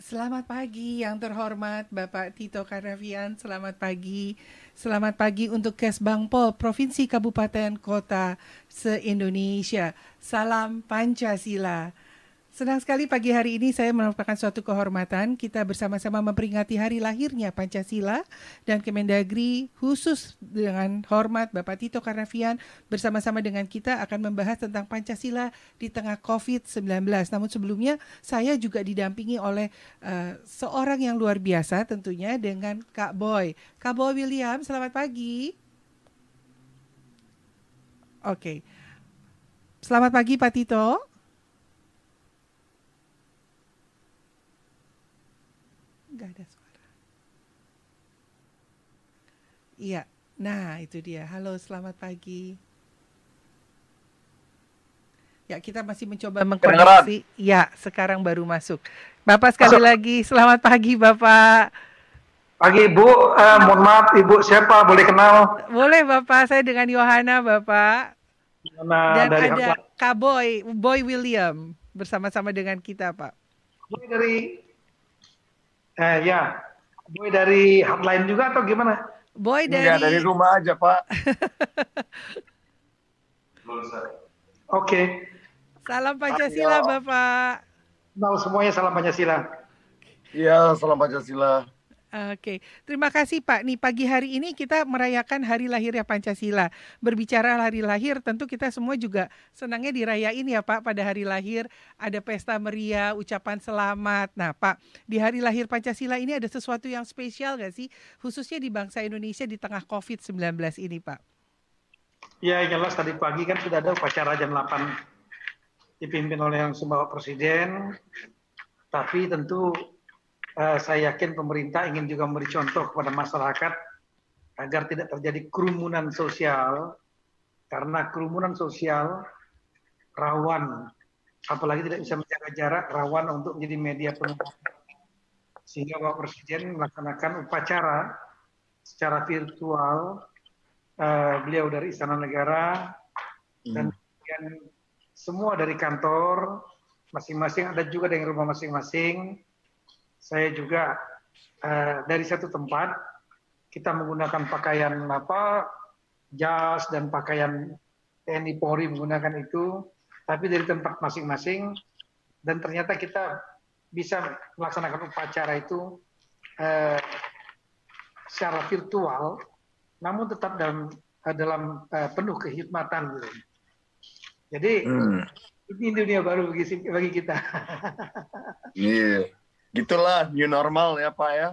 Selamat pagi yang terhormat Bapak Tito Karnavian. Selamat pagi. Selamat pagi untuk Kesbangpol Provinsi Kabupaten Kota se-Indonesia. Salam Pancasila. Senang sekali pagi hari ini saya merupakan suatu kehormatan kita bersama-sama memperingati hari lahirnya Pancasila dan Kemendagri khusus dengan hormat Bapak Tito Karnavian bersama-sama dengan kita akan membahas tentang Pancasila di tengah COVID-19. Namun sebelumnya saya juga didampingi oleh uh, seorang yang luar biasa tentunya dengan Kak Boy. Kak Boy William, selamat pagi. Oke. Okay. Selamat pagi Pak Tito. Nggak ada suara. Iya, nah itu dia. Halo, selamat pagi. Ya, kita masih mencoba mengkoneksi. Ya, sekarang baru masuk. Bapak sekali masuk. lagi, selamat pagi Bapak. Pagi Ibu, uh, mohon maaf Ibu siapa? Boleh kenal? Boleh Bapak, saya dengan Yohana Bapak. Yohana Dan dari ada Kak Boy, Boy William bersama-sama dengan kita Pak. Boy dari Eh ya, Boy dari hotline juga atau gimana? Boy dari ya, dari rumah aja Pak. Oke. Okay. Salam Pancasila Ayo. Bapak. Nah, semuanya salam Pancasila. Iya, salam Pancasila. Oke, terima kasih Pak. Nih pagi hari ini kita merayakan hari lahirnya Pancasila. Berbicara hari lahir, tentu kita semua juga senangnya dirayain ya Pak. Pada hari lahir ada pesta meriah, ucapan selamat. Nah Pak, di hari lahir Pancasila ini ada sesuatu yang spesial gak sih? Khususnya di bangsa Indonesia di tengah COVID-19 ini Pak. Ya jelas tadi pagi kan sudah ada upacara jam 8 dipimpin oleh yang Bapak Presiden. Tapi tentu uh, saya yakin pemerintah ingin juga memberi contoh kepada masyarakat agar tidak terjadi kerumunan sosial karena kerumunan sosial rawan apalagi tidak bisa menjaga jarak rawan untuk menjadi media penularan sehingga Bapak Presiden melaksanakan upacara secara virtual uh, beliau dari Istana Negara hmm. dan kemudian semua dari kantor masing-masing ada juga dari rumah masing-masing saya juga uh, dari satu tempat kita menggunakan pakaian apa jas dan pakaian TNI Polri menggunakan itu, tapi dari tempat masing-masing dan ternyata kita bisa melaksanakan upacara itu uh, secara virtual, namun tetap dalam uh, dalam uh, penuh kehikmatan gitu. Jadi hmm. ini dunia baru bagi bagi kita. Iya. yeah gitulah new normal ya Pak ya.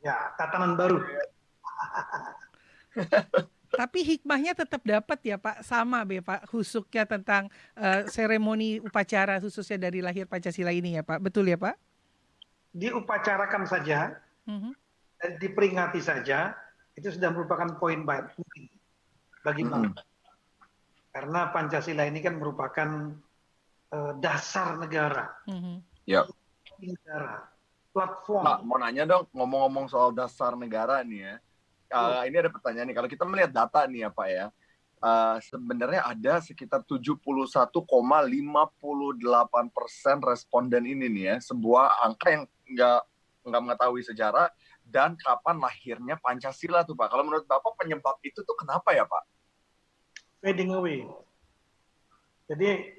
Ya, tatanan baru. Tapi hikmahnya tetap dapat ya Pak, sama ya Pak, khususnya tentang uh, seremoni upacara khususnya dari lahir Pancasila ini ya Pak, betul ya Pak? Diupacarakan saja, uh-huh. dan diperingati saja, itu sudah merupakan poin baik bagi bangsa. Karena Pancasila ini kan merupakan uh, dasar negara. Uh-huh. Yep negara, platform. Pak, mau nanya dong, ngomong-ngomong soal dasar negara nih ya. Uh, ini ada pertanyaan nih, kalau kita melihat data nih ya Pak ya, uh, sebenarnya ada sekitar 71,58 persen responden ini nih ya, sebuah angka yang nggak nggak mengetahui sejarah dan kapan lahirnya Pancasila tuh Pak. Kalau menurut Bapak penyebab itu tuh kenapa ya Pak? Fading away. Jadi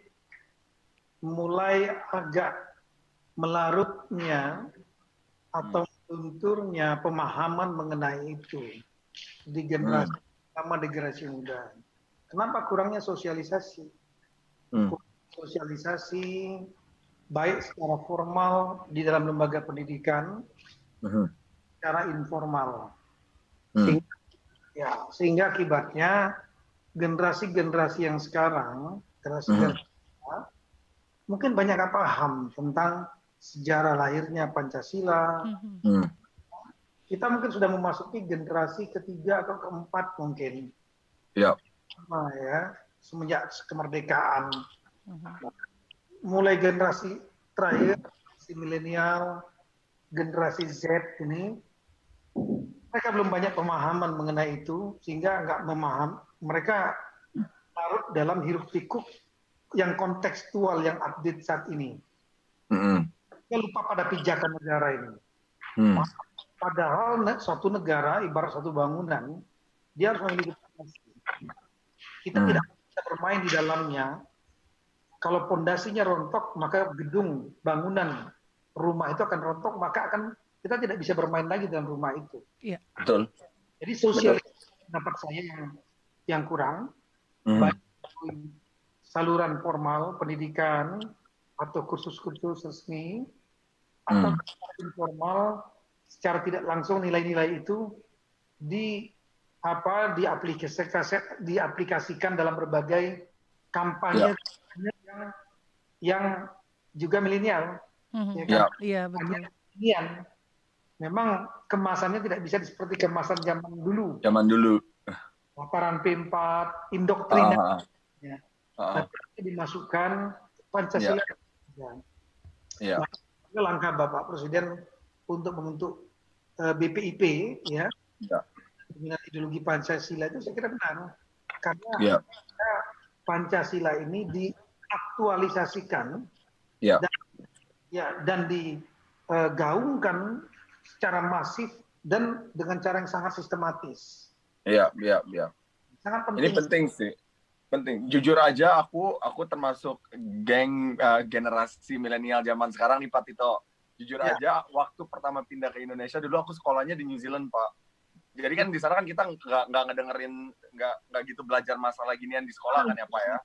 mulai agak melarutnya atau lunturnya pemahaman mengenai itu di generasi hmm. sama di generasi muda. Kenapa kurangnya sosialisasi? Hmm. Sosialisasi baik secara formal di dalam lembaga pendidikan, hmm. secara informal. Hmm. Sehingga, ya, sehingga akibatnya generasi-generasi yang sekarang, generasi hmm. mungkin banyak paham tentang sejarah lahirnya Pancasila. Hmm. Kita mungkin sudah memasuki generasi ketiga atau keempat mungkin. Ya. Nah, ya, semenjak kemerdekaan. Hmm. Mulai generasi terakhir, si milenial, generasi Z ini, mereka belum banyak pemahaman mengenai itu, sehingga nggak memaham. Mereka larut dalam hiruk pikuk yang kontekstual, yang update saat ini. -hmm kita lupa pada pijakan negara ini. Hmm. Padahal suatu negara ibarat satu bangunan, dia harus memiliki fondasi. Kita hmm. tidak bisa bermain di dalamnya. Kalau pondasinya rontok, maka gedung, bangunan, rumah itu akan rontok, maka akan kita tidak bisa bermain lagi dalam rumah itu. Iya. Betul. Jadi sosial pendapat saya yang yang kurang, hmm. baik saluran formal pendidikan atau kursus-kursus resmi atau hmm. informal secara tidak langsung nilai-nilai itu di apa diaplikasikan diaplikasikan dalam berbagai kampanye ya. yang yang juga milenial mm-hmm. ya kan? ya, betul. Kekinian. Memang kemasannya tidak bisa seperti kemasan zaman dulu. Zaman dulu. Paparan P4, indoktrinasi. Uh, ya uh dimasukkan Pancasila. Yeah. Ya. Nah, langkah Bapak Presiden untuk membentuk uh, eh, BPIP ya, dengan ideologi Pancasila itu saya kira benar karena yeah. Pancasila ini diaktualisasikan yeah. dan ya dan digaungkan secara masif dan dengan cara yang sangat sistematis. Iya, iya, iya. Sangat penting. Ini penting sih penting. Jujur aja aku aku termasuk geng uh, generasi milenial zaman sekarang nih Pak Tito. Jujur ya. aja waktu pertama pindah ke Indonesia dulu aku sekolahnya di New Zealand Pak. Jadi kan di sana kan kita nggak nggak ngedengerin nggak nggak gitu belajar masalah ginian di sekolah kan ya Pak ya?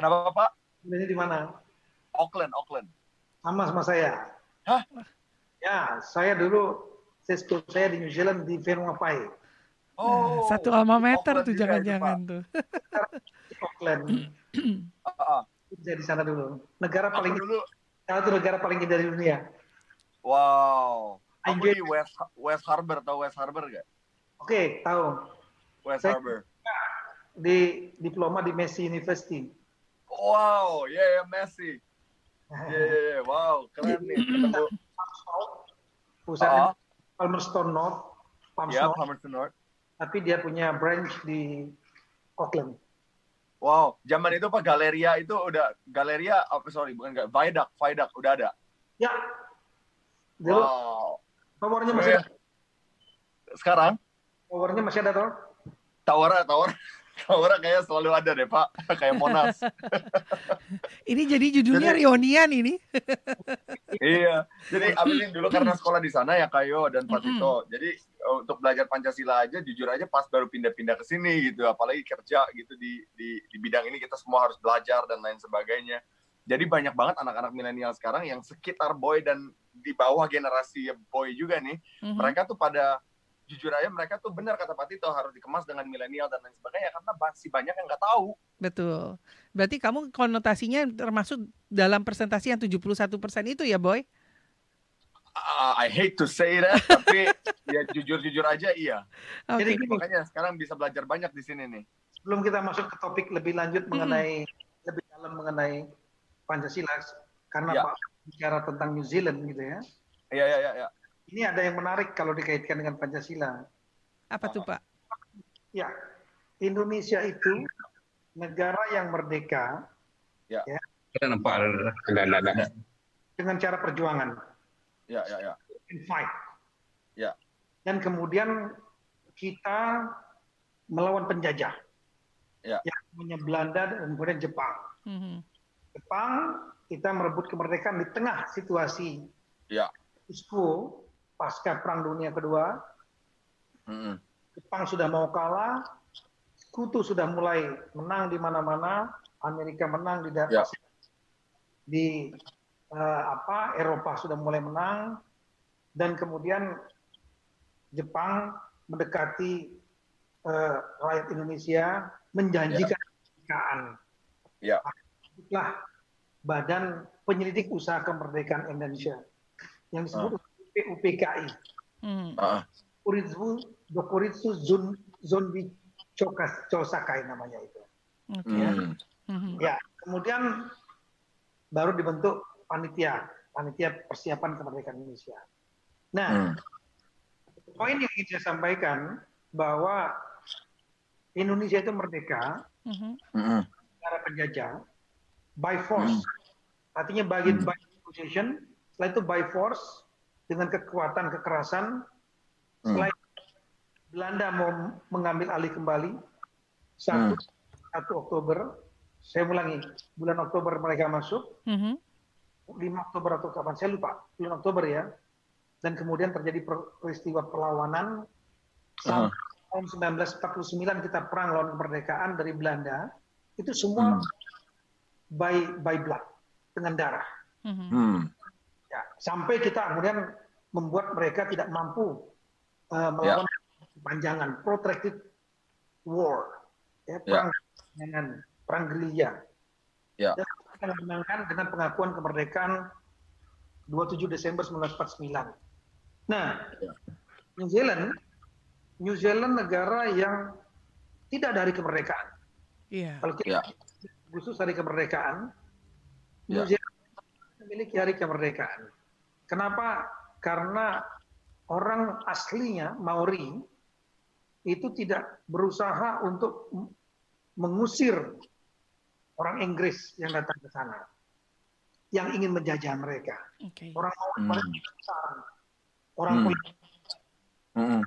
Kenapa Pak? Ini di mana? Auckland Auckland. Sama sama saya. Hah? Ya saya dulu saya saya di New Zealand di Pai Oh, satu alma meter tuh jangan-jangan tuh. Auckland. Jadi sana dulu. Negara paling dulu. Satu negara paling indah di dunia. Wow. Aku di West West Harbor tahu West Harbor gak? Oke, okay, tahu. West Saya Harbor. Di diploma di Messi University. Wow, ya yeah, yeah, Messi. Yeah, yeah, yeah. wow, keren nih ketemu. Pusatnya uh -huh. Palmerston North. Palmerston yeah, Palmerston North tapi dia punya branch di Auckland. Wow, zaman itu Pak Galeria itu udah Galeria apa oh, sorry bukan enggak Viaduct, Viaduct udah ada. Ya. Dulu, wow. Towernya masih ada. Sekarang? Towernya masih ada toh? Tower, tower. Tower kayak selalu ada deh Pak, kayak Monas. ini jadi judulnya jadi, Rionian ini. iya, jadi abis dulu karena sekolah di sana ya Kayo dan Pak Tito. Jadi untuk belajar Pancasila aja jujur aja pas baru pindah-pindah ke sini gitu apalagi kerja gitu di, di di bidang ini kita semua harus belajar dan lain sebagainya jadi banyak banget anak-anak milenial sekarang yang sekitar boy dan di bawah generasi boy juga nih mm-hmm. mereka tuh pada jujur aja mereka tuh benar kata Pak Tito harus dikemas dengan milenial dan lain sebagainya karena masih banyak yang nggak tahu. Betul. Berarti kamu konotasinya termasuk dalam presentasi yang 71% itu ya, Boy? uh, I hate to say that, tapi ya jujur-jujur aja iya. Okay. Jadi makanya sekarang bisa belajar banyak di sini nih. Sebelum kita masuk ke topik lebih lanjut mengenai lebih dalam mengenai Pancasila, karena ya. Pak bicara tentang New Zealand gitu ya. Iya iya iya. Ya. Ini ada yang menarik kalau dikaitkan dengan Pancasila. Apa tuh Pak? Ya, Indonesia itu negara yang merdeka. Ya. ya kita nampak dengan cara perjuangan Ya, ya, ya. In fight. Ya. Dan kemudian kita melawan penjajah. Ya. Yang punya Belanda dan kemudian Jepang. Mm -hmm. Jepang kita merebut kemerdekaan di tengah situasi ya. isku pasca Perang Dunia Kedua. Mm -hmm. Jepang sudah mau kalah, Sekutu sudah mulai menang di mana-mana, Amerika menang di daerah ya. di uh, apa Eropa sudah mulai menang dan kemudian Jepang mendekati uh, rakyat Indonesia menjanjikan kemerdekaan. Ya. Itulah Badan Penyelidik Usaha Kemerdekaan Indonesia yang disebut uh. PUPKI. Hmm. Uh. Dokuritsu Zun Zonbi Chosakai namanya itu. Okay. Ya. Hmm. ya, kemudian baru dibentuk panitia, panitia persiapan kemerdekaan Indonesia. Nah, hmm. poin yang ingin saya sampaikan bahwa Indonesia itu merdeka mm-hmm. penjajah by force, mm. artinya bagi mm. by position Setelah itu by force dengan kekuatan kekerasan. Hmm. Belanda mau mengambil alih kembali satu hmm. Oktober. Saya ulangi, bulan Oktober mereka masuk. Hmm. 5 Oktober atau kapan? Saya lupa. Bulan Oktober ya. Dan kemudian terjadi peristiwa perlawanan sampai uh. tahun 1949 kita perang lawan kemerdekaan dari Belanda. Itu semua hmm. by by blood dengan darah. Hmm. Sampai kita kemudian membuat mereka tidak mampu uh, melawan panjangan protracted war, ya, ya. perang ya. perang gerilya. Ya. Dan kita menangkan dengan pengakuan kemerdekaan 27 Desember 1949. Nah, ya. New Zealand, New Zealand negara yang tidak dari kemerdekaan. Yeah. Kalau kita yeah. khusus hari kemerdekaan, New yeah. Zealand memiliki hari kemerdekaan. Kenapa? Karena orang aslinya Maori itu tidak berusaha untuk mengusir orang Inggris yang datang ke sana, yang ingin menjajah mereka. Okay. Orang Maori hmm. besar, orang hmm. Hmm.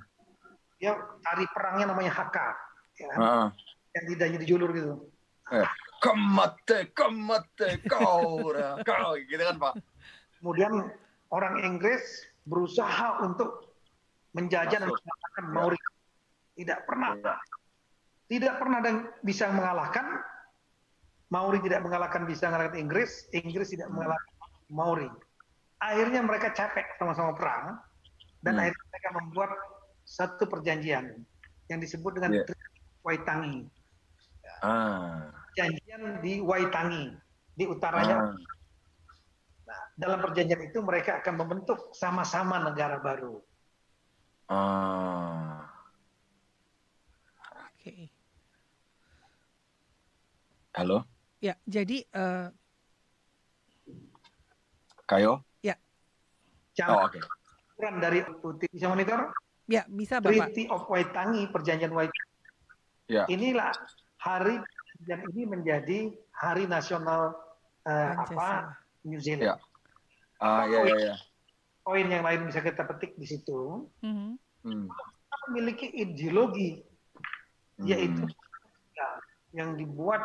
Ya, tari perangnya namanya Haka, ya, uh. yang lidahnya dijulur gitu. Eh kemate, kemate, kau, kau, gitu kan Pak. Kemudian orang Inggris berusaha untuk menjajah dan mengalahkan ya. Maori. Tidak pernah. Ya. Tidak pernah dan bisa mengalahkan. Maori tidak mengalahkan bisa mengalahkan Inggris. Inggris tidak mengalahkan Maori. Akhirnya mereka capek sama-sama perang. Dan hmm. akhirnya mereka membuat satu perjanjian yang disebut dengan yeah. Waitangi. Ah perjanjian di Waitangi, di utaranya. Ah. Dalam perjanjian itu mereka akan membentuk sama-sama negara baru. Ah. Oke. Okay. Halo. Ya, jadi uh... Kayo? Ya. oh, oke. Okay. dari putih bisa monitor? Ya, bisa Bapak. Treaty of Waitangi, perjanjian Waitangi. Ya. Inilah hari dan ini menjadi hari nasional uh, apa New Zealand. Ya. Ah, ya, ya, ya. Poin yang lain bisa kita petik di situ. Mm -hmm. Kita memiliki ideologi mm. yaitu ya, yang dibuat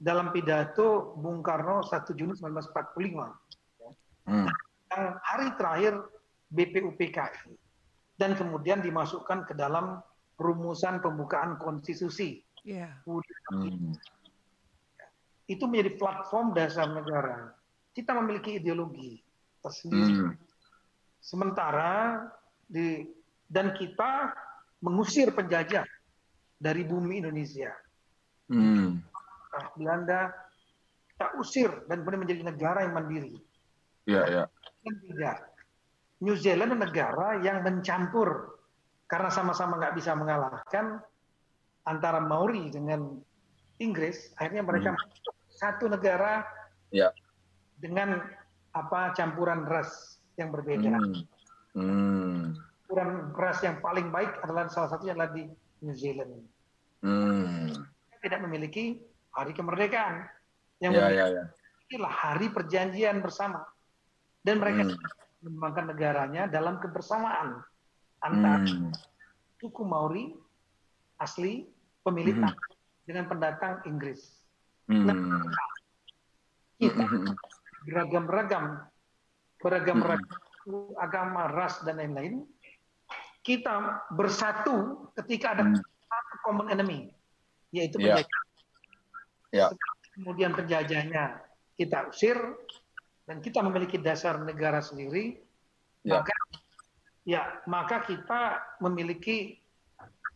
dalam pidato Bung Karno 1 Juni 1945 mm. yang hari terakhir BPUPKI dan kemudian dimasukkan ke dalam rumusan pembukaan konstitusi Yeah. Hmm. Itu menjadi platform dasar negara. Kita memiliki ideologi tersendiri. Hmm. Sementara di dan kita mengusir penjajah dari bumi Indonesia. Hmm. Nah, Belanda kita usir dan kemudian menjadi negara yang mandiri. Iya, iya. Tidak. New Zealand negara yang mencampur karena sama-sama nggak bisa mengalahkan antara Maori dengan Inggris, akhirnya mereka hmm. satu negara ya. Dengan apa campuran ras yang berbeda. Hmm. Hmm. Campuran ras yang paling baik adalah salah satunya adalah di New Zealand. Hmm. Tidak memiliki hari kemerdekaan yang ya, ya, ya. inilah hari perjanjian bersama dan mereka hmm. mengembangkan negaranya dalam kebersamaan antara hmm. suku Maori asli pemilih mm -hmm. dengan pendatang Inggris. Mm -hmm. Nah, kita beragam-ragam, beragam-ragam mm -hmm. agama, ras dan lain-lain. Kita bersatu ketika ada mm. satu common enemy, yaitu yeah. penjajah. Yeah. Kemudian penjajahnya kita usir dan kita memiliki dasar negara sendiri, yeah. maka ya maka kita memiliki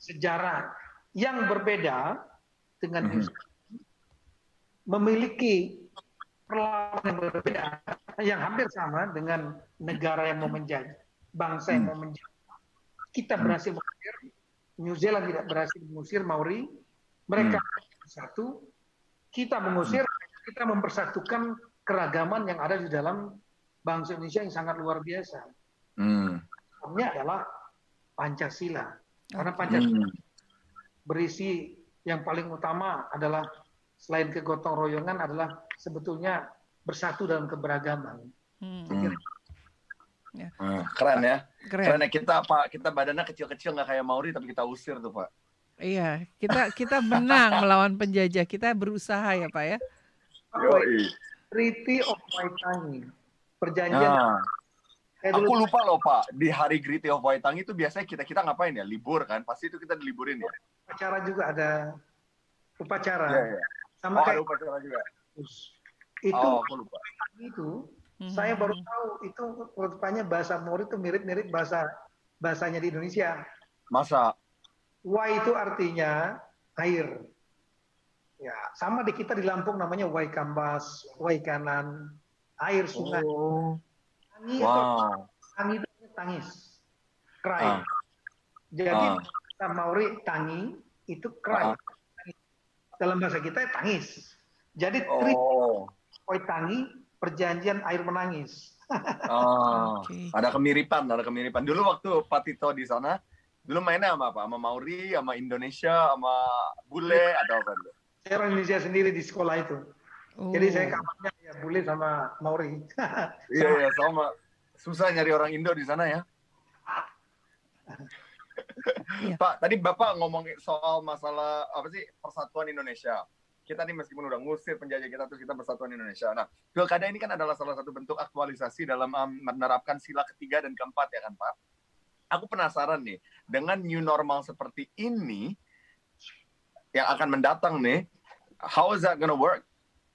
sejarah yang berbeda dengan mm -hmm. memiliki perlawanan yang berbeda yang hampir sama dengan negara yang mau menjadi bangsa yang mau menjadi kita berhasil mengusir New Zealand tidak berhasil mengusir Maori mereka hmm. satu kita mengusir kita mempersatukan keragaman yang ada di dalam bangsa Indonesia yang sangat luar biasa. Hmm. adalah Pancasila. Karena Pancasila hmm berisi yang paling utama adalah selain kegotong royongan adalah sebetulnya bersatu dalam keberagaman. Hmm. Hmm. Ya. Hmm, keren ya. Keren. keren ya kita Pak, kita badannya kecil-kecil nggak kayak Mauri tapi kita usir tuh Pak. Iya, kita kita menang melawan penjajah. Kita berusaha ya Pak ya. Yoi. Treaty of Waitangi. Perjanjian. Nah. Aku lupa loh Pak, di hari Treaty of Waitangi itu biasanya kita kita ngapain ya? Libur kan? Pasti itu kita diliburin ya. Upacara juga ada upacara. Ya, ya. Sama oh, kayak ada upacara juga. Itu oh, aku lupa. Itu Hmm. Saya baru tahu itu rupanya bahasa Mori itu mirip-mirip bahasa bahasanya di Indonesia. Masa? Wai itu artinya air. Ya, sama di kita di Lampung namanya Wai Kambas, Wai Kanan, air sungai. Oh. Tangi wow. tangi itu tangis. Cry. Ah. Jadi ah. Maori tangi itu cry. Ah. Dalam bahasa kita tangis. Jadi oh. Wai tangi perjanjian air menangis. oh, okay. ada kemiripan, ada kemiripan. Dulu waktu Pak Tito di sana, dulu mainnya sama apa? Sama Mauri, sama Indonesia, sama bule atau apa? Saya orang Indonesia sendiri di sekolah itu. Oh. Jadi saya kamarnya ya bule sama Mauri. iya, iya sama. Susah nyari orang Indo di sana ya. Iya. Pak, tadi Bapak ngomong soal masalah apa sih persatuan Indonesia kita nih meskipun udah ngusir penjajah kita terus kita bersatuan Indonesia. Nah, pilkada ini kan adalah salah satu bentuk aktualisasi dalam um, menerapkan sila ketiga dan keempat ya kan Pak. Aku penasaran nih dengan new normal seperti ini yang akan mendatang nih, how is that gonna work?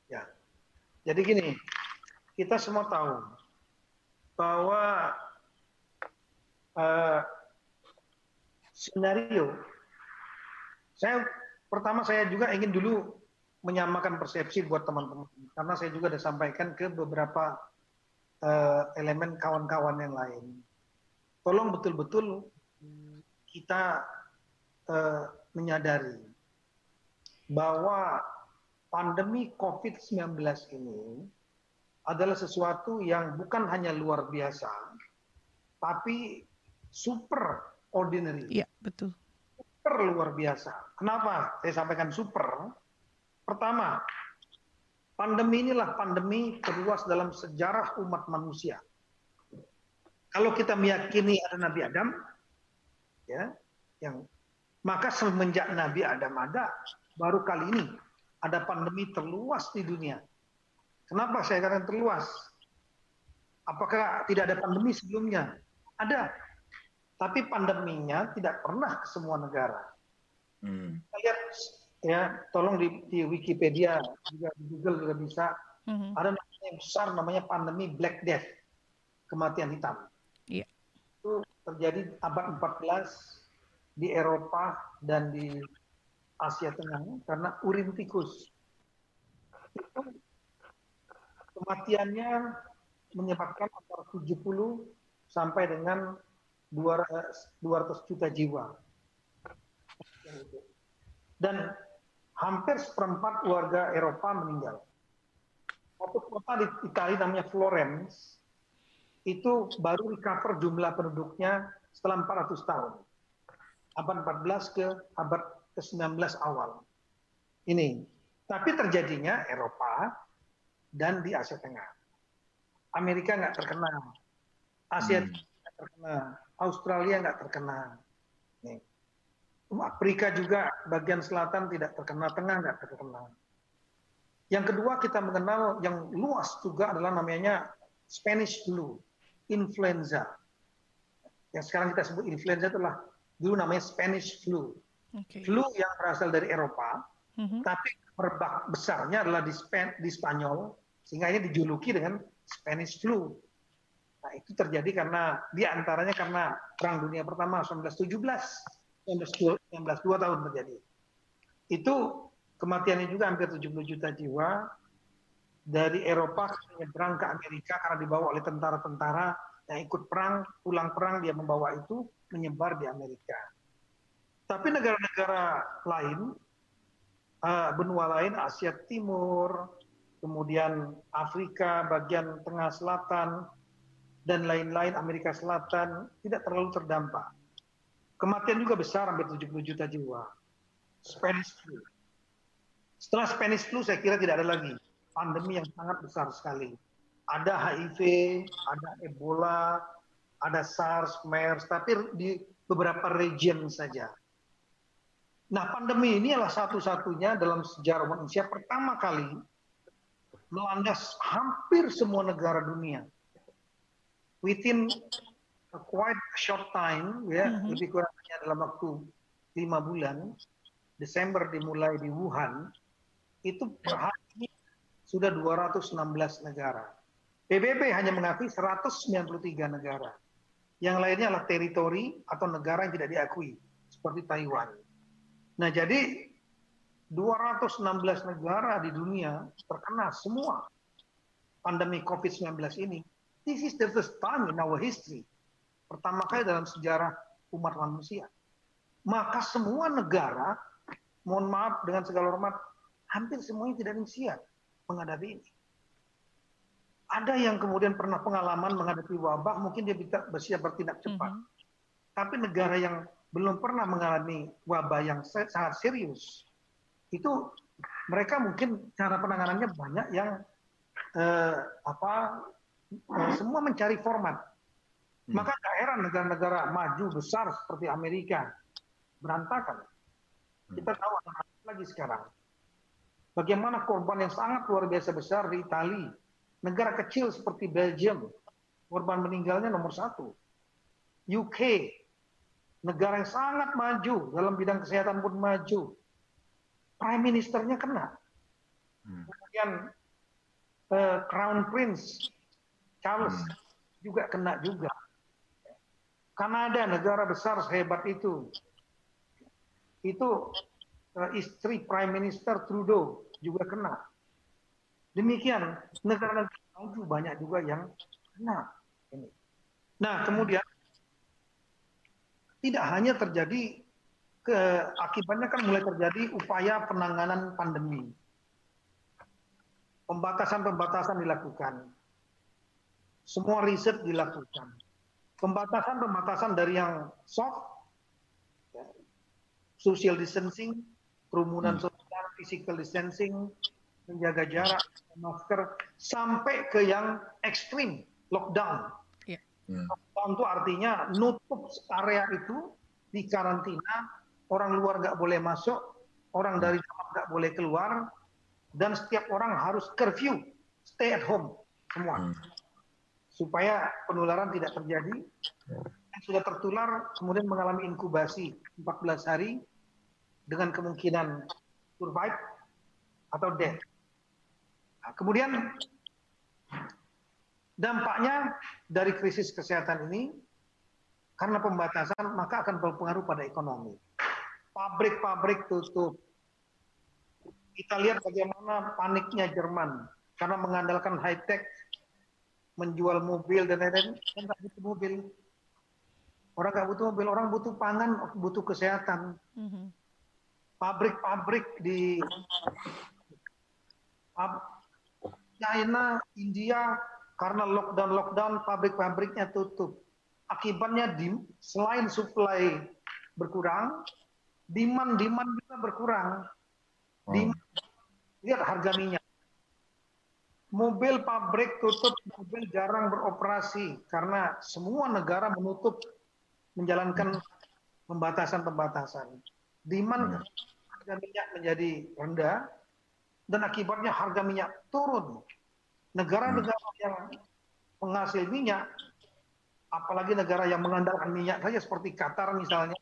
Ya, jadi gini, kita semua tahu bahwa uh, skenario saya pertama saya juga ingin dulu menyamakan persepsi buat teman-teman karena saya juga sudah sampaikan ke beberapa uh, elemen kawan-kawan yang lain. Tolong betul-betul kita uh, menyadari bahwa pandemi COVID-19 ini adalah sesuatu yang bukan hanya luar biasa, tapi super ordinary. Iya, betul. Super luar biasa. Kenapa saya sampaikan super? Pertama, pandemi inilah pandemi terluas dalam sejarah umat manusia. Kalau kita meyakini ada Nabi Adam, ya, yang maka semenjak Nabi Adam ada, baru kali ini ada pandemi terluas di dunia. Kenapa saya katakan terluas? Apakah tidak ada pandemi sebelumnya? Ada. Tapi pandeminya tidak pernah ke semua negara. Hmm. Kita lihat ya tolong di, di Wikipedia juga di Google juga bisa mm-hmm. ada namanya yang besar namanya pandemi Black Death kematian hitam yeah. itu terjadi abad 14 di Eropa dan di Asia Tengah karena urin tikus itu kematiannya menyebabkan antara 70 sampai dengan 200 juta jiwa dan hampir seperempat warga Eropa meninggal. Satu kota di Italia namanya Florence, itu baru recover jumlah penduduknya setelah 400 tahun. Abad 14 ke abad ke-19 awal. Ini. Tapi terjadinya Eropa dan di Asia Tengah. Amerika nggak terkena. Asia hmm. terkena. Australia nggak terkena. Nih. Afrika juga bagian selatan tidak terkena, tengah nggak terkena. Yang kedua kita mengenal yang luas juga adalah namanya Spanish flu, influenza. Yang sekarang kita sebut influenza itulah dulu namanya Spanish flu. Okay. Flu yang berasal dari Eropa, mm-hmm. tapi merebak besarnya adalah di, Span di Spanyol, sehingga ini dijuluki dengan Spanish flu. Nah itu terjadi karena di antaranya karena Perang Dunia Pertama 1917 19 dua tahun terjadi. Itu kematiannya juga hampir 70 juta jiwa dari Eropa menyeberang ke Amerika karena dibawa oleh tentara-tentara yang ikut perang, pulang perang dia membawa itu menyebar di Amerika. Tapi negara-negara lain, uh, benua lain, Asia Timur, kemudian Afrika, bagian tengah selatan, dan lain-lain Amerika Selatan tidak terlalu terdampak. Kematian juga besar, hampir 70 juta jiwa. Spanish flu. Setelah Spanish flu, saya kira tidak ada lagi pandemi yang sangat besar sekali. ada HIV, ada Ebola, ada SARS, MERS, tapi di beberapa region saja. Nah, pandemi ini adalah satu-satunya dalam sejarah manusia pertama kali melanda hampir semua negara dunia. Within a quite short time, ya, mm -hmm. lebih kurangnya dalam waktu lima bulan, Desember dimulai di Wuhan, itu per hari ini sudah 216 negara. PBB hanya mengakui 193 negara. Yang lainnya adalah teritori atau negara yang tidak diakui, seperti Taiwan. Nah, jadi 216 negara di dunia terkena semua pandemi COVID-19 ini. This is the first time in our history. Pertama kali dalam sejarah umat manusia. Maka semua negara, mohon maaf dengan segala hormat, hampir semuanya tidak siap menghadapi ini. Ada yang kemudian pernah pengalaman menghadapi wabah, mungkin dia bisa bersiap bertindak cepat. Mm -hmm. Tapi negara yang belum pernah mengalami wabah yang sangat serius, itu mereka mungkin cara penanganannya banyak yang eh, apa semua mencari format. Hmm. Maka daerah negara-negara maju besar seperti Amerika berantakan. Hmm. Kita tahu lagi sekarang. Bagaimana korban yang sangat luar biasa besar di Italia, negara kecil seperti Belgium, korban meninggalnya nomor satu. UK, negara yang sangat maju dalam bidang kesehatan pun maju. Prime Ministernya kena. Hmm. Kemudian uh, Crown Prince Charles hmm. juga kena juga. Kanada negara besar sehebat itu, itu uh, istri Prime Minister Trudeau juga kena. Demikian negara-negara maju banyak juga yang kena. Ini. Nah kemudian tidak hanya terjadi ke akibatnya kan mulai terjadi upaya penanganan pandemi. Pembatasan-pembatasan dilakukan. Semua riset dilakukan. Pembatasan-pembatasan dari yang soft, ya, social distancing, kerumunan hmm. sosial, physical distancing, menjaga jarak, masker, sampai ke yang ekstrim, lockdown. Yeah. Hmm. Lockdown itu artinya nutup area itu di karantina, orang luar nggak boleh masuk, orang hmm. dari dalam nggak boleh keluar, dan setiap orang harus curfew, stay at home semua, hmm. Supaya penularan tidak terjadi. Yang sudah tertular kemudian mengalami inkubasi 14 hari dengan kemungkinan survive atau death. Nah, kemudian dampaknya dari krisis kesehatan ini karena pembatasan maka akan berpengaruh pada ekonomi. Pabrik-pabrik tutup. Kita lihat bagaimana paniknya Jerman karena mengandalkan high tech menjual mobil dan lain-lain kan tak butuh mobil. Orang nggak butuh mobil, orang butuh pangan, butuh kesehatan. Mm -hmm pabrik-pabrik di China, India karena lockdown-lockdown pabrik-pabriknya tutup. Akibatnya di, selain supply berkurang, demand-demand juga berkurang. Oh. Demand, lihat harga minyak. Mobil pabrik tutup, mobil jarang beroperasi karena semua negara menutup menjalankan pembatasan-pembatasan. Demand hmm harga minyak menjadi rendah dan akibatnya harga minyak turun. Negara-negara hmm. yang penghasil minyak, apalagi negara yang mengandalkan minyak saja seperti Qatar misalnya,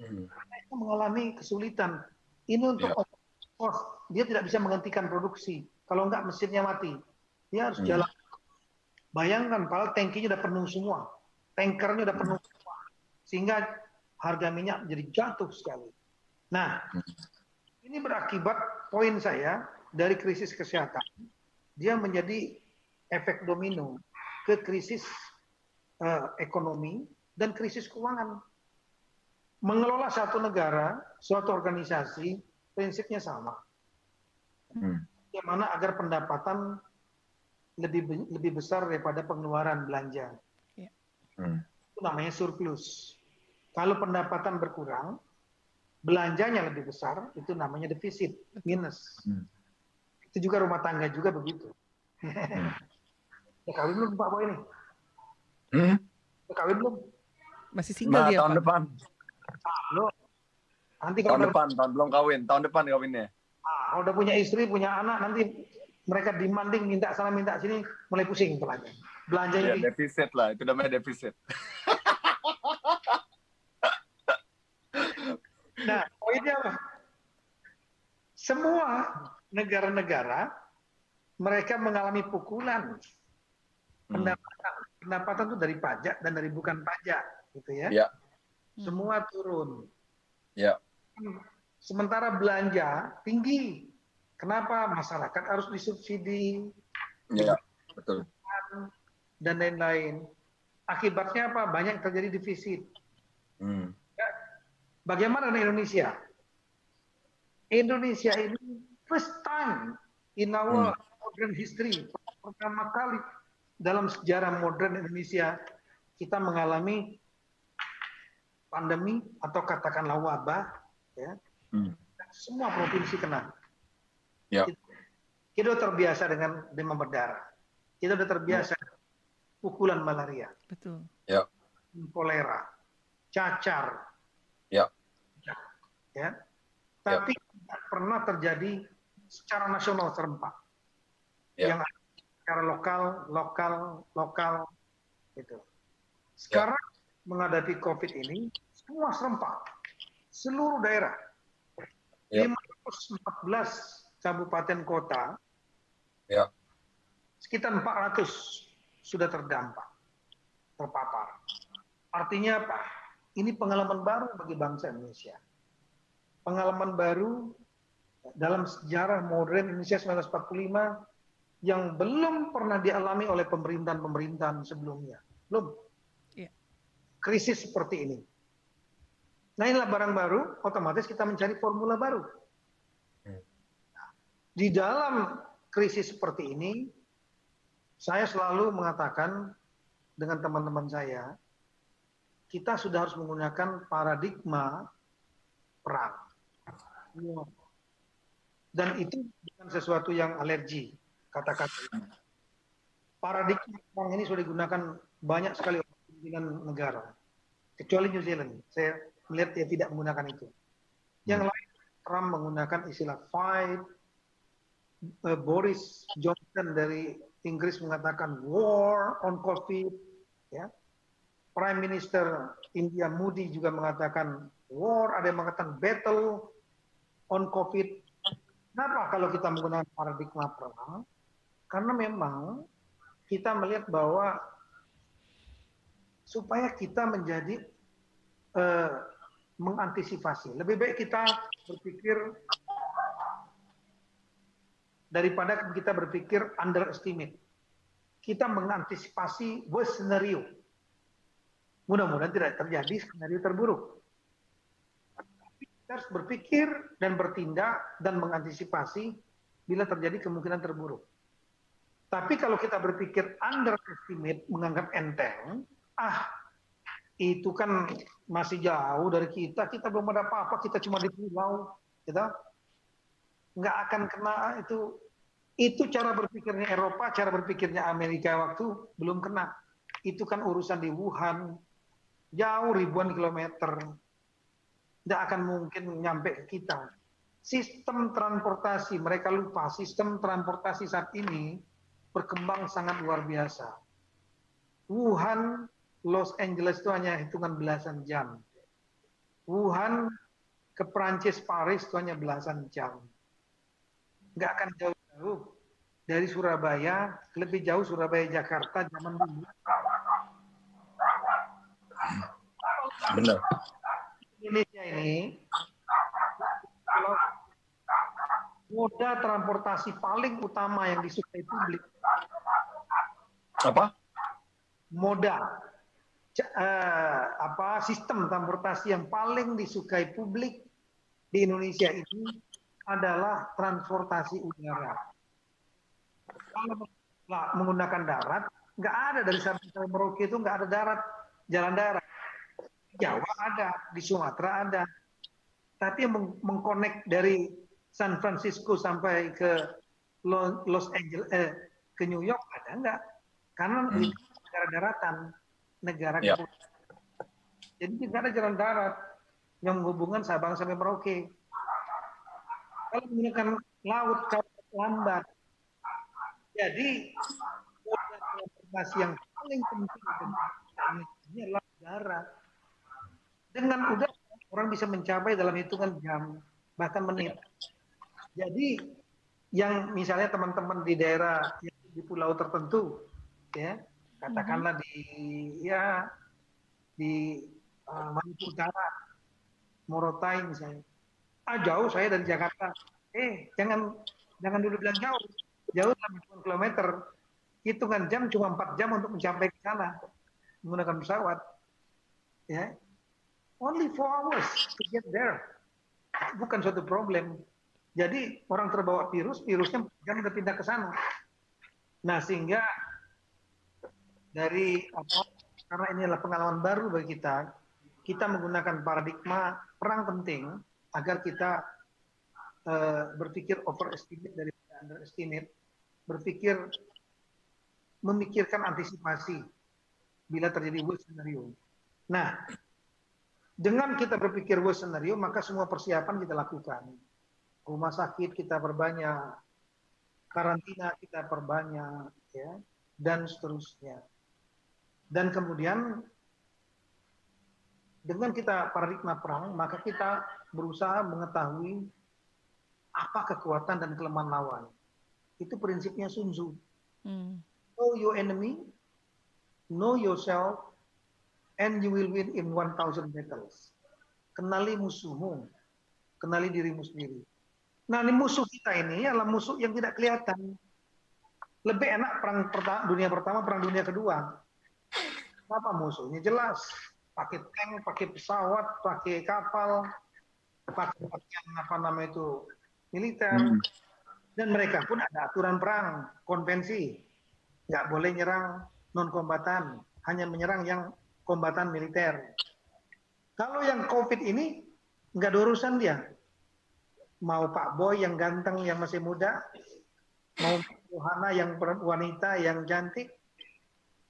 hmm. itu mengalami kesulitan. Ini untuk yeah. dia tidak bisa menghentikan produksi. Kalau enggak mesinnya mati, dia harus hmm. jalan. Bayangkan, padahal tankinya udah penuh semua, tankernya udah penuh semua, sehingga harga minyak jadi jatuh sekali. Nah, ini berakibat poin saya dari krisis kesehatan. Dia menjadi efek domino ke krisis uh, ekonomi dan krisis keuangan. Mengelola satu negara, suatu organisasi, prinsipnya sama. Hmm. Bagaimana agar pendapatan lebih lebih besar daripada pengeluaran belanja. Yeah. Hmm. Itu namanya surplus. Kalau pendapatan berkurang, belanjanya lebih besar, itu namanya defisit, minus. Hmm. Itu juga rumah tangga juga begitu. Hmm. Udah kawin belum Pak Boy ini? Hmm? Udah kawin belum? Masih single nah, dia tahun Pak? depan. Ah, Nanti tahun depan, tahun belum kawin, tahun depan kawinnya. Ah, udah punya istri, punya anak, nanti mereka demanding minta sana minta sini mulai pusing belanja. Belanja ya, defisit lah, itu namanya defisit. nah, poinnya apa? Semua negara-negara mereka mengalami pukulan hmm. pendapatan. Pendapatan itu dari pajak dan dari bukan pajak, gitu ya. ya. Semua turun. Ya. Sementara belanja tinggi. Kenapa masyarakat harus disubsidi? Ya, betul. Dan lain-lain. Akibatnya apa? Banyak terjadi defisit. Hmm. Ya. Bagaimana di Indonesia? Indonesia ini first time in our hmm. modern history pertama kali dalam sejarah modern Indonesia kita mengalami pandemi atau katakanlah wabah ya hmm. semua provinsi kena ya. kita, kita sudah terbiasa dengan demam berdarah kita sudah terbiasa ya. pukulan malaria betul ya kolera cacar ya ya tapi ya tidak pernah terjadi secara nasional serempak. Yeah. Yang secara lokal, lokal, lokal, itu. Sekarang yeah. menghadapi COVID ini, semua serempak. Seluruh daerah. Yeah. 514 kabupaten kota, yeah. sekitar 400 sudah terdampak, terpapar. Artinya apa? Ini pengalaman baru bagi bangsa Indonesia. Pengalaman baru dalam sejarah modern Indonesia 1945 yang belum pernah dialami oleh pemerintahan-pemerintahan sebelumnya. Belum. Ya. Krisis seperti ini. Nah inilah barang baru, otomatis kita mencari formula baru. Hmm. Di dalam krisis seperti ini, saya selalu mengatakan dengan teman-teman saya, kita sudah harus menggunakan paradigma perang. Dan itu bukan sesuatu yang alergi, kata-kata. Paradigma perang ini sudah digunakan banyak sekali oleh pimpinan negara. Kecuali New Zealand. Saya melihat dia tidak menggunakan itu. Yang hmm. lain, Trump menggunakan istilah fight. Uh, Boris Johnson dari Inggris mengatakan war on COVID. Ya. Prime Minister India Modi juga mengatakan war, ada yang mengatakan battle on COVID. Kenapa kalau kita menggunakan paradigma perang? Karena memang kita melihat bahwa supaya kita menjadi uh, mengantisipasi. Lebih baik kita berpikir daripada kita berpikir underestimate. Kita mengantisipasi worst scenario. Mudah-mudahan tidak terjadi skenario terburuk harus berpikir dan bertindak dan mengantisipasi bila terjadi kemungkinan terburuk. Tapi kalau kita berpikir underestimate, menganggap enteng, ah itu kan masih jauh dari kita, kita belum ada apa-apa, kita cuma di pulau, kita nggak akan kena itu. Itu cara berpikirnya Eropa, cara berpikirnya Amerika waktu belum kena. Itu kan urusan di Wuhan, jauh ribuan kilometer tidak akan mungkin nyampe kita. Sistem transportasi, mereka lupa, sistem transportasi saat ini berkembang sangat luar biasa. Wuhan, Los Angeles itu hanya hitungan belasan jam. Wuhan ke Prancis, Paris itu hanya belasan jam. Nggak akan jauh-jauh. Dari Surabaya, lebih jauh Surabaya, Jakarta, zaman dulu. Benar. Indonesia ini kalau moda transportasi paling utama yang disukai publik apa? Moda apa sistem transportasi yang paling disukai publik di Indonesia ini adalah transportasi udara. Kalau menggunakan darat, nggak ada dari Sabang sampai Merauke itu nggak ada darat, jalan darat. Jawa ada, di Sumatera ada. Tapi yang mengkonek dari San Francisco sampai ke Los Angeles, eh, ke New York ada enggak? Karena hmm. negara daratan, negara ya. Jadi tidak ada jalan darat yang menghubungkan Sabang sampai Merauke. Kalau menggunakan laut kapal lambat. Jadi transportasi yang paling penting ini adalah darat. Dengan udara orang bisa mencapai dalam hitungan jam bahkan menit. Jadi yang misalnya teman-teman di daerah di pulau tertentu ya katakanlah di ya di uh, Maluku Utara Morotai misalnya. Ah jauh saya dari Jakarta. Eh jangan jangan dulu bilang jauh. Jauh 60 kilometer. Hitungan jam cuma empat jam untuk mencapai ke sana menggunakan pesawat. Ya. Only four hours to get there. Bukan suatu problem. Jadi orang terbawa virus, virusnya jangan pindah ke sana. Nah sehingga dari apa? Karena ini adalah pengalaman baru bagi kita, kita menggunakan paradigma perang penting agar kita uh, berpikir overestimate dari underestimate, berpikir memikirkan antisipasi bila terjadi worst scenario. Nah, dengan kita berpikir worst scenario, maka semua persiapan kita lakukan rumah sakit kita perbanyak, karantina kita perbanyak, ya, dan seterusnya. Dan kemudian dengan kita paradigma perang, maka kita berusaha mengetahui apa kekuatan dan kelemahan lawan. Itu prinsipnya Sun Tzu. Hmm. Know your enemy, know yourself, and you will win in 1000 battles. Kenali musuhmu, kenali dirimu sendiri. Nah, ini musuh kita ini adalah musuh yang tidak kelihatan. Lebih enak perang pertama, dunia pertama, perang dunia kedua. Apa musuhnya? Jelas. Pakai tank, pakai pesawat, pakai kapal, pakai pakaian apa nama itu militer. Hmm. Dan mereka pun ada aturan perang, konvensi. Nggak boleh nyerang non-kombatan, hanya menyerang yang kombatan militer. Kalau yang COVID ini nggak ada urusan dia, mau Pak Boy yang ganteng yang masih muda, mau Yohana yang wanita yang cantik,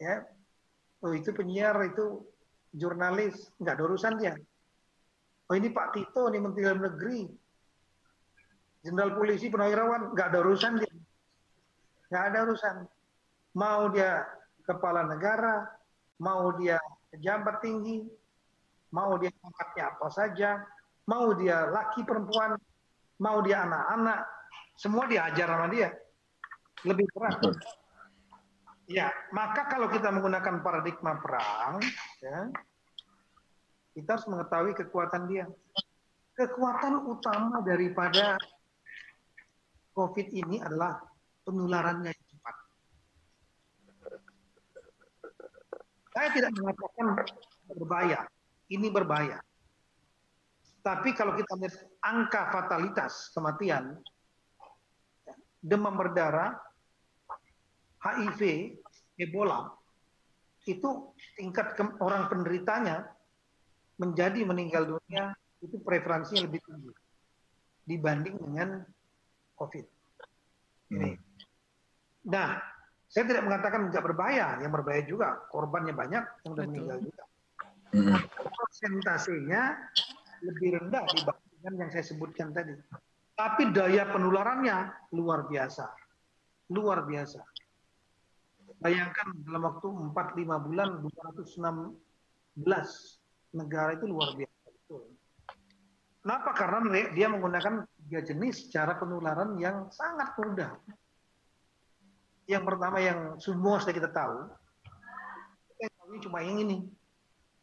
ya, oh itu penyiar itu jurnalis nggak ada urusan dia. Oh ini Pak Tito nih Menteri Dalam Negeri, Jenderal Polisi Purnawirawan nggak ada urusan dia, nggak ada urusan. Mau dia kepala negara, mau dia pejabat tinggi, mau dia pangkatnya apa saja, mau dia laki perempuan, mau dia anak-anak, semua diajar sama dia. Lebih berat. Ya, maka kalau kita menggunakan paradigma perang, ya, kita harus mengetahui kekuatan dia. Kekuatan utama daripada COVID ini adalah penularannya yang cepat. Saya tidak mengatakan berbahaya. Ini berbahaya. Tapi kalau kita lihat angka fatalitas kematian, demam berdarah, HIV, Ebola, itu tingkat orang penderitanya menjadi meninggal dunia itu preferensinya lebih tinggi dibanding dengan COVID. Ini. Hmm. Nah, saya tidak mengatakan nggak berbahaya, yang berbahaya juga, korbannya banyak yang sudah meninggal juga. Hmm. Persentasenya lebih rendah dibandingkan yang saya sebutkan tadi. Tapi daya penularannya luar biasa. Luar biasa. Bayangkan dalam waktu 4-5 bulan 216 negara itu luar biasa. Betul. Kenapa? Karena dia menggunakan tiga jenis cara penularan yang sangat mudah. Yang pertama yang semua sudah kita tahu, kita cuma yang ini,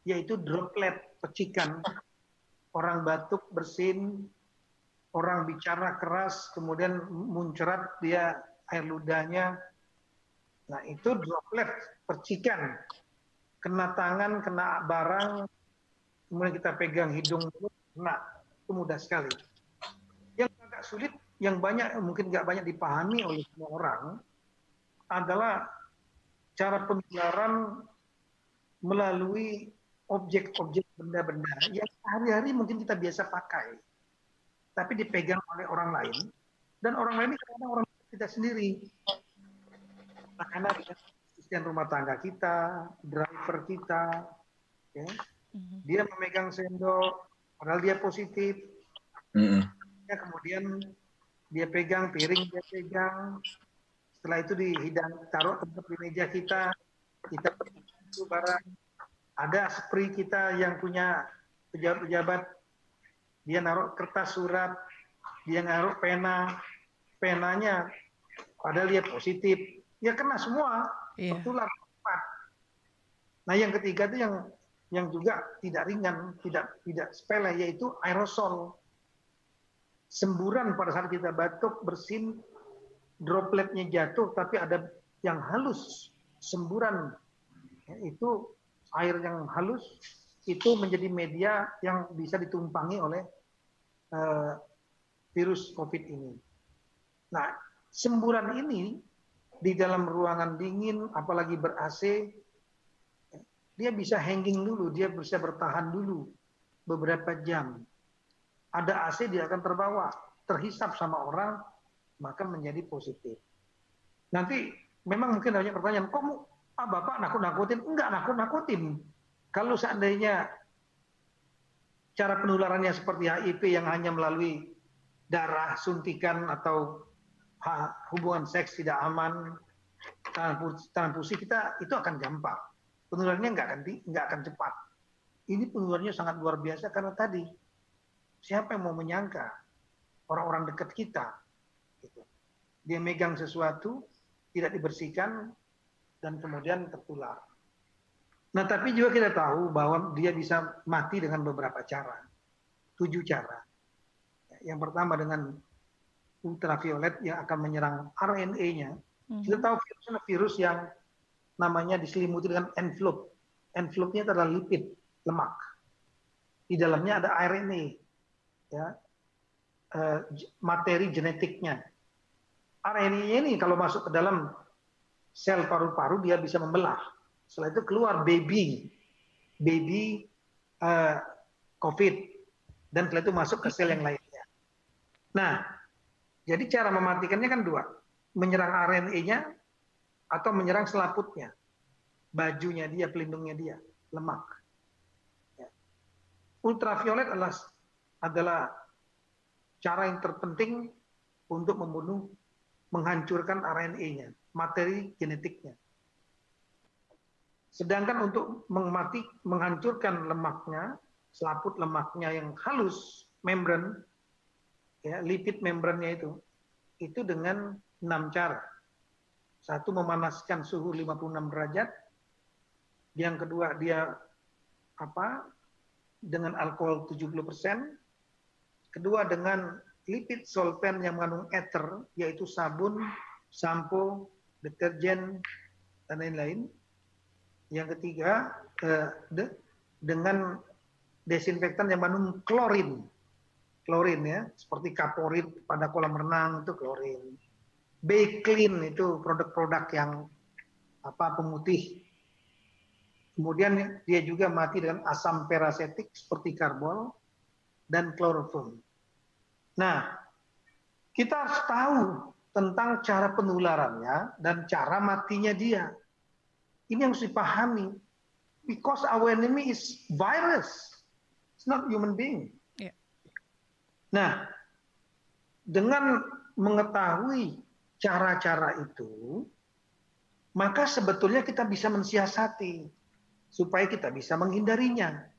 yaitu droplet pecikan orang batuk bersin, orang bicara keras, kemudian muncrat dia air ludahnya. Nah itu droplet, percikan. Kena tangan, kena barang, kemudian kita pegang hidung, kena. Itu mudah sekali. Yang agak sulit, yang banyak mungkin nggak banyak dipahami oleh semua orang, adalah cara penularan melalui objek-objek benda-benda yang sehari-hari mungkin kita biasa pakai, tapi dipegang oleh orang lain, dan orang lain ini kadang orang kita sendiri. Makanan asisten rumah tangga kita, driver kita, ya. Mm-hmm. dia memegang sendok, padahal dia positif. Mm-hmm. Ya, kemudian dia pegang piring, dia pegang. Setelah itu dihidang, taruh tempat di meja kita, kita itu barang. Ada spray kita yang punya pejabat-pejabat, dia naruh kertas surat, dia naruh pena, penanya, padahal dia positif, ya kena semua, yeah. tertular cepat. Nah yang ketiga itu yang yang juga tidak ringan, tidak tidak sepele, yaitu aerosol. Semburan pada saat kita batuk, bersin, dropletnya jatuh, tapi ada yang halus, semburan ya, itu air yang halus itu menjadi media yang bisa ditumpangi oleh uh, virus COVID ini. Nah, semburan ini di dalam ruangan dingin, apalagi ber AC, dia bisa hanging dulu, dia bisa bertahan dulu beberapa jam. Ada AC dia akan terbawa, terhisap sama orang, maka menjadi positif. Nanti memang mungkin banyak pertanyaan, kok ah, Bapak nakut-nakutin? Enggak nakut-nakutin. Kalau seandainya cara penularannya seperti HIV yang hanya melalui darah, suntikan atau hubungan seks tidak aman, transfusi kita itu akan gampang. Penularannya nggak akan nggak akan cepat. Ini penularannya sangat luar biasa karena tadi siapa yang mau menyangka orang-orang dekat kita, gitu. dia megang sesuatu tidak dibersihkan dan kemudian tertular. Nah, tapi juga kita tahu bahwa dia bisa mati dengan beberapa cara. Tujuh cara. Yang pertama dengan ultraviolet yang akan menyerang RNA-nya. Hmm. Kita tahu virus virus yang namanya diselimuti dengan envelope. Envelope-nya adalah lipid, lemak. Di dalamnya ada RNA, ya, uh, materi genetiknya. RNA-nya ini kalau masuk ke dalam sel paru-paru dia bisa membelah setelah itu keluar baby, baby uh, COVID, dan setelah itu masuk ke sel yang lainnya. Nah, jadi cara mematikannya kan dua, menyerang RNA-nya atau menyerang selaputnya, bajunya dia, pelindungnya dia, lemak. Ya. Ultraviolet adalah adalah cara yang terpenting untuk membunuh, menghancurkan RNA-nya, materi genetiknya. Sedangkan untuk memati, menghancurkan lemaknya, selaput lemaknya yang halus, membran, ya, lipid membrannya itu, itu dengan enam cara. Satu memanaskan suhu 56 derajat, yang kedua dia apa? dengan alkohol 70 persen, kedua dengan lipid solvent yang mengandung ether, yaitu sabun, sampo, deterjen, dan lain-lain, yang ketiga eh, de, dengan desinfektan yang mengandung klorin. Klorin ya, seperti kaporit pada kolam renang itu klorin. Clean itu produk-produk yang apa pemutih. Kemudian dia juga mati dengan asam perasetik seperti karbol dan kloroform. Nah, kita harus tahu tentang cara penularannya dan cara matinya dia. Ini yang harus dipahami. Because our enemy is virus. It's not human being. Nah, dengan mengetahui cara-cara itu, maka sebetulnya kita bisa mensiasati supaya kita bisa menghindarinya.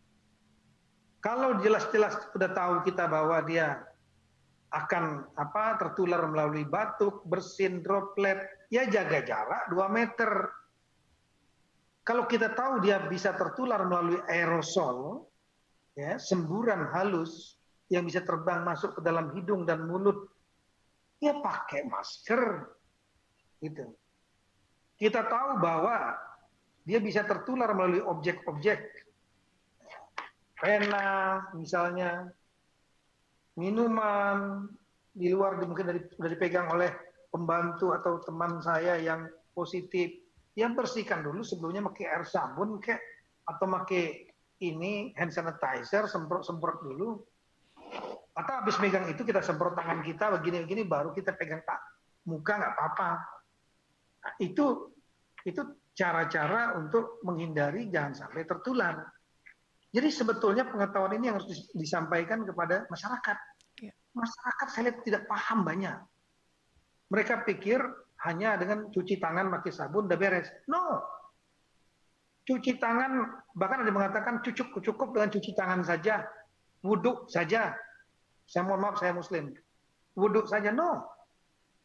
Kalau jelas-jelas sudah tahu kita bahwa dia akan apa tertular melalui batuk, bersin, droplet, ya jaga jarak 2 meter kalau kita tahu dia bisa tertular melalui aerosol, ya, semburan halus yang bisa terbang masuk ke dalam hidung dan mulut, ya pakai masker. Gitu. Kita tahu bahwa dia bisa tertular melalui objek-objek. Pena misalnya, minuman, di luar mungkin dari, sudah dipegang oleh pembantu atau teman saya yang positif yang bersihkan dulu sebelumnya pakai air sabun kayak atau pakai ini hand sanitizer semprot semprot dulu atau habis megang itu kita semprot tangan kita begini-begini baru kita pegang tak muka nggak apa-apa nah, itu itu cara-cara untuk menghindari jangan sampai tertular. Jadi sebetulnya pengetahuan ini yang harus disampaikan kepada masyarakat. Ya. Masyarakat saya lihat tidak paham banyak. Mereka pikir hanya dengan cuci tangan pakai sabun udah beres. No. Cuci tangan bahkan ada yang mengatakan cukup cukup dengan cuci tangan saja, wudhu saja. Saya mohon maaf saya muslim. Wudhu saja no.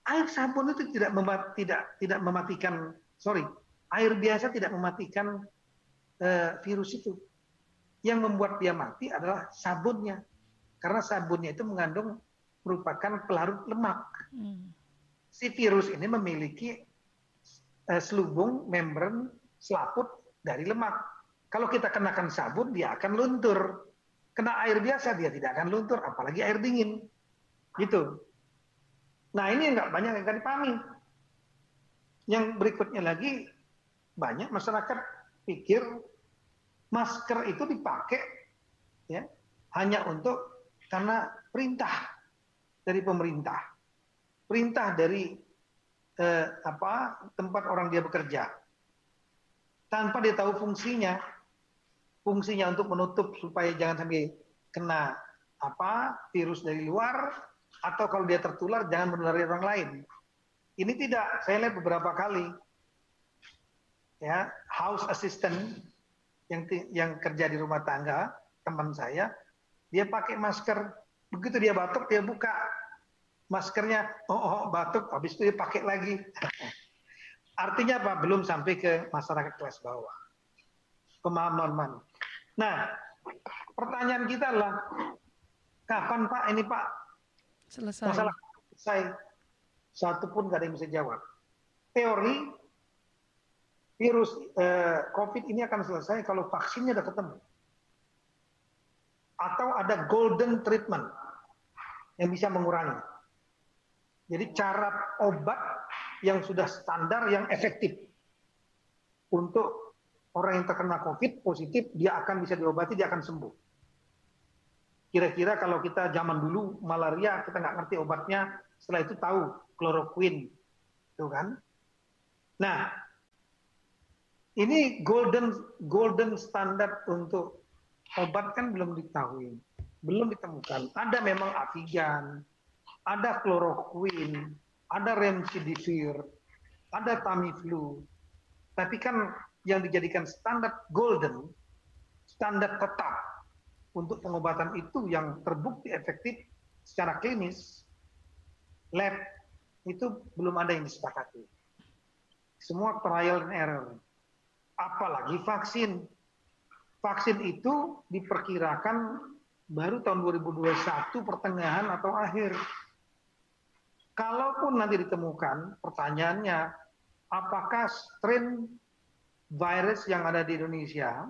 Air sabun itu tidak memat, tidak tidak mematikan sorry air biasa tidak mematikan uh, virus itu yang membuat dia mati adalah sabunnya. Karena sabunnya itu mengandung merupakan pelarut lemak. Hmm. Si virus ini memiliki uh, selubung membran selaput dari lemak. Kalau kita kenakan sabun, dia akan luntur. Kena air biasa, dia tidak akan luntur, apalagi air dingin. Gitu. Nah ini nggak banyak yang akan dipahami. Yang berikutnya lagi, banyak masyarakat pikir masker itu dipakai ya hanya untuk karena perintah dari pemerintah, perintah dari eh, apa tempat orang dia bekerja, tanpa dia tahu fungsinya, fungsinya untuk menutup supaya jangan sampai kena apa virus dari luar atau kalau dia tertular jangan menulari orang lain. Ini tidak, saya lihat beberapa kali ya house assistant yang yang kerja di rumah tangga teman saya dia pakai masker. Begitu dia batuk dia buka maskernya. Oh, oh batuk habis itu dia pakai lagi. Artinya apa? Belum sampai ke masyarakat kelas bawah. Pemahaman man nah pertanyaan kita adalah kapan pak ini pak selesai masalah selesai satu pun gak ada yang bisa jawab teori virus eh, COVID ini akan selesai kalau vaksinnya sudah ketemu. Atau ada golden treatment yang bisa mengurangi. Jadi cara obat yang sudah standar yang efektif untuk orang yang terkena COVID positif dia akan bisa diobati dia akan sembuh. Kira-kira kalau kita zaman dulu malaria kita nggak ngerti obatnya, setelah itu tahu kloroquine, tuh kan? Nah, ini golden golden standard untuk obat kan belum diketahui, belum ditemukan. Ada memang Avigan, ada chloroquine, ada remdesivir, ada Tamiflu. Tapi kan yang dijadikan standar golden, standar tetap untuk pengobatan itu yang terbukti efektif secara klinis, lab itu belum ada yang disepakati. Semua trial and error apalagi vaksin. Vaksin itu diperkirakan baru tahun 2021 pertengahan atau akhir. Kalaupun nanti ditemukan, pertanyaannya, apakah strain virus yang ada di Indonesia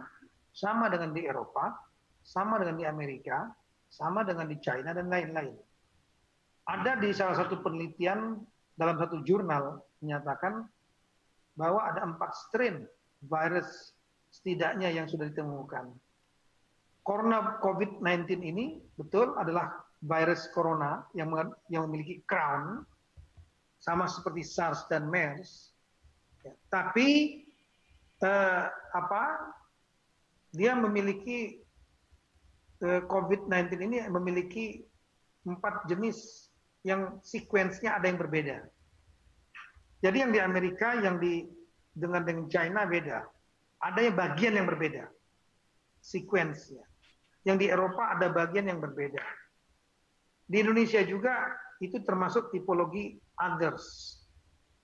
sama dengan di Eropa, sama dengan di Amerika, sama dengan di China, dan lain-lain. Ada di salah satu penelitian dalam satu jurnal menyatakan bahwa ada empat strain virus setidaknya yang sudah ditemukan. Corona COVID-19 ini betul adalah virus corona yang yang memiliki crown sama seperti SARS dan MERS. Ya, tapi eh, apa? Dia memiliki eh, COVID-19 ini memiliki empat jenis yang sekuensnya ada yang berbeda. Jadi yang di Amerika, yang di dengan dengan China beda. Ada yang bagian yang berbeda. Sequence-nya. Yang di Eropa ada bagian yang berbeda. Di Indonesia juga itu termasuk tipologi others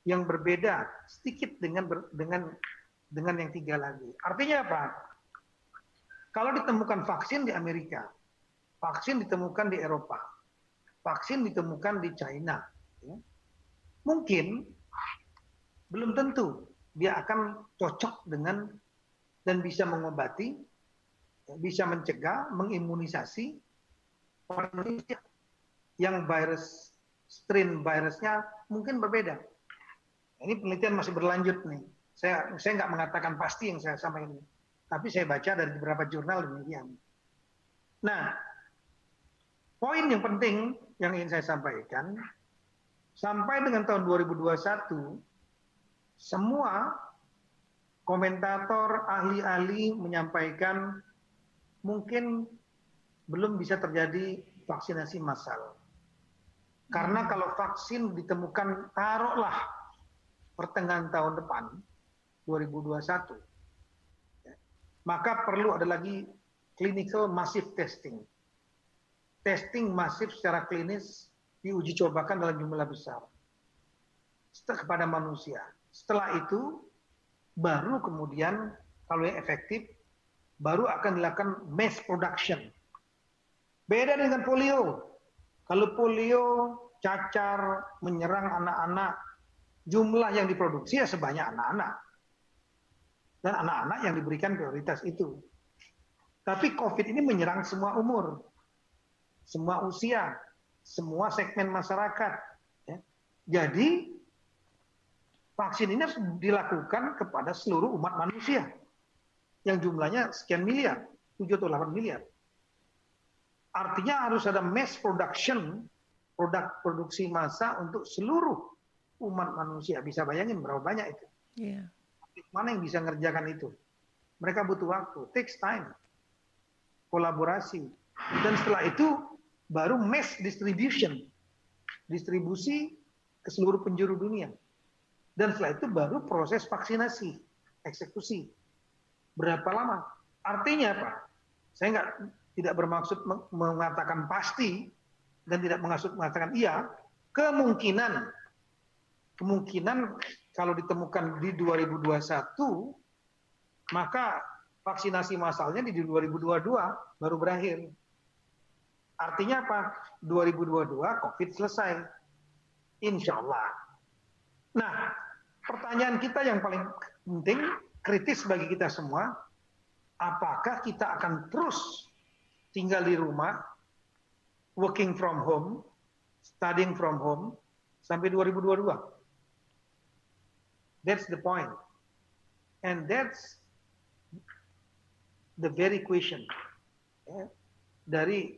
yang berbeda sedikit dengan dengan dengan yang tiga lagi. Artinya apa? Kalau ditemukan vaksin di Amerika, vaksin ditemukan di Eropa, vaksin ditemukan di China, ya, mungkin belum tentu dia akan cocok dengan dan bisa mengobati, bisa mencegah, mengimunisasi orang Indonesia yang virus strain virusnya mungkin berbeda. Ini penelitian masih berlanjut nih. Saya saya nggak mengatakan pasti yang saya sampaikan ini, tapi saya baca dari beberapa jurnal demikian. Nah, poin yang penting yang ingin saya sampaikan, sampai dengan tahun 2021 semua komentator, ahli-ahli menyampaikan mungkin belum bisa terjadi vaksinasi massal. Karena kalau vaksin ditemukan taruhlah pertengahan tahun depan 2021, ya, maka perlu ada lagi clinical massive testing. Testing masif secara klinis diuji cobakan dalam jumlah besar kepada manusia. Setelah itu baru kemudian kalau yang efektif baru akan dilakukan mass production. Beda dengan polio. Kalau polio cacar menyerang anak-anak, jumlah yang diproduksi ya sebanyak anak-anak. Dan anak-anak yang diberikan prioritas itu. Tapi COVID ini menyerang semua umur, semua usia, semua segmen masyarakat. Ya. Jadi vaksin ini harus dilakukan kepada seluruh umat manusia yang jumlahnya sekian miliar, 7 atau 8 miliar. Artinya harus ada mass production, produk produksi massa untuk seluruh umat manusia. Bisa bayangin berapa banyak itu. Yeah. Mana yang bisa ngerjakan itu? Mereka butuh waktu, takes time, kolaborasi. Dan setelah itu baru mass distribution, distribusi ke seluruh penjuru dunia. Dan setelah itu baru proses vaksinasi, eksekusi. Berapa lama? Artinya apa? Saya nggak tidak bermaksud mengatakan pasti dan tidak mengatakan iya. Kemungkinan, kemungkinan kalau ditemukan di 2021, maka vaksinasi masalnya di 2022 baru berakhir. Artinya apa? 2022 COVID selesai. Insya Allah. Nah, pertanyaan kita yang paling penting, kritis bagi kita semua, apakah kita akan terus tinggal di rumah, working from home, studying from home, sampai 2022. That's the point. And that's the very question ya, dari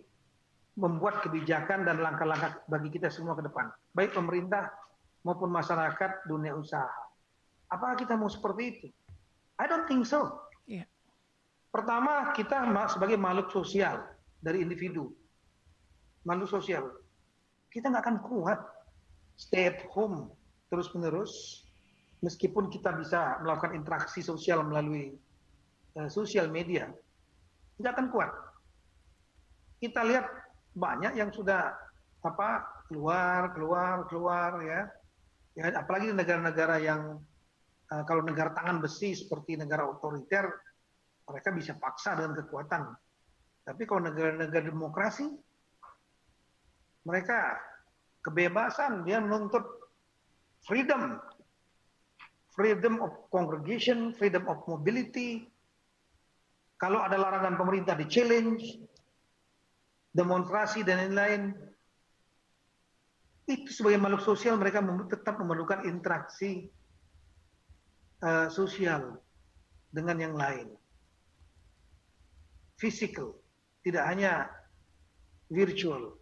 membuat kebijakan dan langkah-langkah bagi kita semua ke depan. Baik pemerintah maupun masyarakat dunia usaha. Apakah kita mau seperti itu? I don't think so. Yeah. Pertama, kita sebagai makhluk sosial dari individu, makhluk sosial, kita nggak akan kuat stay at home terus-menerus, meskipun kita bisa melakukan interaksi sosial melalui uh, sosial media, nggak akan kuat. Kita lihat banyak yang sudah apa keluar, keluar, keluar ya, ya apalagi di negara-negara yang uh, kalau negara tangan besi seperti negara otoriter mereka bisa paksa dengan kekuatan. Tapi kalau negara-negara demokrasi, mereka kebebasan, dia menuntut freedom, freedom of congregation, freedom of mobility. Kalau ada larangan pemerintah di challenge, demonstrasi dan lain-lain, itu sebagai makhluk sosial mereka tetap memerlukan interaksi uh, sosial dengan yang lain physical, tidak hanya virtual.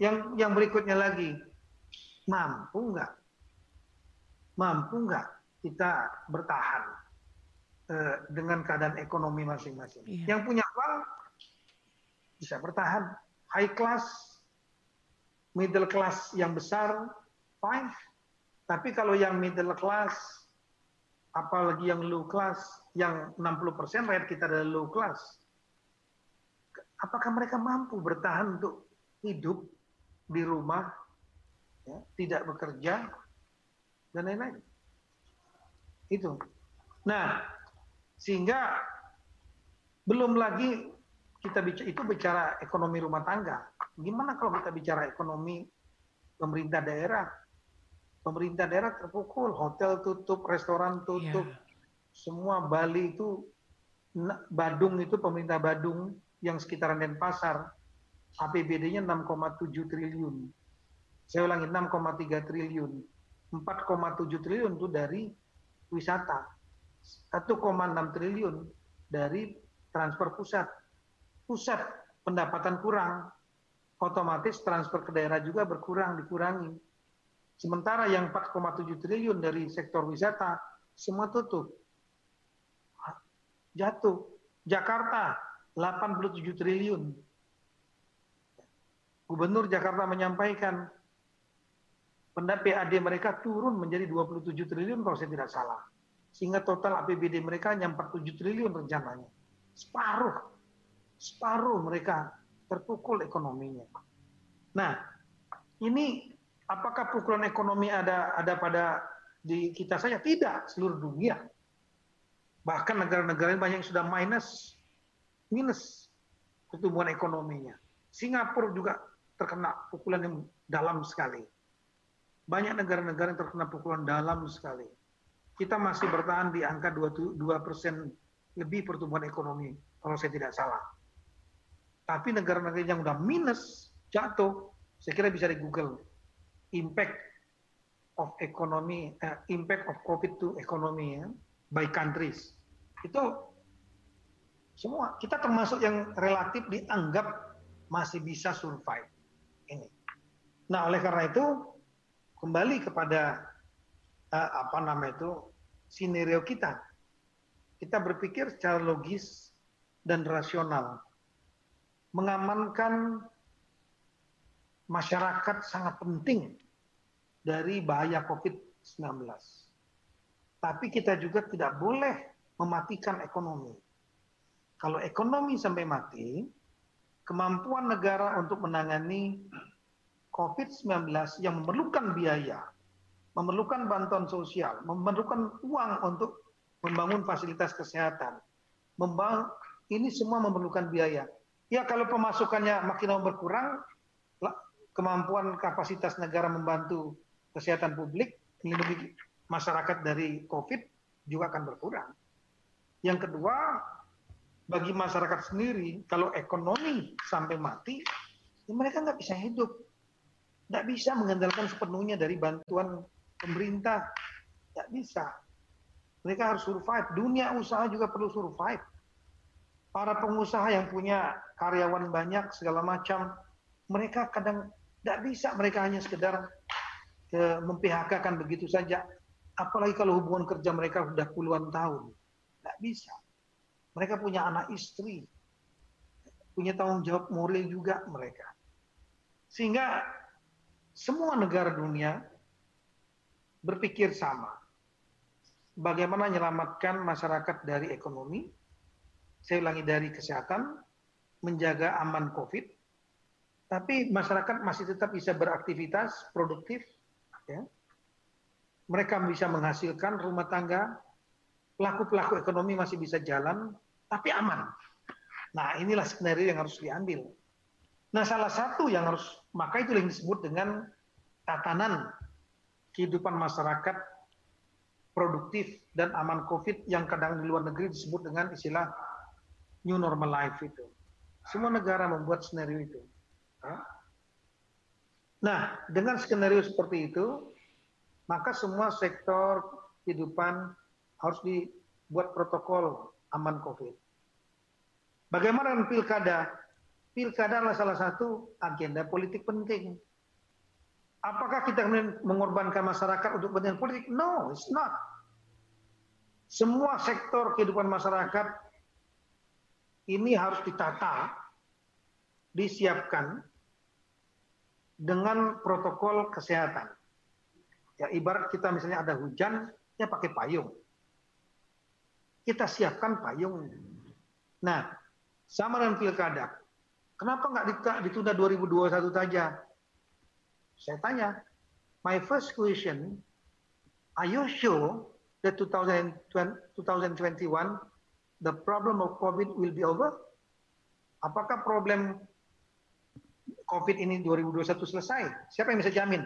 Yang yang berikutnya lagi, mampu nggak? Mampu nggak kita bertahan uh, dengan keadaan ekonomi masing-masing? Iya. Yang punya uang bisa bertahan. High class, middle class yang besar, fine. Tapi kalau yang middle class, apalagi yang low class, yang 60% rakyat kita adalah low class. Apakah mereka mampu bertahan untuk hidup di rumah, ya, tidak bekerja, dan lain-lain? Itu. Nah, sehingga belum lagi kita bicara, itu bicara ekonomi rumah tangga. Gimana kalau kita bicara ekonomi pemerintah daerah? Pemerintah daerah terpukul, hotel tutup, restoran tutup, yeah semua Bali itu Badung itu pemerintah Badung yang sekitaran Denpasar APBD-nya 6,7 triliun. Saya ulangi 6,3 triliun. 4,7 triliun itu dari wisata. 1,6 triliun dari transfer pusat. Pusat pendapatan kurang, otomatis transfer ke daerah juga berkurang, dikurangi. Sementara yang 4,7 triliun dari sektor wisata semua tutup. Jatuh. Jakarta 87 triliun. Gubernur Jakarta menyampaikan benda PAD mereka turun menjadi 27 triliun kalau saya tidak salah. Sehingga total APBD mereka hanya 47 triliun rencananya. Separuh. Separuh mereka terpukul ekonominya. Nah, ini apakah pukulan ekonomi ada ada pada di kita saja? Tidak, seluruh dunia. Bahkan negara-negara banyak yang sudah minus, minus pertumbuhan ekonominya. Singapura juga terkena pukulan yang dalam sekali. Banyak negara-negara yang terkena pukulan dalam sekali. Kita masih bertahan di angka 2 persen lebih pertumbuhan ekonomi, kalau saya tidak salah. Tapi negara-negara yang udah minus, jatuh, saya kira bisa di Google. Impact of economy, uh, impact of COVID to economy ya, by countries itu semua kita termasuk yang relatif dianggap masih bisa survive ini. Nah oleh karena itu kembali kepada uh, apa nama itu sinerio kita. Kita berpikir secara logis dan rasional, mengamankan masyarakat sangat penting dari bahaya COVID-19. Tapi kita juga tidak boleh mematikan ekonomi. Kalau ekonomi sampai mati, kemampuan negara untuk menangani COVID-19 yang memerlukan biaya, memerlukan bantuan sosial, memerlukan uang untuk membangun fasilitas kesehatan, membangun, ini semua memerlukan biaya. Ya kalau pemasukannya makin berkurang, kemampuan kapasitas negara membantu kesehatan publik, melindungi masyarakat dari COVID juga akan berkurang. Yang kedua, bagi masyarakat sendiri, kalau ekonomi sampai mati, ya mereka nggak bisa hidup. Nggak bisa mengandalkan sepenuhnya dari bantuan pemerintah. Nggak bisa. Mereka harus survive. Dunia usaha juga perlu survive. Para pengusaha yang punya karyawan banyak, segala macam, mereka kadang nggak bisa. Mereka hanya sekedar ke memphk kan begitu saja. Apalagi kalau hubungan kerja mereka sudah puluhan tahun Nggak bisa. Mereka punya anak istri. Punya tanggung jawab moral juga mereka. Sehingga semua negara dunia berpikir sama. Bagaimana menyelamatkan masyarakat dari ekonomi, saya ulangi dari kesehatan, menjaga aman COVID, tapi masyarakat masih tetap bisa beraktivitas produktif, ya. mereka bisa menghasilkan rumah tangga, pelaku-pelaku ekonomi masih bisa jalan, tapi aman. Nah, inilah skenario yang harus diambil. Nah, salah satu yang harus, maka itu yang disebut dengan tatanan kehidupan masyarakat produktif dan aman COVID yang kadang di luar negeri disebut dengan istilah new normal life itu. Semua negara membuat skenario itu. Nah, dengan skenario seperti itu, maka semua sektor kehidupan harus dibuat protokol aman COVID. Bagaimana dengan pilkada? Pilkada adalah salah satu agenda politik penting. Apakah kita mengorbankan masyarakat untuk kepentingan politik? No, it's not. Semua sektor kehidupan masyarakat ini harus ditata, disiapkan dengan protokol kesehatan. Ya ibarat kita misalnya ada hujan, ya pakai payung kita siapkan payung. Nah, sama dengan pilkada. Kenapa nggak ditunda 2021 saja? Saya tanya, my first question, are you sure that 2021 the problem of COVID will be over? Apakah problem COVID ini 2021 selesai? Siapa yang bisa jamin?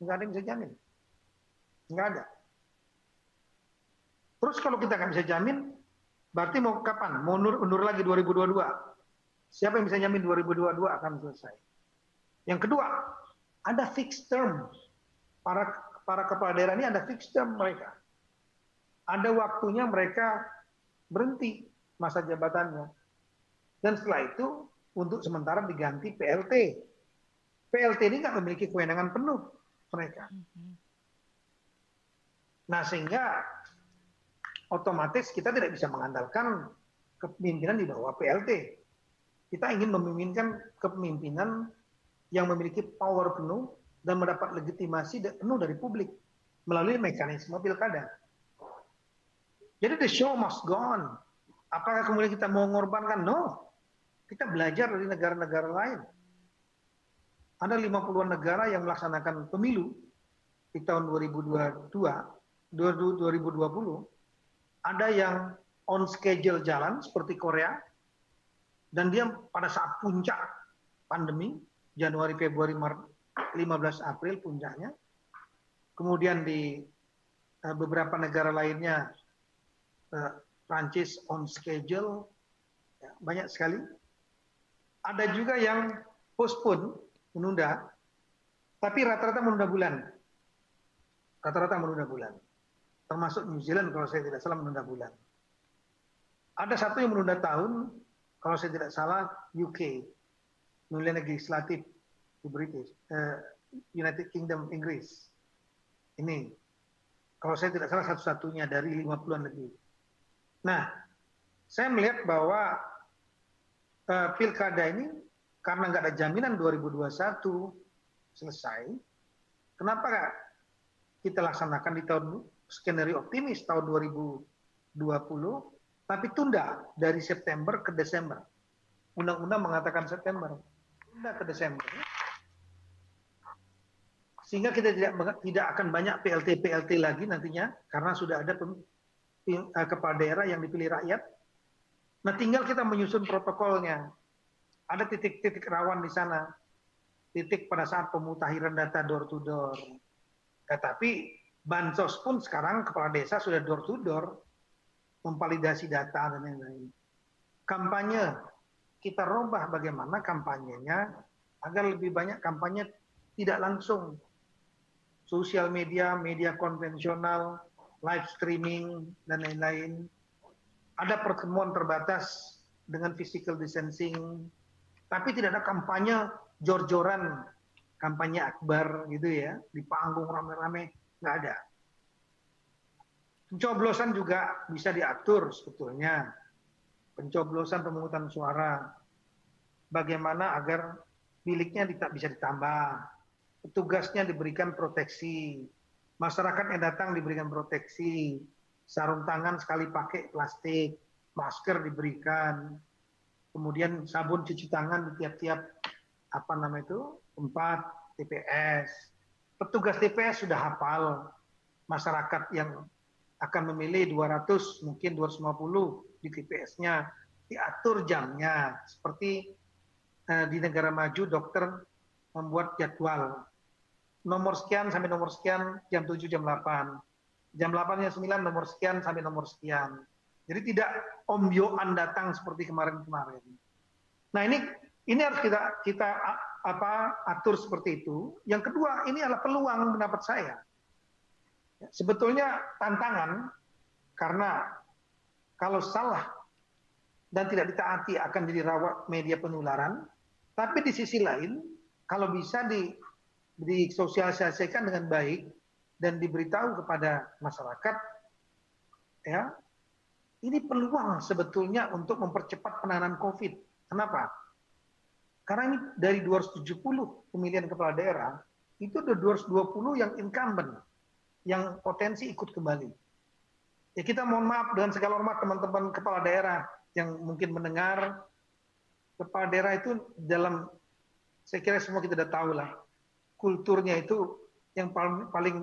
Enggak ada yang bisa jamin. Enggak ada. Terus kalau kita nggak bisa jamin, berarti mau kapan? Mau undur, undur lagi 2022? Siapa yang bisa jamin 2022 akan selesai? Yang kedua, ada fixed term. Para para kepala daerah ini ada fixed term mereka. Ada waktunya mereka berhenti masa jabatannya. Dan setelah itu untuk sementara diganti PLT. PLT ini nggak memiliki kewenangan penuh mereka. Mm-hmm. Nah sehingga otomatis kita tidak bisa mengandalkan kepemimpinan di bawah PLT. Kita ingin memimpinkan kepemimpinan yang memiliki power penuh dan mendapat legitimasi penuh dari publik melalui mekanisme pilkada. Jadi the show must go on. Apakah kemudian kita mau mengorbankan? No. Kita belajar dari negara-negara lain. Ada 50-an negara yang melaksanakan pemilu di tahun 2022, 2020. Ada yang on schedule jalan seperti Korea, dan dia pada saat puncak pandemi Januari Februari Maret 15 April puncaknya kemudian di uh, beberapa negara lainnya uh, Prancis on schedule ya, banyak sekali. Ada juga yang postpone menunda tapi rata-rata menunda bulan. Rata-rata menunda bulan. Termasuk New Zealand kalau saya tidak salah menunda bulan. Ada satu yang menunda tahun kalau saya tidak salah UK pemilihan legislatif di British uh, United Kingdom Inggris ini kalau saya tidak salah satu-satunya dari 50-an lebih. Nah, saya melihat bahwa uh, pilkada ini karena nggak ada jaminan 2021 selesai, kenapa kita laksanakan di tahun skenario optimis tahun 2020 tapi tunda dari September ke Desember. Undang-undang mengatakan September, tunda ke Desember. Sehingga kita tidak tidak akan banyak PLT PLT lagi nantinya karena sudah ada pem, uh, kepala daerah yang dipilih rakyat. Nah, tinggal kita menyusun protokolnya. Ada titik-titik rawan di sana. Titik pada saat pemutahiran data door to door. Tetapi bansos pun sekarang kepala desa sudah door to door memvalidasi data dan lain-lain. Kampanye, kita robah bagaimana kampanyenya agar lebih banyak kampanye tidak langsung. Sosial media, media konvensional, live streaming, dan lain-lain. Ada pertemuan terbatas dengan physical distancing, tapi tidak ada kampanye jor-joran, kampanye akbar gitu ya, di panggung rame-rame, nggak ada Pencoblosan juga bisa diatur sebetulnya. Pencoblosan pemungutan suara. Bagaimana agar miliknya tidak bisa ditambah. Petugasnya diberikan proteksi. Masyarakat yang datang diberikan proteksi. Sarung tangan sekali pakai plastik. Masker diberikan. Kemudian sabun cuci tangan di tiap-tiap apa nama itu tempat TPS. Petugas TPS sudah hafal masyarakat yang akan memilih 200 mungkin 250 di TPS-nya diatur jamnya seperti uh, di negara maju dokter membuat jadwal. Nomor sekian sampai nomor sekian jam 7 jam 8 jam 8 jam 9 nomor sekian sampai nomor sekian. Jadi tidak ombyoan datang seperti kemarin-kemarin. Nah ini ini harus kita kita apa atur seperti itu. Yang kedua ini adalah peluang pendapat saya Sebetulnya tantangan karena kalau salah dan tidak ditaati akan jadi rawat media penularan. Tapi di sisi lain, kalau bisa di, disosialisasikan dengan baik dan diberitahu kepada masyarakat, ya ini peluang sebetulnya untuk mempercepat penanganan COVID. Kenapa? Karena ini dari 270 pemilihan kepala daerah, itu ada 220 yang incumbent yang potensi ikut kembali. Ya kita mohon maaf dengan segala hormat teman-teman kepala daerah yang mungkin mendengar kepala daerah itu dalam saya kira semua kita sudah tahu lah kulturnya itu yang paling paling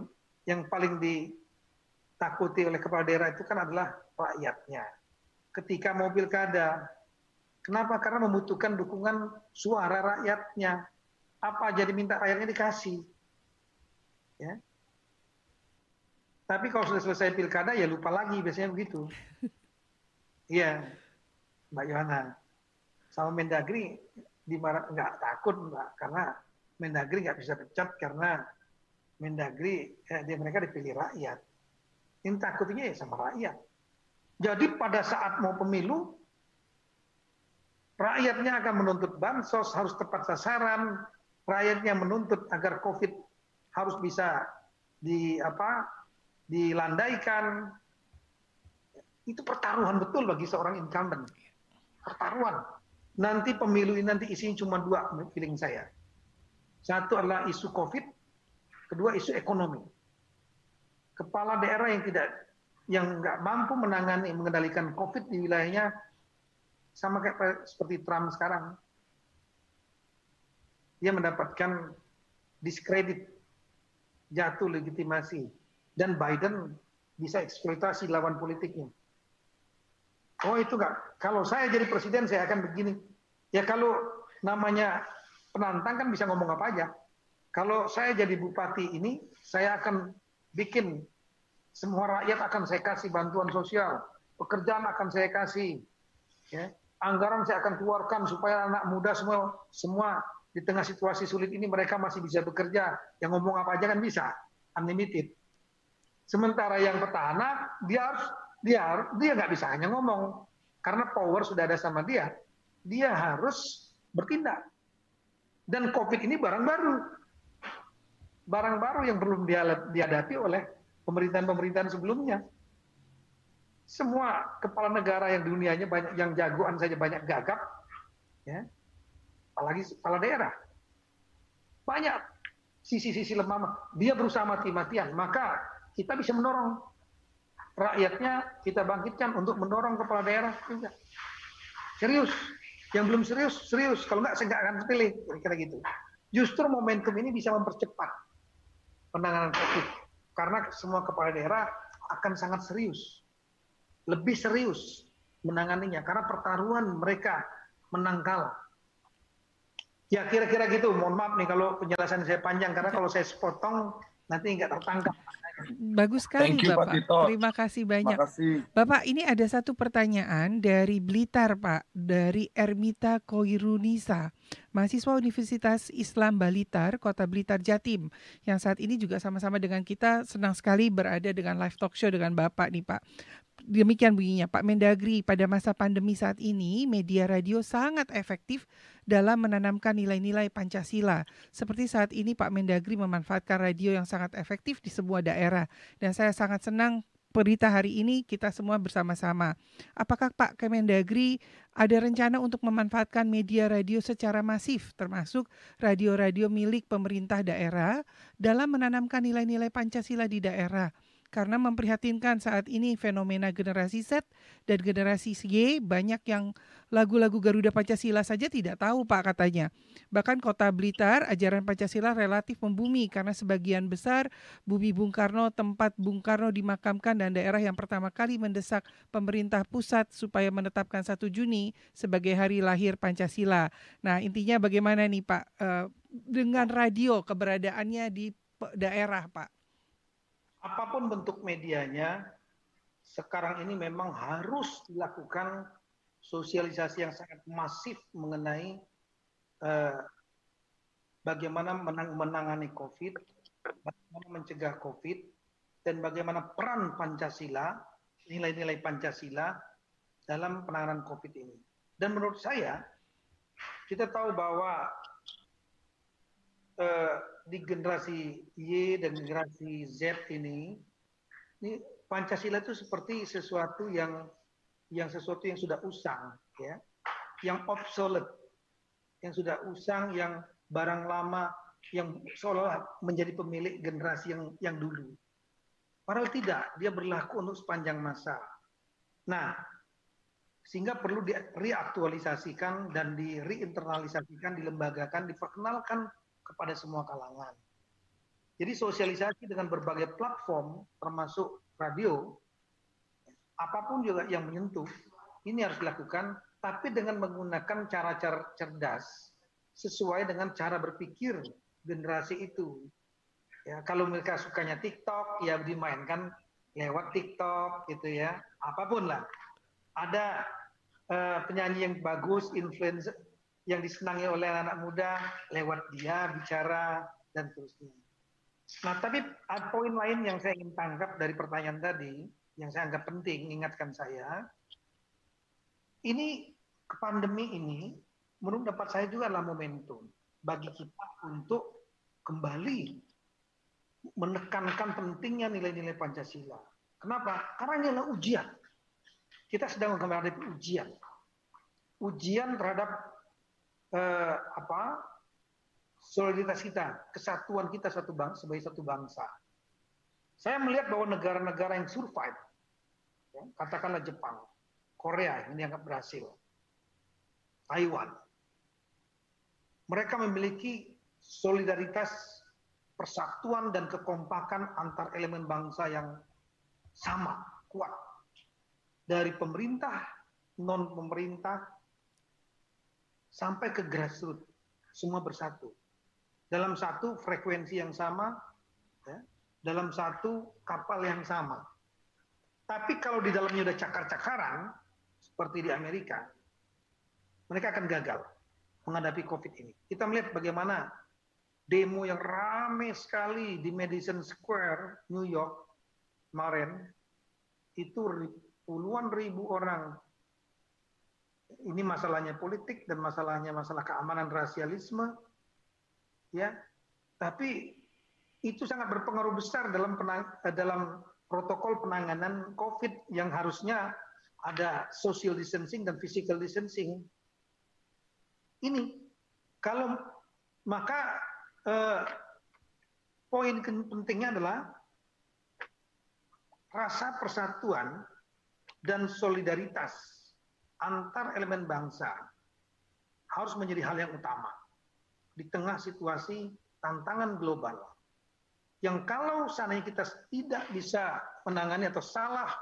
yang paling ditakuti oleh kepala daerah itu kan adalah rakyatnya. Ketika mau pilkada, kenapa? Karena membutuhkan dukungan suara rakyatnya. Apa jadi minta rakyatnya dikasih? Ya, tapi kalau sudah selesai pilkada ya lupa lagi biasanya begitu. Iya, Mbak Yohana. Sama Mendagri dimarah nggak takut Mbak karena Mendagri nggak bisa pecat karena Mendagri eh, dia mereka dipilih rakyat. Ini takutnya ya sama rakyat. Jadi pada saat mau pemilu rakyatnya akan menuntut bansos harus tepat sasaran, rakyatnya menuntut agar COVID harus bisa di apa dilandaikan. Itu pertaruhan betul bagi seorang incumbent. Pertaruhan. Nanti pemilu ini nanti isinya cuma dua feeling saya. Satu adalah isu COVID, kedua isu ekonomi. Kepala daerah yang tidak yang nggak mampu menangani mengendalikan COVID di wilayahnya sama kayak seperti Trump sekarang. Dia mendapatkan diskredit, jatuh legitimasi, dan Biden bisa eksploitasi lawan politiknya. Oh itu nggak. Kalau saya jadi presiden saya akan begini. Ya kalau namanya penantang kan bisa ngomong apa aja. Kalau saya jadi bupati ini, saya akan bikin semua rakyat akan saya kasih bantuan sosial, pekerjaan akan saya kasih, ya. anggaran saya akan keluarkan supaya anak muda semua semua di tengah situasi sulit ini mereka masih bisa bekerja. Yang ngomong apa aja kan bisa, unlimited. Sementara yang petahana dia harus dia dia nggak bisa hanya ngomong karena power sudah ada sama dia. Dia harus bertindak. Dan COVID ini barang baru. Barang baru yang belum dihadapi oleh pemerintahan-pemerintahan sebelumnya. Semua kepala negara yang dunianya banyak yang jagoan saja banyak gagap, ya. Apalagi kepala daerah. Banyak sisi-sisi lemah. Dia berusaha mati-matian, maka kita bisa mendorong rakyatnya kita bangkitkan untuk mendorong kepala daerah juga. Serius, yang belum serius, serius. Kalau nggak, saya nggak akan pilih. Kira-kira gitu. Justru momentum ini bisa mempercepat penanganan COVID. Karena semua kepala daerah akan sangat serius. Lebih serius menanganinya. Karena pertaruhan mereka menangkal. Ya kira-kira gitu. Mohon maaf nih kalau penjelasan saya panjang. Karena kalau saya sepotong nanti nggak tertangkap. Bagus sekali you, Bapak. Pak Terima kasih banyak. Makasih. Bapak, ini ada satu pertanyaan dari Blitar, Pak, dari Ermita Koirunisa, mahasiswa Universitas Islam Balitar, Kota Blitar, Jatim, yang saat ini juga sama-sama dengan kita senang sekali berada dengan live talk show dengan Bapak nih, Pak. Demikian bunyinya Pak Mendagri, pada masa pandemi saat ini media radio sangat efektif dalam menanamkan nilai-nilai Pancasila. Seperti saat ini Pak Mendagri memanfaatkan radio yang sangat efektif di sebuah daerah dan saya sangat senang berita hari ini kita semua bersama-sama. Apakah Pak Kemendagri ada rencana untuk memanfaatkan media radio secara masif termasuk radio-radio milik pemerintah daerah dalam menanamkan nilai-nilai Pancasila di daerah? Karena memprihatinkan saat ini fenomena generasi Z dan generasi Y banyak yang lagu-lagu Garuda Pancasila saja tidak tahu Pak katanya. Bahkan kota Blitar ajaran Pancasila relatif membumi karena sebagian besar bumi Bung Karno tempat Bung Karno dimakamkan dan daerah yang pertama kali mendesak pemerintah pusat supaya menetapkan 1 Juni sebagai hari lahir Pancasila. Nah intinya bagaimana nih Pak uh, dengan radio keberadaannya di daerah Pak? Apa pun bentuk medianya, sekarang ini memang harus dilakukan sosialisasi yang sangat masif mengenai eh, bagaimana menang, menangani COVID, bagaimana mencegah COVID, dan bagaimana peran Pancasila, nilai-nilai Pancasila dalam penanganan COVID ini. Dan menurut saya, kita tahu bahwa eh, di generasi Y dan generasi Z ini, ini Pancasila itu seperti sesuatu yang yang sesuatu yang sudah usang, ya, yang obsolete, yang sudah usang, yang barang lama, yang seolah menjadi pemilik generasi yang yang dulu. Padahal tidak, dia berlaku untuk sepanjang masa. Nah, sehingga perlu direaktualisasikan dan direinteralisasikan, dilembagakan, diperkenalkan kepada semua kalangan. Jadi sosialisasi dengan berbagai platform termasuk radio, apa pun juga yang menyentuh, ini harus dilakukan tapi dengan menggunakan cara-cara cerdas sesuai dengan cara berpikir generasi itu. Ya, kalau mereka sukanya TikTok, ya dimainkan lewat TikTok gitu ya, apa pun lah. Ada uh, penyanyi yang bagus, influencer yang disenangi oleh anak, muda lewat dia bicara dan terusnya. Nah, tapi ada poin lain yang saya ingin tangkap dari pertanyaan tadi, yang saya anggap penting, ingatkan saya, ini pandemi ini, menurut dapat saya juga adalah momentum bagi kita untuk kembali menekankan pentingnya nilai-nilai Pancasila. Kenapa? Karena ini adalah ujian. kita sedang menghadapi ujian. Ujian terhadap eh, apa soliditas kita, kesatuan kita satu bangsa sebagai satu bangsa. Saya melihat bahwa negara-negara yang survive, ya, katakanlah Jepang, Korea yang dianggap berhasil, Taiwan, mereka memiliki solidaritas, persatuan dan kekompakan antar elemen bangsa yang sama, kuat dari pemerintah, non pemerintah, sampai ke grassroots, semua bersatu. Dalam satu frekuensi yang sama, ya, dalam satu kapal yang sama. Tapi kalau di dalamnya udah cakar-cakaran, seperti di Amerika, mereka akan gagal menghadapi COVID ini. Kita melihat bagaimana demo yang ramai sekali di Madison Square, New York, kemarin, itu puluhan ribu orang. Ini masalahnya politik dan masalahnya masalah keamanan rasialisme. Ya. Tapi itu sangat berpengaruh besar dalam penang, eh, dalam protokol penanganan COVID yang harusnya ada social distancing dan physical distancing. Ini kalau maka eh, poin pentingnya adalah rasa persatuan dan solidaritas antar elemen bangsa harus menjadi hal yang utama di tengah situasi tantangan global. Yang kalau seandainya kita tidak bisa menangani atau salah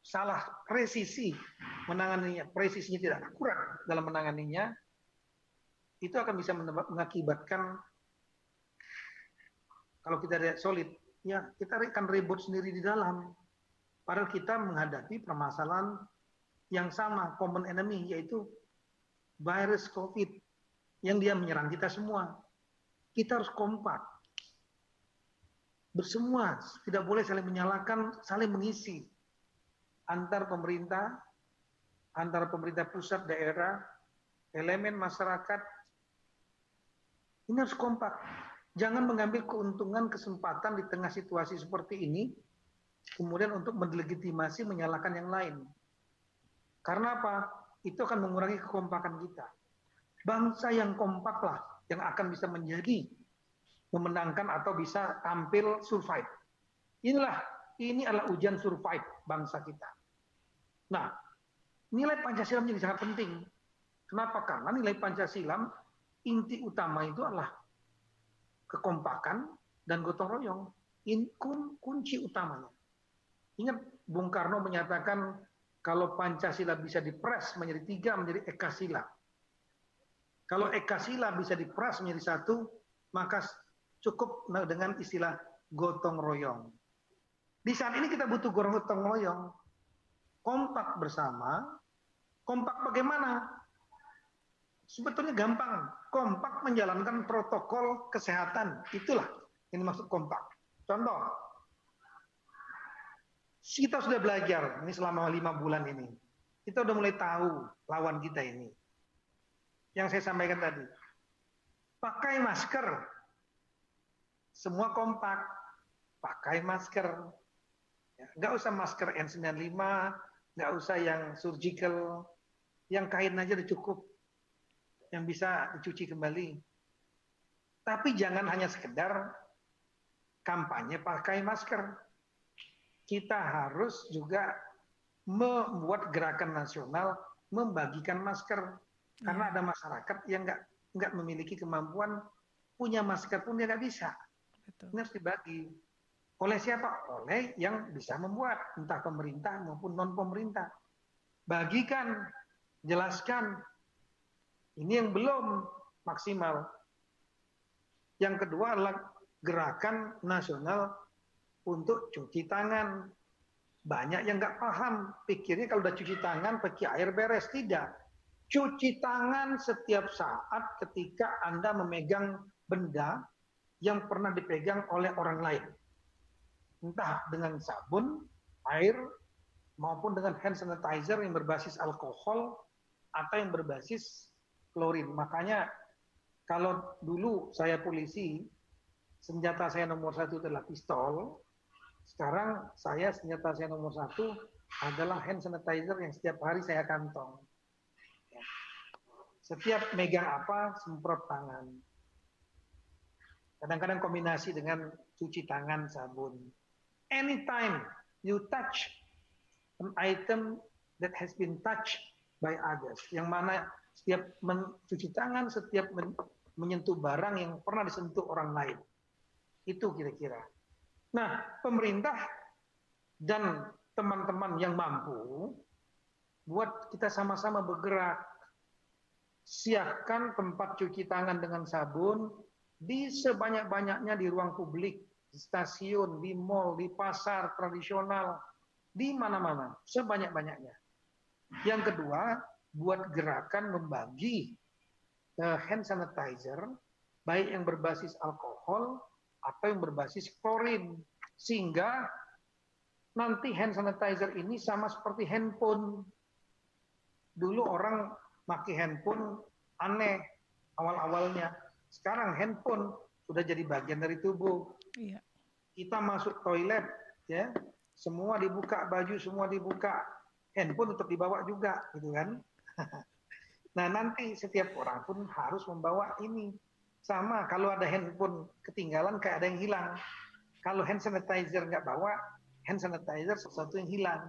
salah presisi menanganinya presisinya tidak akurat dalam menanganinya itu akan bisa mengakibatkan kalau kita tidak solid ya kita akan ribut sendiri di dalam. Padahal kita menghadapi permasalahan yang sama, common enemy, yaitu virus COVID yang dia menyerang kita semua. Kita harus kompak. Bersemua, tidak boleh saling menyalahkan, saling mengisi. Antar pemerintah, antara pemerintah pusat, daerah, elemen masyarakat, ini harus kompak. Jangan mengambil keuntungan, kesempatan di tengah situasi seperti ini, kemudian untuk mendelegitimasi menyalahkan yang lain. Karena apa? Itu akan mengurangi kekompakan kita. Bangsa yang kompaklah yang akan bisa menjadi memenangkan atau bisa tampil survive. Inilah ini adalah ujian survive bangsa kita. Nah, nilai Pancasila menjadi sangat penting. Kenapa? Karena nilai Pancasila inti utama itu adalah kekompakan dan gotong royong. Ini kunci utamanya. Ingat Bung Karno menyatakan kalau Pancasila bisa dipres menjadi tiga menjadi Ekasila. Kalau Ekasila bisa dipres menjadi satu, maka cukup dengan istilah gotong royong. Di saat ini kita butuh gotong royong. Kompak bersama. Kompak bagaimana? Sebetulnya gampang. Kompak menjalankan protokol kesehatan. Itulah ini maksud kompak. Contoh, kita sudah belajar ini selama lima bulan ini. Kita sudah mulai tahu lawan kita ini. Yang saya sampaikan tadi. Pakai masker. Semua kompak. Pakai masker. Ya, nggak usah masker N95, nggak usah yang surgical, yang kain aja udah cukup, yang bisa dicuci kembali. Tapi jangan hanya sekedar kampanye pakai masker kita harus juga membuat gerakan nasional membagikan masker karena hmm. ada masyarakat yang nggak nggak memiliki kemampuan punya masker pun dia nggak bisa. Betul. Ini harus dibagi. Oleh siapa? Oleh yang bisa membuat, entah pemerintah maupun non pemerintah. Bagikan, jelaskan. Ini yang belum maksimal. Yang kedua adalah gerakan nasional untuk cuci tangan. Banyak yang nggak paham, pikirnya kalau udah cuci tangan pakai air beres. Tidak. Cuci tangan setiap saat ketika Anda memegang benda yang pernah dipegang oleh orang lain. Entah dengan sabun, air, maupun dengan hand sanitizer yang berbasis alkohol atau yang berbasis klorin. Makanya kalau dulu saya polisi, senjata saya nomor satu adalah pistol, sekarang saya senjata saya nomor satu adalah hand sanitizer yang setiap hari saya kantong. Ya. Setiap megang apa, semprot tangan. Kadang-kadang kombinasi dengan cuci tangan, sabun. Anytime you touch an item that has been touched by others, yang mana setiap mencuci tangan, setiap men menyentuh barang yang pernah disentuh orang lain. Itu kira-kira. Nah, pemerintah dan teman-teman yang mampu buat kita sama-sama bergerak. Siapkan tempat cuci tangan dengan sabun di sebanyak-banyaknya di ruang publik, di stasiun, di mall, di pasar tradisional, di mana-mana, sebanyak-banyaknya. Yang kedua, buat gerakan membagi uh, hand sanitizer, baik yang berbasis alkohol atau yang berbasis klorin, sehingga nanti hand sanitizer ini sama seperti handphone. Dulu orang pakai handphone aneh awal-awalnya. Sekarang handphone sudah jadi bagian dari tubuh. Iya. Kita masuk toilet, ya, semua dibuka baju, semua dibuka, handphone untuk dibawa juga, gitu kan? nah nanti setiap orang pun harus membawa ini. Sama kalau ada handphone ketinggalan kayak ada yang hilang. Kalau hand sanitizer nggak bawa, hand sanitizer sesuatu yang hilang.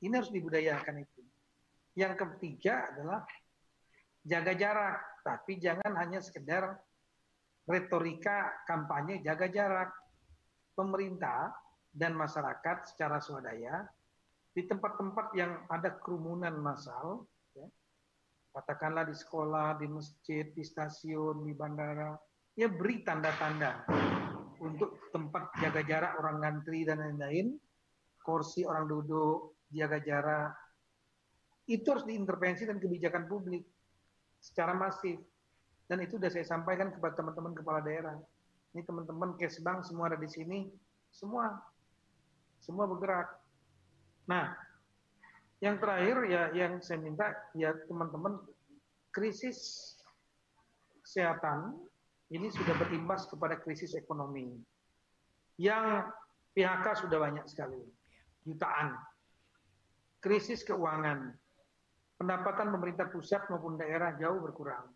Ini harus dibudayakan itu. Yang ketiga adalah jaga jarak, tapi jangan hanya sekedar retorika kampanye jaga jarak. Pemerintah dan masyarakat secara swadaya di tempat-tempat yang ada kerumunan massal, katakanlah di sekolah, di masjid, di stasiun, di bandara, ya beri tanda-tanda untuk tempat jaga jarak orang ngantri dan lain-lain, kursi orang duduk, jaga jarak, itu harus diintervensi dan kebijakan publik secara masif. Dan itu sudah saya sampaikan kepada teman-teman kepala daerah. Ini teman-teman Kesbang semua ada di sini, semua semua bergerak. Nah, yang terakhir ya yang saya minta ya teman-teman krisis kesehatan ini sudah berimbas kepada krisis ekonomi. Yang PHK sudah banyak sekali, jutaan. Krisis keuangan, pendapatan pemerintah pusat maupun daerah jauh berkurang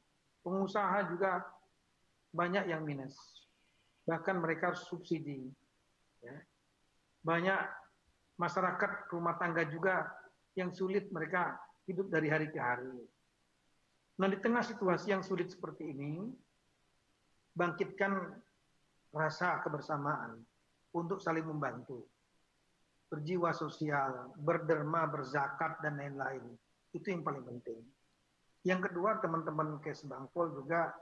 pengusaha juga banyak yang minus. Bahkan mereka subsidi. Ya. Banyak masyarakat rumah tangga juga yang sulit mereka hidup dari hari ke hari. Nah di tengah situasi yang sulit seperti ini, bangkitkan rasa kebersamaan untuk saling membantu. Berjiwa sosial, berderma, berzakat, dan lain-lain. Itu yang paling penting. Yang kedua, teman-teman Kes Bangpol juga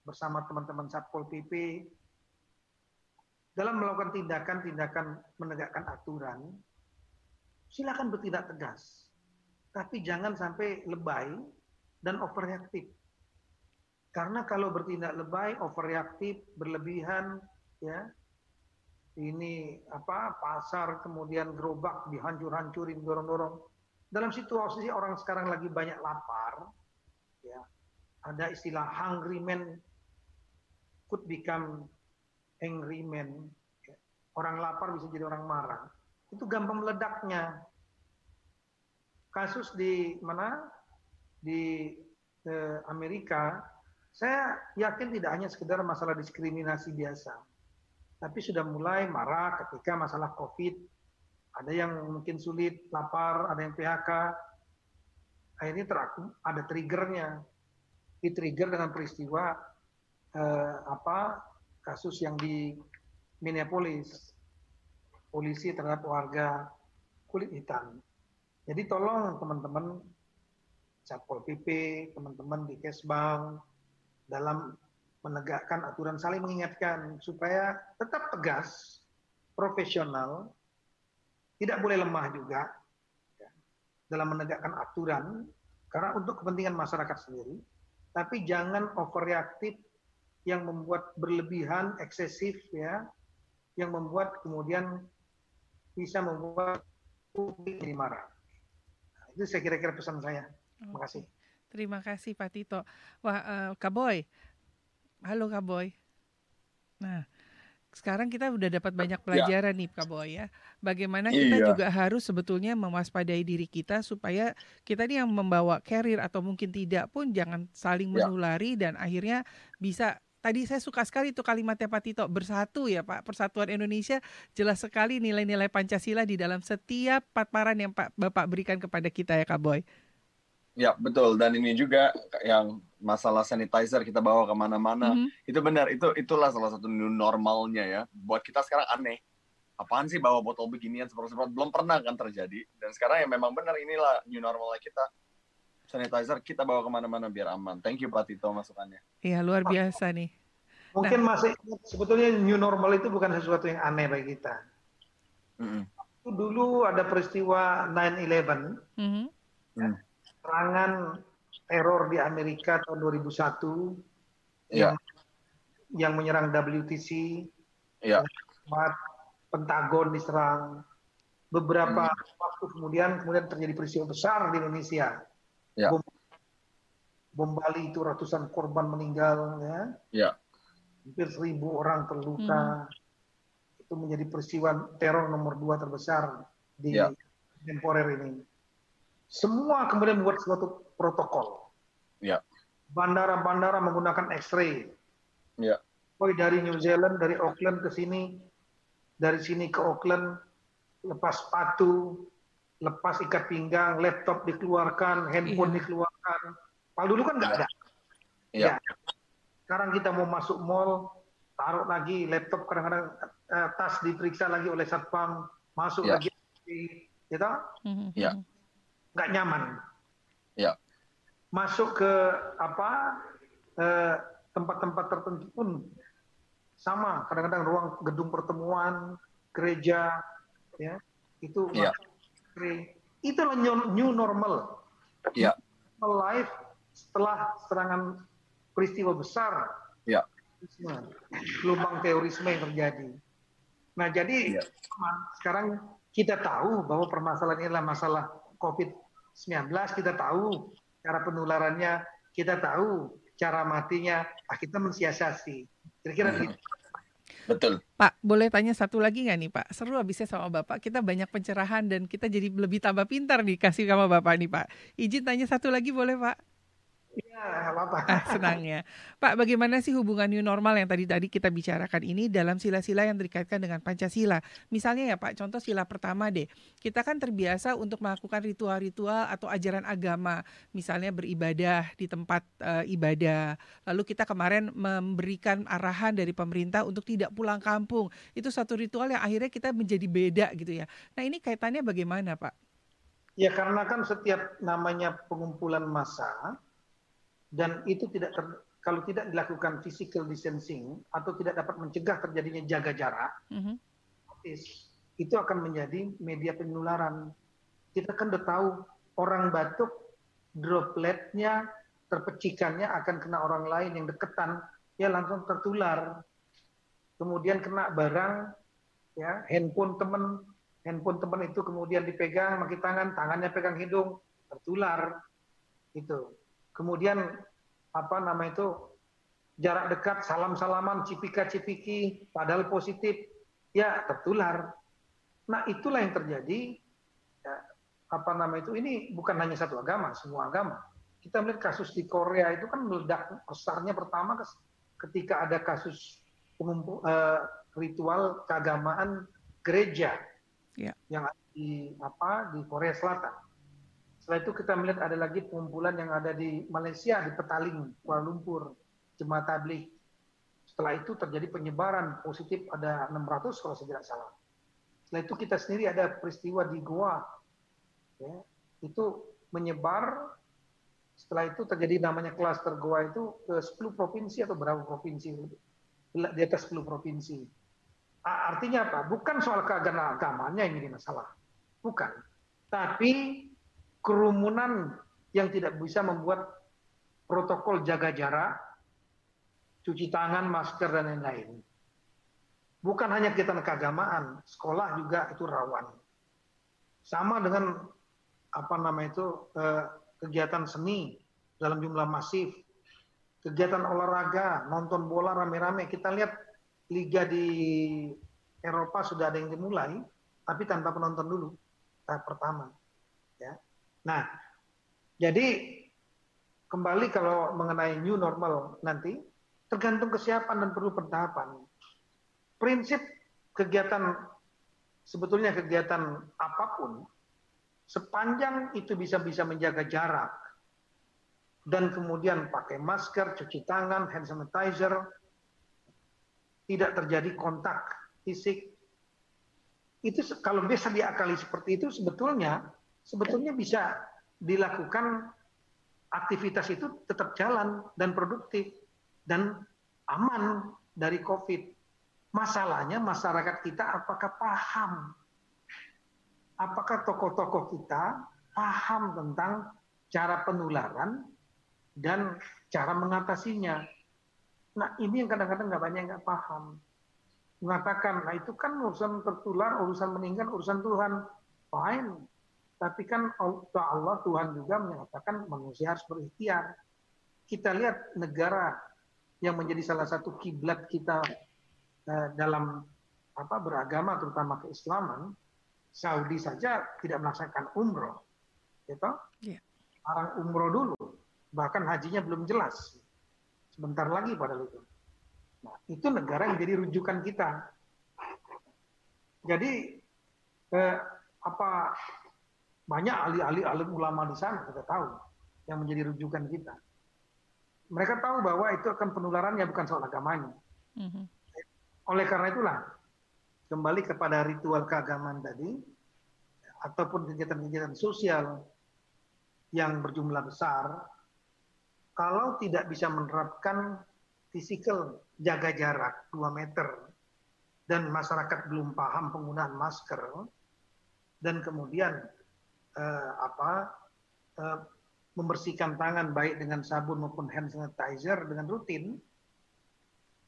bersama teman-teman Satpol PP dalam melakukan tindakan-tindakan menegakkan aturan, silakan bertindak tegas. Tapi jangan sampai lebay dan overreaktif. Karena kalau bertindak lebay, overreaktif, berlebihan, ya, ini apa pasar kemudian gerobak dihancur-hancurin dorong-dorong dalam situasi orang sekarang lagi banyak lapar, ya, ada istilah hungry man could become angry man. Ya. Orang lapar bisa jadi orang marah. Itu gampang meledaknya. Kasus di mana? Di eh, Amerika, saya yakin tidak hanya sekedar masalah diskriminasi biasa, tapi sudah mulai marah ketika masalah COVID ada yang mungkin sulit, lapar, ada yang PHK. Akhirnya teraku, ada triggernya. Di trigger dengan peristiwa eh, apa kasus yang di Minneapolis, polisi terhadap warga kulit hitam. Jadi tolong teman-teman Satpol PP, teman-teman di Kesbang dalam menegakkan aturan saling mengingatkan supaya tetap tegas, profesional, tidak boleh lemah juga ya, dalam menegakkan aturan karena untuk kepentingan masyarakat sendiri, tapi jangan overreaktif yang membuat berlebihan, eksesif ya, yang membuat kemudian bisa membuat publik jadi marah. Nah, itu saya kira-kira pesan saya. Terima kasih. Terima kasih Pak Tito. Wah, uh, Kaboy. Halo Kaboy. Nah, sekarang kita udah dapat banyak ya. pelajaran ya. nih Kak Boy ya. Bagaimana kita iya. juga harus sebetulnya mewaspadai diri kita supaya kita nih yang membawa carrier atau mungkin tidak pun jangan saling menulari ya. dan akhirnya bisa Tadi saya suka sekali itu kalimatnya Pak Tito bersatu ya Pak. Persatuan Indonesia jelas sekali nilai-nilai Pancasila di dalam setiap paparan yang Pak Bapak berikan kepada kita ya Kak Boy. Ya betul. Dan ini juga yang masalah sanitizer kita bawa ke mana-mana. Mm -hmm. itu benar itu itulah salah satu new normalnya ya. Buat kita sekarang aneh. Apaan sih bawa botol beginian seperti seperti belum pernah kan terjadi. Dan sekarang ya memang benar inilah new normalnya kita sanitizer kita bawa ke mana-mana biar aman thank you Pak Tito masukannya iya luar biasa nih mungkin nah. masih sebetulnya new normal itu bukan sesuatu yang aneh bagi kita mm -hmm. dulu ada peristiwa 9/11 mm -hmm. ya, serangan teror di Amerika tahun 2001 yeah. yang yang menyerang WTC, yeah. Pentagon diserang, beberapa hmm. waktu kemudian kemudian terjadi peristiwa besar di Indonesia. Yeah. Bom, bom Bali itu ratusan korban meninggal, ya. Yeah. Hampir seribu orang terluka. Hmm. Itu menjadi peristiwa teror nomor dua terbesar di yeah. temporer ini. Semua kemudian membuat suatu protokol. Ya. Bandara-bandara menggunakan X-ray. Ya. Boy dari New Zealand, dari Auckland ke sini, dari sini ke Auckland, lepas sepatu, lepas ikat pinggang, laptop dikeluarkan, handphone iya. dikeluarkan. Kalau dulu kan nggak ada. Iya. Ya. Sekarang kita mau masuk mall, taruh lagi laptop kadang-kadang uh, tas diperiksa lagi oleh satpam, masuk ya. lagi, gitu? Iya nggak nyaman. Ya. Masuk ke apa eh, tempat-tempat eh, tertentu pun sama. Kadang-kadang ruang gedung pertemuan, gereja, ya itu ya. Itulah new, new normal. Ya. Normal life setelah serangan peristiwa besar. Ya. Gelombang terorisme yang terjadi. Nah, jadi ya. sekarang kita tahu bahwa permasalahan ini adalah masalah COVID-19 kita tahu cara penularannya, kita tahu cara matinya, ah, kita mensiasati. Kira-kira hmm. Betul. Pak, boleh tanya satu lagi nggak nih Pak? Seru habisnya sama Bapak, kita banyak pencerahan dan kita jadi lebih tambah pintar nih kasih sama Bapak nih Pak. Izin tanya satu lagi boleh Pak? Iya, apa-apa. Ah, senangnya. Pak, bagaimana sih hubungan new normal yang tadi tadi kita bicarakan ini dalam sila-sila yang dikaitkan dengan Pancasila? Misalnya ya Pak, contoh sila pertama deh. Kita kan terbiasa untuk melakukan ritual-ritual atau ajaran agama, misalnya beribadah di tempat uh, ibadah. Lalu kita kemarin memberikan arahan dari pemerintah untuk tidak pulang kampung. Itu satu ritual yang akhirnya kita menjadi beda gitu ya. Nah, ini kaitannya bagaimana, Pak? Ya karena kan setiap namanya pengumpulan massa dan itu tidak ter, kalau tidak dilakukan physical distancing atau tidak dapat mencegah terjadinya jaga jarak, mm-hmm. itu akan menjadi media penularan. Kita kan udah tahu orang batuk dropletnya terpecikannya akan kena orang lain yang deketan, ya langsung tertular. Kemudian kena barang, ya handphone teman, handphone teman itu kemudian dipegang pakai tangan, tangannya pegang hidung, tertular. Itu kemudian apa nama itu jarak dekat salam-salaman cipika-cipiki padahal positif ya tertular. Nah, itulah yang terjadi ya, apa nama itu ini bukan hanya satu agama, semua agama. Kita melihat kasus di Korea itu kan meledak besarnya pertama ketika ada kasus uh, ritual keagamaan gereja yeah. yang di apa di Korea Selatan setelah itu kita melihat ada lagi pengumpulan yang ada di Malaysia, di Petaling, Kuala Lumpur, jemaat tabligh. Setelah itu terjadi penyebaran positif ada 600 kalau saya tidak salah. Setelah itu kita sendiri ada peristiwa di Goa. Ya, itu menyebar setelah itu terjadi namanya klaster Goa itu ke 10 provinsi atau berapa provinsi di atas 10 provinsi. Artinya apa? Bukan soal keagamaan yang ini masalah. Bukan. Tapi kerumunan yang tidak bisa membuat protokol jaga jarak, cuci tangan, masker, dan lain-lain. Bukan hanya kegiatan keagamaan, sekolah juga itu rawan. Sama dengan apa nama itu eh, kegiatan seni dalam jumlah masif, kegiatan olahraga, nonton bola rame-rame. Kita lihat liga di Eropa sudah ada yang dimulai, tapi tanpa penonton dulu tahap pertama. Ya. Nah, jadi kembali kalau mengenai new normal nanti tergantung kesiapan dan perlu pentahapan. Prinsip kegiatan sebetulnya kegiatan apa pun sepanjang itu bisa bisa menjaga jarak dan kemudian pakai masker, cuci tangan, hand sanitizer, tidak terjadi kontak fisik. Itu kalau bisa diakali seperti itu sebetulnya sebetulnya bisa dilakukan aktivitas itu tetap jalan dan produktif dan aman dari COVID. Masalahnya masyarakat kita apakah paham apakah tokoh-tokoh kita paham tentang cara penularan dan cara mengatasinya. Nah ini yang kadang-kadang nggak banyak nggak paham. Mengatakan, nah itu kan urusan tertular, urusan meninggal, urusan Tuhan. Fine. Tapi kan Allah, Tuhan juga menyatakan manusia harus berikhtiar. Kita lihat negara yang menjadi salah satu kiblat kita eh, dalam apa beragama terutama keislaman Saudi saja tidak melaksanakan umroh, gitu? Yeah. Orang umroh dulu, bahkan hajinya belum jelas. Sebentar lagi pada itu. Nah, itu negara yang jadi rujukan kita. Jadi eh, apa banyak ahli-ahli alim ulama di sana kita tahu yang menjadi rujukan kita. Mereka tahu bahwa itu akan penularannya bukan soal agamanya. Mm -hmm. Oleh karena itulah kembali kepada ritual keagamaan tadi ataupun kegiatan-kegiatan sosial yang berjumlah besar kalau tidak bisa menerapkan fisikal jaga jarak 2 meter dan masyarakat belum paham penggunaan masker dan kemudian membersihkan tangan baik dengan sabun maupun hand sanitizer dengan rutin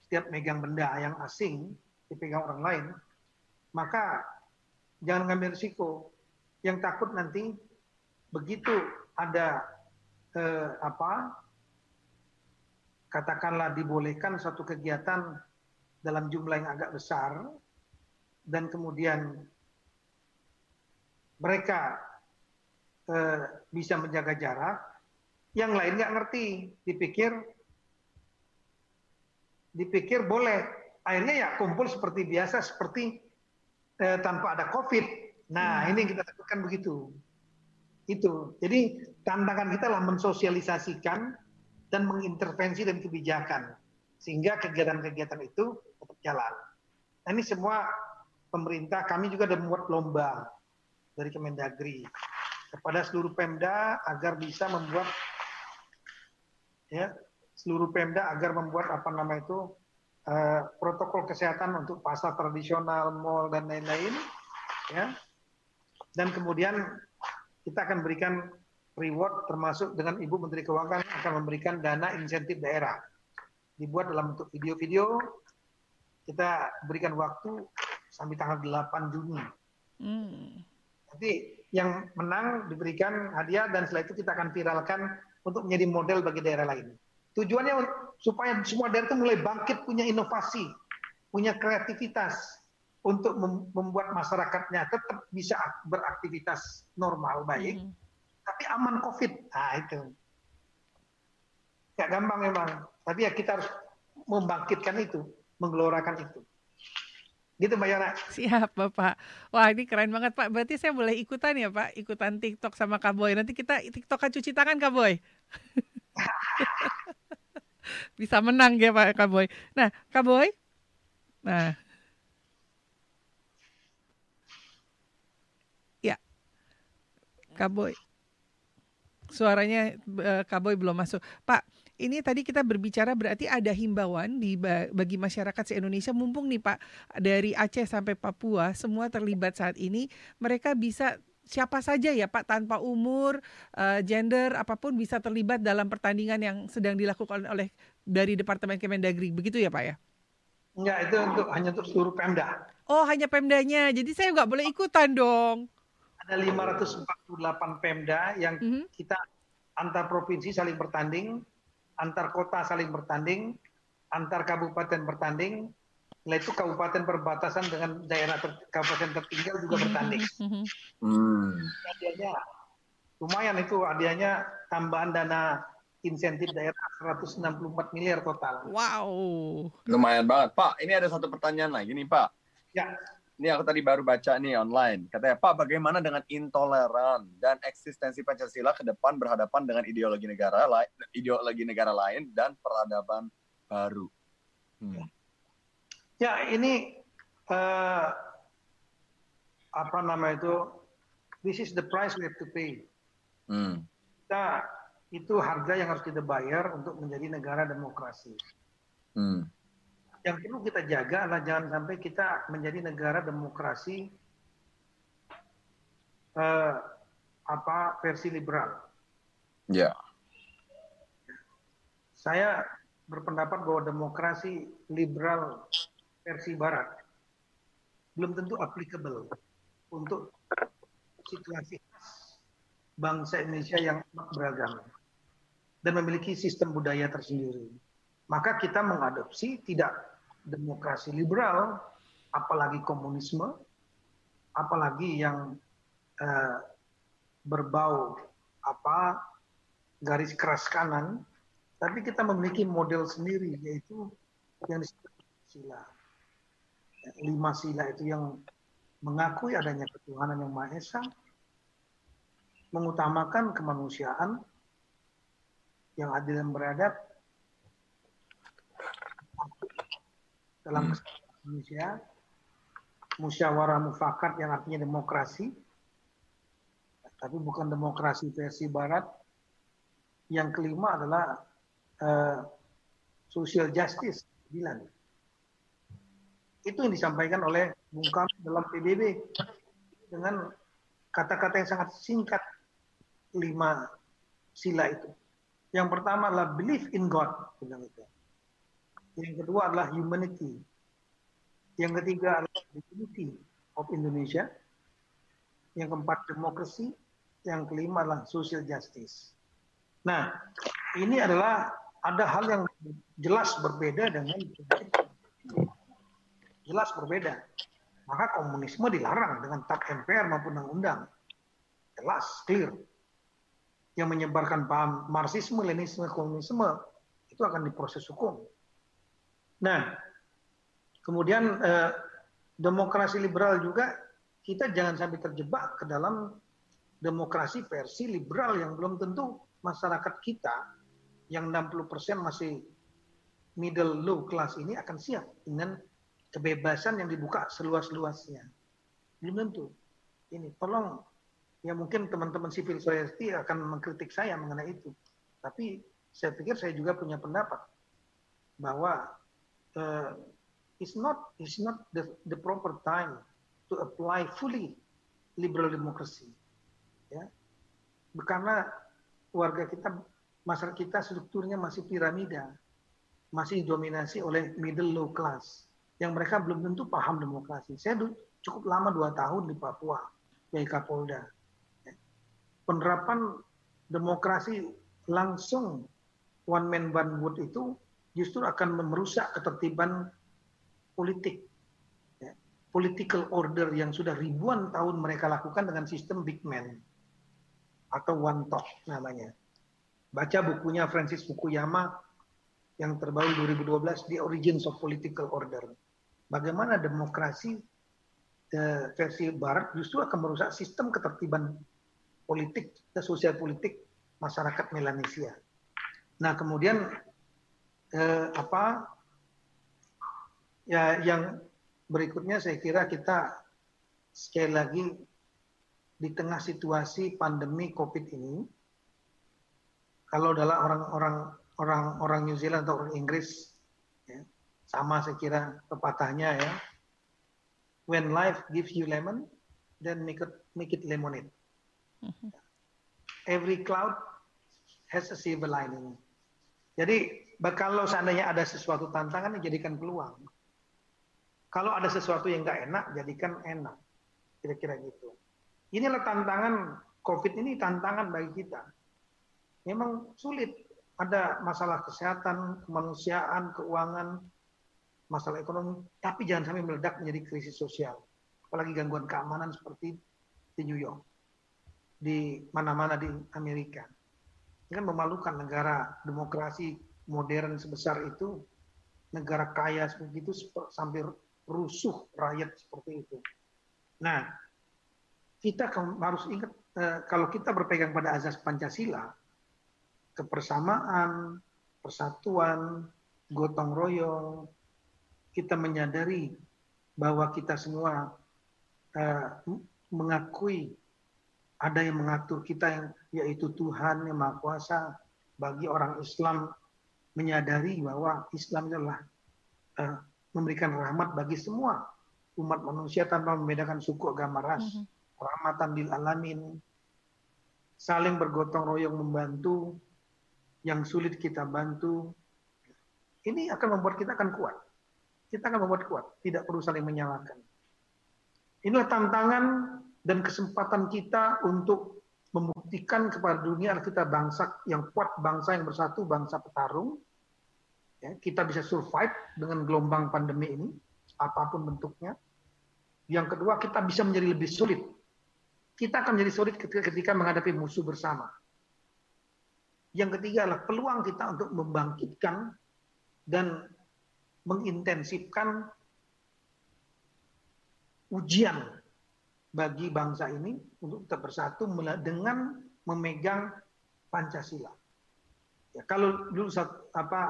setiap megang benda yang asing dipegang orang lain maka jangan ngambil risiko. Yang takut nanti begitu ada eh, apa katakanlah dibolehkan suatu kegiatan dalam jumlah yang agak besar dan kemudian mereka eh, bisa menjaga jarak, yang lain nggak ngerti, dipikir dipikir boleh, akhirnya ya kumpul seperti biasa, seperti eh, tanpa ada COVID. Nah, hmm. ini yang kita lakukan begitu. Itu. Jadi tantangan kita lah mensosialisasikan dan mengintervensi dan kebijakan sehingga kegiatan-kegiatan itu tetap jalan. Nah, ini semua pemerintah kami juga ada membuat lomba dari Kemendagri kepada seluruh Pemda agar bisa membuat ya seluruh Pemda agar membuat apa nama itu uh, protokol kesehatan untuk pasar tradisional, mall dan lain-lain, ya. Dan kemudian kita akan berikan reward termasuk dengan Ibu Menteri Keuangan akan memberikan dana insentif daerah. Dibuat dalam bentuk video-video. Kita berikan waktu sampai tanggal 8 Juni. Hmm. Nanti yang menang diberikan hadiah dan setelah itu kita akan viralkan untuk menjadi model bagi daerah lain. Tujuannya supaya semua daerah itu mulai bangkit punya inovasi, punya kreativitas untuk membuat masyarakatnya tetap bisa beraktivitas normal baik, mm. tapi aman COVID. Nah itu. Gak gampang memang, tapi ya kita harus membangkitkan itu, menggelorakan itu. Gitu Mbak Yana. Siap Bapak. Wah ini keren banget Pak. Berarti saya boleh ikutan ya Pak? Ikutan TikTok sama Kak Boy. Nanti kita TikTokan cuci tangan Kak Boy. bisa menang ya Pak Kaboy. Nah, Kaboy. Nah. Ya. Kaboy. Suaranya uh, Kaboy belum masuk. Pak, ini tadi kita berbicara berarti ada himbauan di bagi masyarakat se-Indonesia mumpung nih Pak dari Aceh sampai Papua semua terlibat saat ini mereka bisa siapa saja ya Pak tanpa umur, uh, gender apa pun bisa terlibat dalam pertandingan yang sedang dilakukan oleh dari Departemen Kemendagri. Begitu ya Pak ya? Enggak, itu untuk hanya untuk seluruh Pemda. Oh, hanya Pemdanya. Jadi saya nggak boleh ikutan dong. Ada 548 Pemda yang mm -hmm. kita antar provinsi saling bertanding, antar kota saling bertanding, antar kabupaten bertanding, Nah itu kabupaten perbatasan dengan daerah ter, kabupaten tertinggal juga bertanding. Hmm. Hadiahnya lumayan itu hadiahnya tambahan dana insentif daerah 164 miliar total. Wow. Lumayan banget. Pak, ini ada satu pertanyaan lagi nih Pak. Ya. Ini aku tadi baru baca nih online. Katanya, Pak, bagaimana dengan intoleran dan eksistensi Pancasila ke depan berhadapan dengan ideologi negara lain, ideologi negara lain dan peradaban baru? Hmm. Ya, ini uh, apa nama itu? This is the price we have to pay. Hmm. Kita itu harga yang harus kita bayar untuk menjadi negara demokrasi. Hmm. Yang perlu kita jaga adalah jangan sampai kita menjadi negara demokrasi uh, apa versi liberal. Ya. Yeah. Saya berpendapat bahwa demokrasi liberal versi barat belum tentu applicable untuk situasi bangsa Indonesia yang beragam dan memiliki sistem budaya tersendiri. Maka kita mengadopsi tidak demokrasi liberal, apalagi komunisme, apalagi yang uh, berbau apa garis keras kanan, tapi kita memiliki model sendiri yaitu yang disebut sila. Lima sila itu yang mengakui adanya ketuhanan yang Maha Esa, mengutamakan kemanusiaan yang adil dan beradab dalam hmm. Indonesia, musyawarah mufakat yang artinya demokrasi, tapi bukan demokrasi versi Barat. Yang kelima adalah uh, social justice, bilang itu yang disampaikan oleh Bung Karno dalam PBB dengan kata-kata yang sangat singkat lima sila itu. Yang pertama adalah belief in God, bilang itu. Yang kedua adalah humanity. Yang ketiga adalah dignity of Indonesia. Yang keempat demokrasi. Yang kelima adalah social justice. Nah, ini adalah ada hal yang jelas berbeda dengan jelas berbeda. Maka komunisme dilarang dengan tap MPR maupun undang-undang. Jelas, clear. Yang menyebarkan paham Marxisme, Leninisme, komunisme itu akan diproses hukum. Nah, kemudian eh, demokrasi liberal juga kita jangan sampai terjebak ke dalam demokrasi versi liberal yang belum tentu masyarakat kita yang 60% masih middle low class ini akan siap dengan kebebasan yang dibuka seluas-luasnya. Belum tentu. Ini tolong ya mungkin teman-teman civil society akan mengkritik saya mengenai itu. Tapi saya pikir saya juga punya pendapat bahwa uh, it's not it's not the, the proper time to apply fully liberal democracy. Ya. Karena warga kita masyarakat kita strukturnya masih piramida, masih dominasi oleh middle low class yang mereka belum tentu paham demokrasi. Saya cukup lama dua tahun di Papua, jadi Kapolda. Penerapan demokrasi langsung one man one vote itu justru akan merusak ketertiban politik. Ya. Political order yang sudah ribuan tahun mereka lakukan dengan sistem big man atau one talk namanya. Baca bukunya Francis Fukuyama yang terbaru 2012, The Origins of Political Order bagaimana demokrasi eh, versi Barat justru akan merusak sistem ketertiban politik dan sosial politik masyarakat Melanesia. Nah kemudian eh, apa ya yang berikutnya saya kira kita sekali lagi di tengah situasi pandemi COVID ini, kalau adalah orang-orang orang-orang New Zealand atau orang Inggris sama saya kira pepatahnya ya. When life gives you lemon, then make it make it lemonade. Mm-hmm. Every cloud has a silver lining. Jadi kalau seandainya ada sesuatu tantangan, jadikan peluang. Kalau ada sesuatu yang nggak enak, jadikan enak. Kira-kira gitu. Inilah tantangan COVID ini tantangan bagi kita. Memang sulit. Ada masalah kesehatan, kemanusiaan, keuangan, masalah ekonomi, tapi jangan sampai meledak menjadi krisis sosial. Apalagi gangguan keamanan seperti di New York, di mana-mana di Amerika. Ini kan memalukan negara demokrasi modern sebesar itu, negara kaya seperti itu sampai rusuh rakyat seperti itu. Nah, kita harus ingat eh, kalau kita berpegang pada azas Pancasila, kebersamaan, persatuan, gotong royong, kita menyadari bahwa kita semua uh, mengakui ada yang mengatur kita yang yaitu Tuhan yang Maha Kuasa bagi orang Islam menyadari bahwa Islam adalah uh, memberikan rahmat bagi semua umat manusia tanpa membedakan suku agama ras. Mm -hmm. rahmatan lil alamin. Saling bergotong royong membantu yang sulit kita bantu. Ini akan membuat kita akan kuat. Kita akan membuat kuat. Tidak perlu saling menyalahkan. Inilah tantangan dan kesempatan kita untuk membuktikan kepada dunia kita bangsa yang kuat, bangsa yang bersatu, bangsa petarung. Ya, kita bisa survive dengan gelombang pandemi ini, apa pun bentuknya. Yang kedua, kita bisa menjadi lebih sulit. Kita akan menjadi sulit ketika, ketika menghadapi musuh bersama. Yang ketiga adalah peluang kita untuk membangkitkan dan mengintensifkan ujian bagi bangsa ini untuk tetap bersatu dengan memegang Pancasila. Ya, kalau dulu apa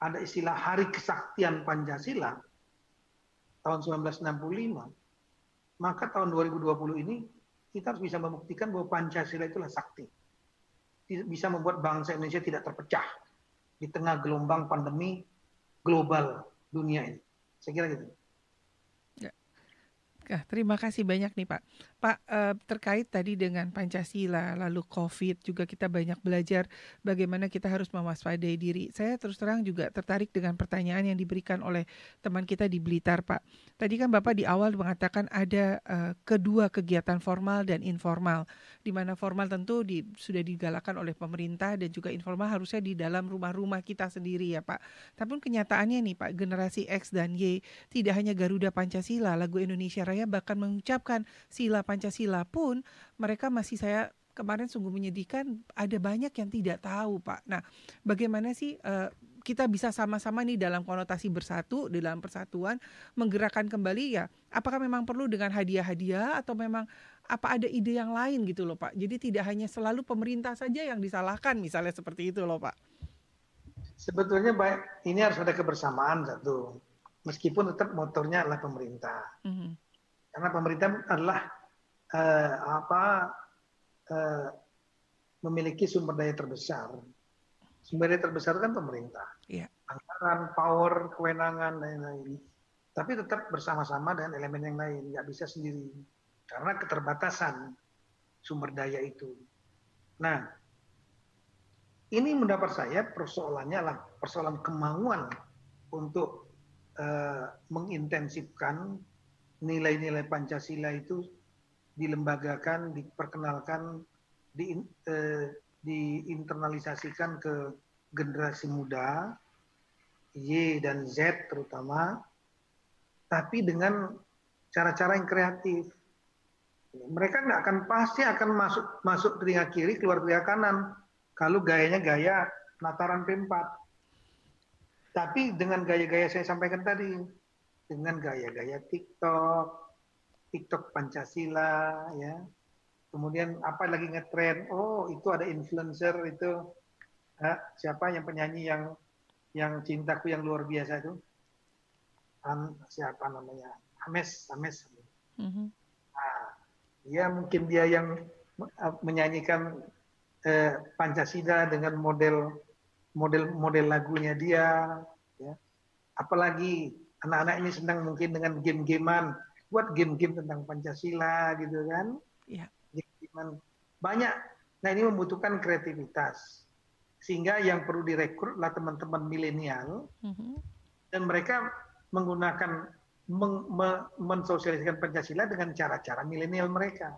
ada istilah Hari Kesaktian Pancasila tahun 1965, maka tahun 2020 ini kita harus bisa membuktikan bahwa Pancasila itulah sakti. Bisa membuat bangsa Indonesia tidak terpecah di tengah gelombang pandemi global dunia ini. Saya kira gitu. Ah, terima kasih banyak nih Pak. Pak eh, terkait tadi dengan Pancasila lalu COVID juga kita banyak belajar bagaimana kita harus mewaspadai diri. Saya terus terang juga tertarik dengan pertanyaan yang diberikan oleh teman kita di Blitar Pak. Tadi kan Bapak di awal mengatakan ada eh, kedua kegiatan formal dan informal. Di mana formal tentu di, sudah digalakan oleh pemerintah dan juga informal harusnya di dalam rumah-rumah kita sendiri ya Pak. Tapi kenyataannya nih Pak generasi X dan Y tidak hanya Garuda Pancasila lagu Indonesia Raya bahkan mengucapkan sila Pancasila pun mereka masih saya kemarin sungguh menyedihkan ada banyak yang tidak tahu Pak. Nah, bagaimana sih uh, kita bisa sama-sama nih dalam konotasi bersatu dalam persatuan menggerakkan kembali ya apakah memang perlu dengan hadiah-hadiah atau memang apa ada ide yang lain gitu loh Pak. Jadi tidak hanya selalu pemerintah saja yang disalahkan misalnya seperti itu loh Pak. Sebetulnya baik ini harus ada kebersamaan satu. Meskipun tetap motornya adalah pemerintah. Mm -hmm karena pemerintah adalah uh, apa uh, memiliki sumber daya terbesar. Sumber daya terbesar kan pemerintah. Yeah. Anggaran, power, kewenangan dan lain-lain. Tapi tetap bersama-sama dengan elemen yang lain, nggak bisa sendiri. Karena keterbatasan sumber daya itu. Nah, ini mendapat saya persoalannya adalah persoalan kemauan untuk uh, mengintensifkan nilai-nilai Pancasila itu dilembagakan, diperkenalkan, di, eh, diinternalisasikan ke generasi muda, Y dan Z terutama, tapi dengan cara-cara yang kreatif. Mereka nggak akan pasti akan masuk masuk telinga kiri keluar telinga kanan kalau gayanya gaya Nataran P4. Tapi dengan gaya-gaya saya sampaikan tadi, dengan gaya-gaya TikTok, TikTok Pancasila, ya. Kemudian apa lagi ngetren? Oh, itu ada influencer itu ha, siapa yang penyanyi yang yang cintaku yang luar biasa itu? An, siapa namanya? Ames, Ames. Mm-hmm. Nah, ya mungkin dia yang menyanyikan eh, Pancasila dengan model model model lagunya dia, ya. Apalagi anak-anak ini senang mungkin dengan game-gamean buat game-game tentang Pancasila gitu kan. Ya. game banyak. Nah ini membutuhkan kreativitas. Sehingga yang perlu direkrut lah teman-teman milenial. Mm-hmm. dan mereka menggunakan meng, me, mensosialisasikan Pancasila dengan cara-cara milenial mereka.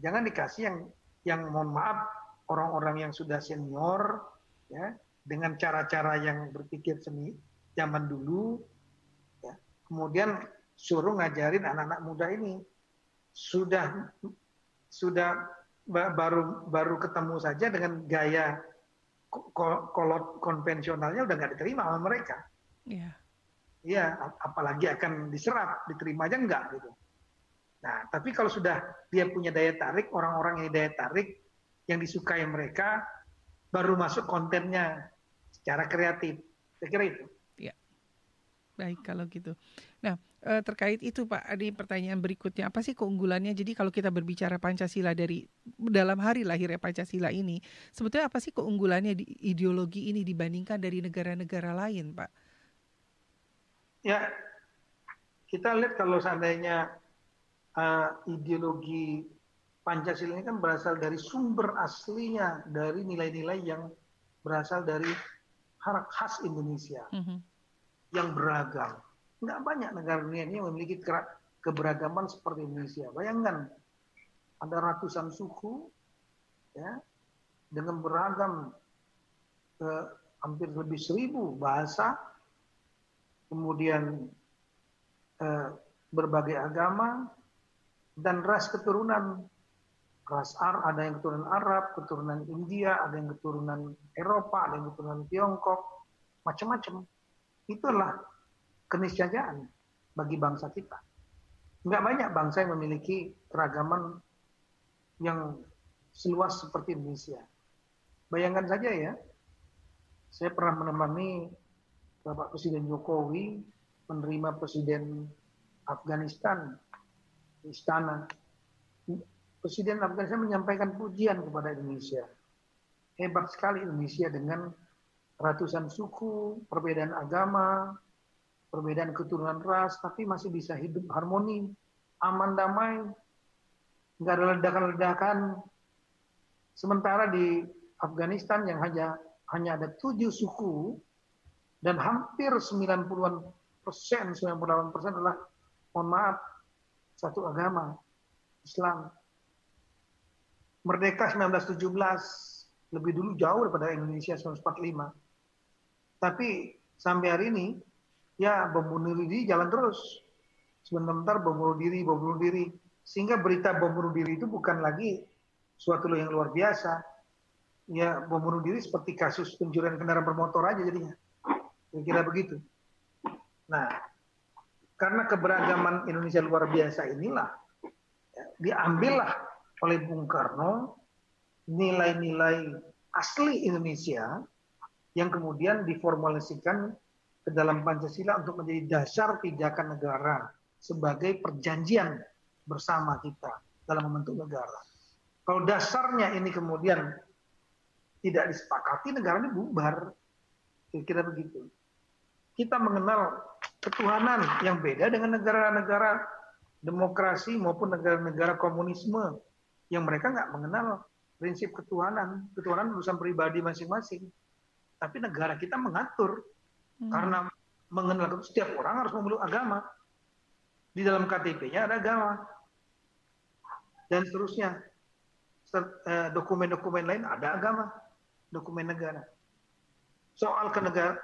Jangan dikasih yang yang mohon maaf orang-orang yang sudah senior ya dengan cara-cara yang berpikir seni zaman dulu, ya, kemudian suruh ngajarin anak-anak muda ini sudah sudah baru baru ketemu saja dengan gaya kolot konvensionalnya udah nggak diterima sama mereka. Iya. Iya, apalagi akan diserap, diterima aja enggak gitu. Nah, tapi kalau sudah dia punya daya tarik, orang-orang yang daya tarik, yang disukai mereka, baru masuk kontennya secara kreatif. Saya kira itu. Ya, baik kalau gitu. Nah, eh, terkait itu Pak, ada pertanyaan berikutnya. Apa sih keunggulannya? Jadi kalau kita berbicara Pancasila dari dalam hari lahirnya Pancasila ini, sebetulnya apa sih keunggulannya di ideologi ini dibandingkan dari negara-negara lain, Pak? Ya, kita lihat kalau seandainya uh, ideologi Pancasila ini kan berasal dari sumber aslinya dari nilai-nilai yang berasal dari hak khas Indonesia mm -hmm. yang beragam. Nggak banyak negara dunia ini memiliki keberagaman seperti Indonesia. Bayangkan ada ratusan suku ya dengan beragam eh, hampir lebih seribu bahasa kemudian eh, berbagai agama dan ras keturunan ras Ar ada yang keturunan Arab, keturunan India, ada yang keturunan Eropa, ada yang keturunan Tiongkok, macam-macam. Itulah keniscayaan bagi bangsa kita. Enggak banyak bangsa yang memiliki keragaman yang seluas seperti Indonesia. Bayangkan saja ya, saya pernah menemani Bapak Presiden Jokowi menerima Presiden Afghanistan di istana. Presiden Afghanistan menyampaikan pujian kepada Indonesia. Hebat sekali Indonesia dengan ratusan suku, perbedaan agama, perbedaan keturunan ras, tapi masih bisa hidup harmoni, aman damai, nggak ada ledakan-ledakan. Sementara di Afghanistan yang hanya hanya ada tujuh suku, dan hampir 90-an persen, 98 persen adalah, mohon maaf, satu agama, Islam. Merdeka 1917, lebih dulu jauh daripada Indonesia 1945. Tapi sampai hari ini, ya bom bunuh diri jalan terus. Sebentar bom bunuh diri, bom bunuh diri. Sehingga berita bom bunuh diri itu bukan lagi suatu yang luar biasa. Ya bom bunuh diri seperti kasus pencurian kendaraan bermotor aja jadinya Kira-kira begitu. Nah, karena keberagaman Indonesia luar biasa inilah ya, diambillah oleh Bung Karno nilai-nilai asli Indonesia yang kemudian diformulasikan ke dalam Pancasila untuk menjadi dasar pijakan negara sebagai perjanjian bersama kita dalam membentuk negara. Kalau dasarnya ini kemudian tidak disepakati, negara ini bubar. Kira-kira begitu kita mengenal ketuhanan yang beda dengan negara-negara demokrasi maupun negara-negara komunisme yang mereka nggak mengenal prinsip ketuhanan, ketuhanan urusan pribadi masing-masing. Tapi negara kita mengatur. Karena mengenal setiap orang harus memeluk agama. Di dalam KTP-nya ada agama. Dan seterusnya. Eh, dokumen-dokumen lain ada agama, dokumen negara soal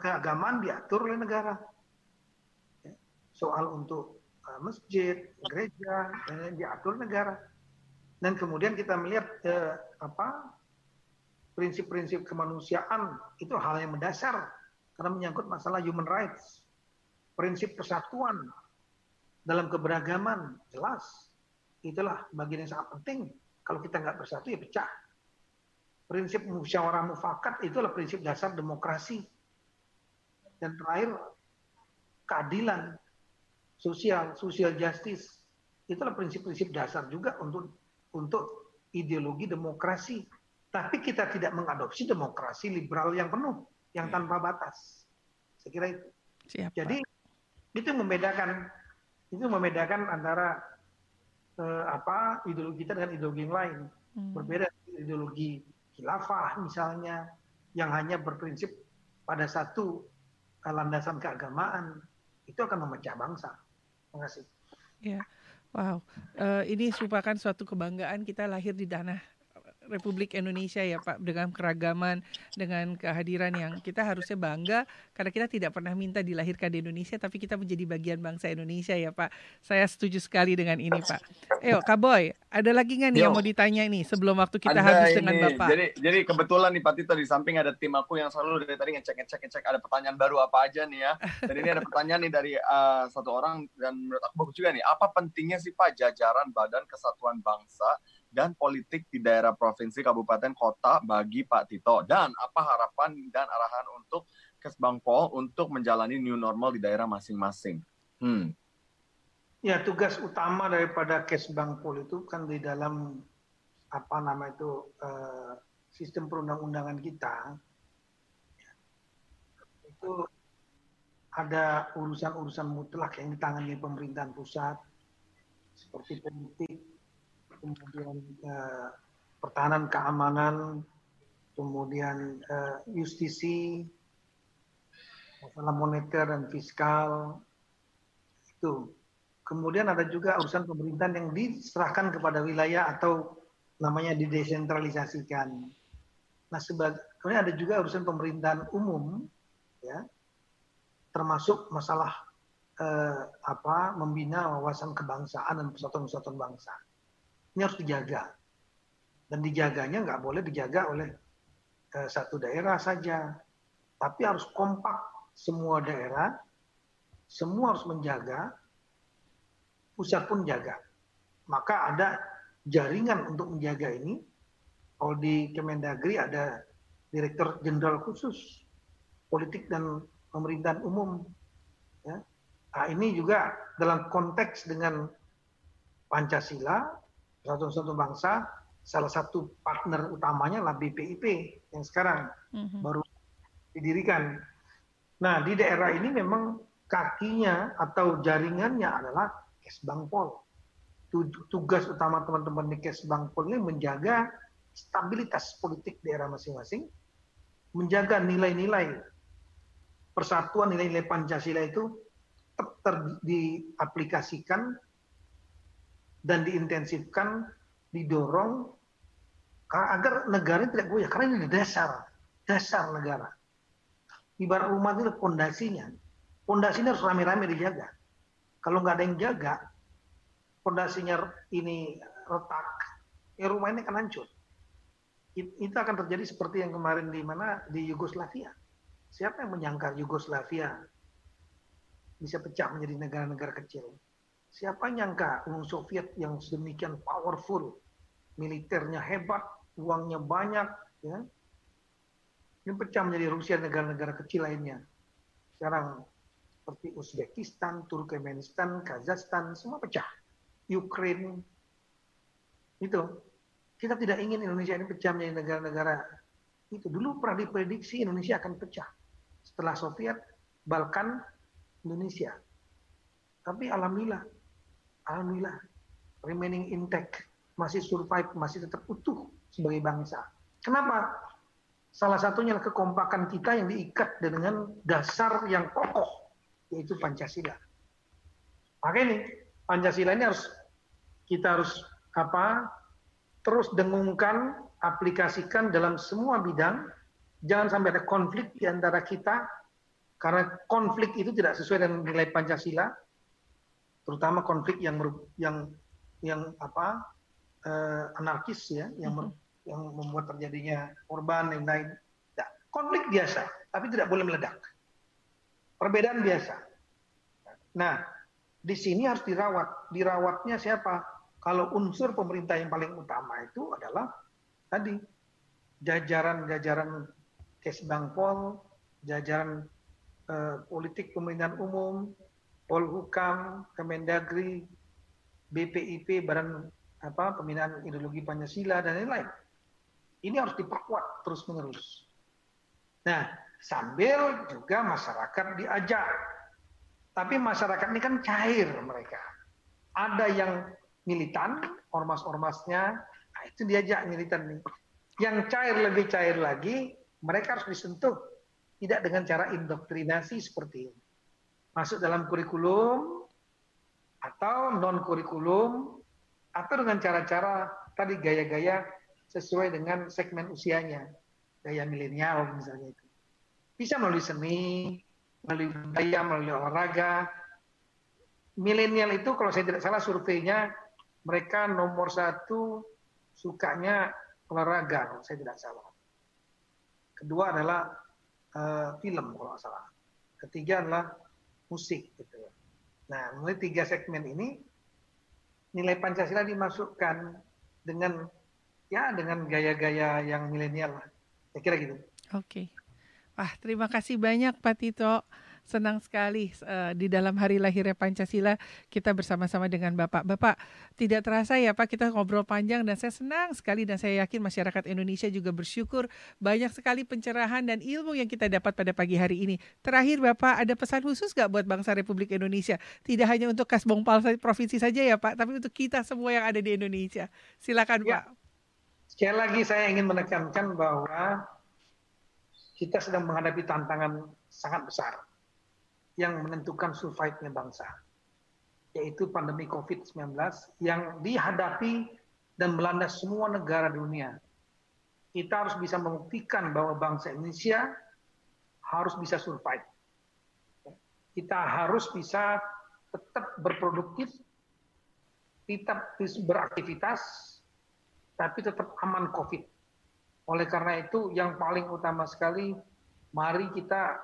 keagamaan diatur oleh negara. Soal untuk uh, masjid, gereja, diatur negara. Dan kemudian kita melihat uh, apa prinsip-prinsip kemanusiaan itu hal yang mendasar karena menyangkut masalah human rights, prinsip persatuan dalam keberagaman jelas itulah bagian yang sangat penting. Kalau kita nggak bersatu ya pecah prinsip musyawarah mufakat itulah prinsip dasar demokrasi. Dan terakhir keadilan sosial, social justice itulah prinsip-prinsip dasar juga untuk untuk ideologi demokrasi. Tapi kita tidak mengadopsi demokrasi liberal yang penuh, yang tanpa batas. Saya kira itu. Siap, Jadi itu membedakan itu membedakan antara eh, apa ideologi kita dengan ideologi yang lain. Hmm. Berbeda ideologi khilafah misalnya yang hanya berprinsip pada satu landasan keagamaan itu akan memecah bangsa. Terima kasih. Ya, wow. Uh, ini merupakan suatu kebanggaan kita lahir di tanah Republik Indonesia ya Pak dengan keragaman dengan kehadiran yang kita harusnya bangga karena kita tidak pernah minta dilahirkan di Indonesia tapi kita menjadi bagian bangsa Indonesia ya Pak. Saya setuju sekali dengan ini Pak. Ayo Kak Boy, ada lagi nggak nih Yo. yang mau ditanya ini sebelum waktu kita ada habis ini. dengan Bapak? Jadi jadi kebetulan nih Pak Tito di samping ada tim aku yang selalu dari tadi ngecek ngecek ngecek ada pertanyaan baru apa aja nih ya. Dan ini ada pertanyaan nih dari uh, satu orang dan menurut aku bagus juga nih. Apa pentingnya sih Pak jajaran Badan Kesatuan Bangsa dan politik di daerah provinsi, kabupaten, kota bagi Pak Tito? Dan apa harapan dan arahan untuk Kesbangpol untuk menjalani new normal di daerah masing-masing? Hmm. Ya, tugas utama daripada Kesbangpol itu kan di dalam apa nama itu uh, sistem perundang-undangan kita itu ada urusan-urusan mutlak yang ditangani pemerintahan pusat seperti politik kemudian uh, pertahanan keamanan, kemudian uh, justisi, masalah moneter dan fiskal, itu. Kemudian ada juga urusan pemerintahan yang diserahkan kepada wilayah atau namanya didesentralisasikan. Nah, sebagai, kemudian ada juga urusan pemerintahan umum, ya, termasuk masalah eh, apa membina wawasan kebangsaan dan persatuan-persatuan bangsa ini harus dijaga. Dan dijaganya nggak boleh dijaga oleh uh, satu daerah saja, tapi harus kompak semua daerah, semua harus menjaga, pusat pun jaga. Maka ada jaringan untuk menjaga ini. Kalau di Kemendagri ada Direktur Jenderal khusus politik dan pemerintahan umum. Ya. Nah, ini juga dalam konteks dengan Pancasila satu-satu bangsa salah satu partner utamanya lah BPIP yang sekarang mm-hmm. baru didirikan. Nah di daerah ini memang kakinya atau jaringannya adalah Kesbangpol. Tugas utama teman-teman di Kesbangpol ini menjaga stabilitas politik daerah masing-masing, menjaga nilai-nilai persatuan nilai-nilai Pancasila itu tetap diaplikasikan dan diintensifkan, didorong agar negara tidak goyah. Karena ini dasar, dasar negara. Ibarat rumah itu pondasinya. Pondasinya harus rame-rame dijaga. Kalau nggak ada yang jaga, pondasinya ini retak, ya rumah ini akan hancur. Itu akan terjadi seperti yang kemarin di mana di Yugoslavia. Siapa yang menyangka Yugoslavia bisa pecah menjadi negara-negara kecil? Siapa nyangka Uni Soviet yang sedemikian powerful, militernya hebat, uangnya banyak, ya, ini pecah menjadi Rusia negara-negara kecil lainnya. Sekarang seperti Uzbekistan, Turkmenistan, Kazakhstan, semua pecah. Ukraine, itu. Kita tidak ingin Indonesia ini pecah menjadi negara-negara itu. Dulu pernah diprediksi Indonesia akan pecah. Setelah Soviet, Balkan, Indonesia. Tapi alhamdulillah alhamdulillah remaining intact, masih survive, masih tetap utuh sebagai bangsa. Kenapa? Salah satunya kekompakan kita yang diikat dengan dasar yang kokoh, yaitu Pancasila. Maka ini Pancasila ini harus kita harus apa? Terus dengungkan, aplikasikan dalam semua bidang. Jangan sampai ada konflik di antara kita, karena konflik itu tidak sesuai dengan nilai Pancasila terutama konflik yang yang yang apa uh, anarkis ya yang mm -hmm. yang membuat terjadinya korban yang lain ya, konflik biasa tapi tidak boleh meledak. Perbedaan biasa. Nah di sini harus dirawat. Dirawatnya siapa? Kalau unsur pemerintah yang paling utama itu adalah tadi jajaran-jajaran Kesbangpol, jajaran uh, politik pemerintahan umum, Polhukam, Kemendagri, BPIP, Badan apa Pembinaan Ideologi Pancasila dan lain-lain. Ini harus diperkuat terus-menerus. Nah, sambil juga masyarakat diajak. Tapi masyarakat ini kan cair mereka. Ada yang militan, ormas-ormasnya, nah itu diajak militan nih. Yang cair lebih cair lagi, mereka harus disentuh. Tidak dengan cara indoktrinasi seperti ini masuk dalam kurikulum atau non kurikulum atau dengan cara-cara tadi gaya-gaya sesuai dengan segmen usianya, gaya milenial misalnya itu. Bisa melalui seni, melalui budaya, melalui olahraga. Milenial itu kalau saya tidak salah surveinya mereka nomor satu sukanya olahraga kalau saya tidak salah. Kedua adalah uh, film kalau tidak salah. Ketiga adalah musik gitu. Nah, mulai tiga segmen ini nilai Pancasila dimasukkan dengan ya dengan gaya-gaya yang milenial lah. Saya kira gitu. Oke. Okay. Wah, terima kasih banyak Pak Tito. Senang sekali uh, di dalam hari lahirnya Pancasila kita bersama-sama dengan Bapak. Bapak, tidak terasa ya Pak kita ngobrol panjang dan saya senang sekali dan saya yakin masyarakat Indonesia juga bersyukur banyak sekali pencerahan dan ilmu yang kita dapat pada pagi hari ini. Terakhir Bapak, ada pesan khusus gak buat bangsa Republik Indonesia? Tidak hanya untuk Kasbongpal provinsi saja ya Pak, tapi untuk kita semua yang ada di Indonesia. Silakan ya. Pak. Sekali lagi saya ingin menekankan bahwa kita sedang menghadapi tantangan sangat besar yang menentukan survive-nya bangsa, yaitu pandemi COVID-19 yang dihadapi dan melanda semua negara dunia. Kita harus bisa membuktikan bahwa bangsa Indonesia harus bisa survive. Kita harus bisa tetap berproduktif, tetap beraktivitas, tapi tetap aman COVID. Oleh karena itu yang paling utama sekali mari kita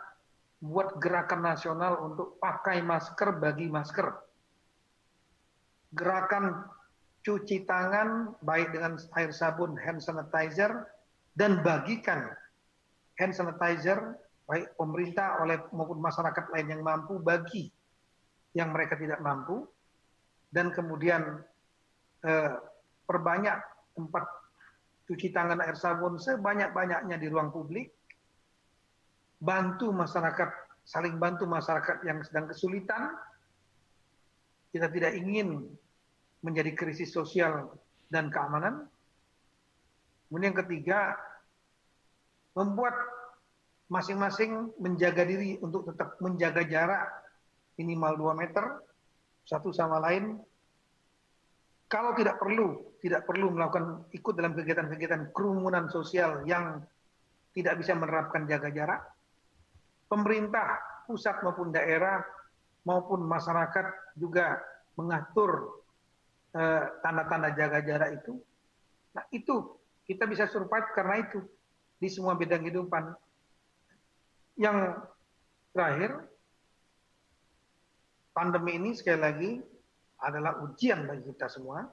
buat gerakan nasional untuk pakai masker bagi masker. Gerakan cuci tangan baik dengan air sabun hand sanitizer dan bagikan hand sanitizer baik pemerintah oleh maupun masyarakat lain yang mampu bagi yang mereka tidak mampu dan kemudian eh, perbanyak tempat cuci tangan air sabun sebanyak-banyaknya di ruang publik, bantu masyarakat, saling bantu masyarakat yang sedang kesulitan. Kita tidak ingin menjadi krisis sosial dan keamanan. Kemudian yang ketiga, membuat masing-masing menjaga diri untuk tetap menjaga jarak minimal 2 meter satu sama lain kalau tidak perlu, tidak perlu melakukan ikut dalam kegiatan-kegiatan kerumunan sosial yang tidak bisa menerapkan jaga jarak, pemerintah pusat maupun daerah maupun masyarakat juga mengatur eh, tanda-tanda eh, jaga jarak itu. Nah itu kita bisa survive karena itu di semua bidang kehidupan. Yang terakhir, pandemi ini sekali lagi adalah ujian bagi kita semua.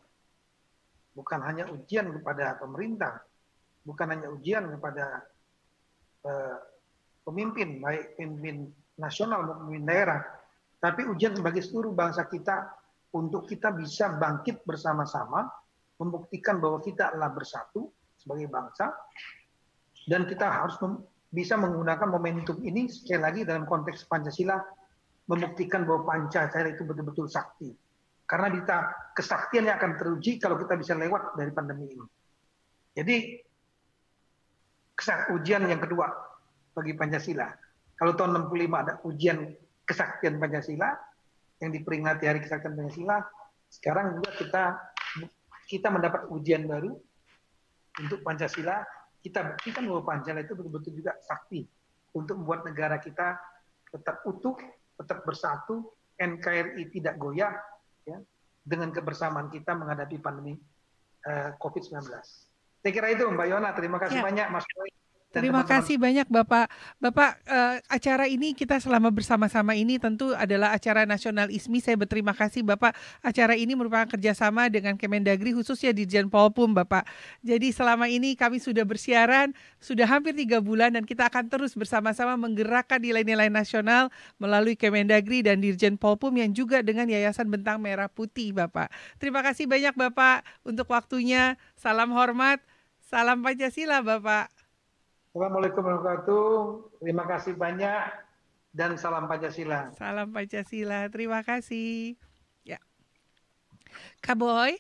Bukan hanya ujian kepada pemerintah, bukan hanya ujian kepada uh, pemimpin, baik pemimpin nasional maupun pemimpin daerah, tapi ujian bagi seluruh bangsa kita untuk kita bisa bangkit bersama-sama, membuktikan bahwa kita adalah bersatu sebagai bangsa, dan kita harus bisa menggunakan momentum ini sekali lagi dalam konteks Pancasila membuktikan bahwa Pancasila itu betul-betul sakti karena kita kesaktiannya akan teruji kalau kita bisa lewat dari pandemi ini. Jadi ujian yang kedua bagi Pancasila. Kalau tahun 65 ada ujian kesaktian Pancasila yang diperingati Hari Kesaktian Pancasila, sekarang juga kita kita mendapat ujian baru untuk Pancasila. Kita buktikan bahwa Pancasila itu betul-betul juga sakti untuk membuat negara kita tetap utuh, tetap bersatu, NKRI tidak goyah, ya, dengan kebersamaan kita menghadapi pandemi uh, eh, COVID-19. Saya kira itu Mbak Yona. Terima kasih ya. banyak Mas Boy. Terima kasih banyak Bapak. Bapak, uh, acara ini kita selama bersama-sama ini tentu adalah acara nasional ISMI. Saya berterima kasih Bapak. Acara ini merupakan kerjasama dengan Kemendagri khususnya di Jen Polpum Bapak. Jadi selama ini kami sudah bersiaran, sudah hampir tiga bulan dan kita akan terus bersama-sama menggerakkan nilai-nilai nasional melalui Kemendagri dan Dirjen Polpum yang juga dengan Yayasan Bentang Merah Putih Bapak. Terima kasih banyak Bapak untuk waktunya. Salam hormat. Salam Pancasila Bapak. Assalamualaikum warahmatullahi wabarakatuh. Terima kasih banyak dan salam Pancasila. Salam Pancasila. Terima kasih. Ya. Kaboy,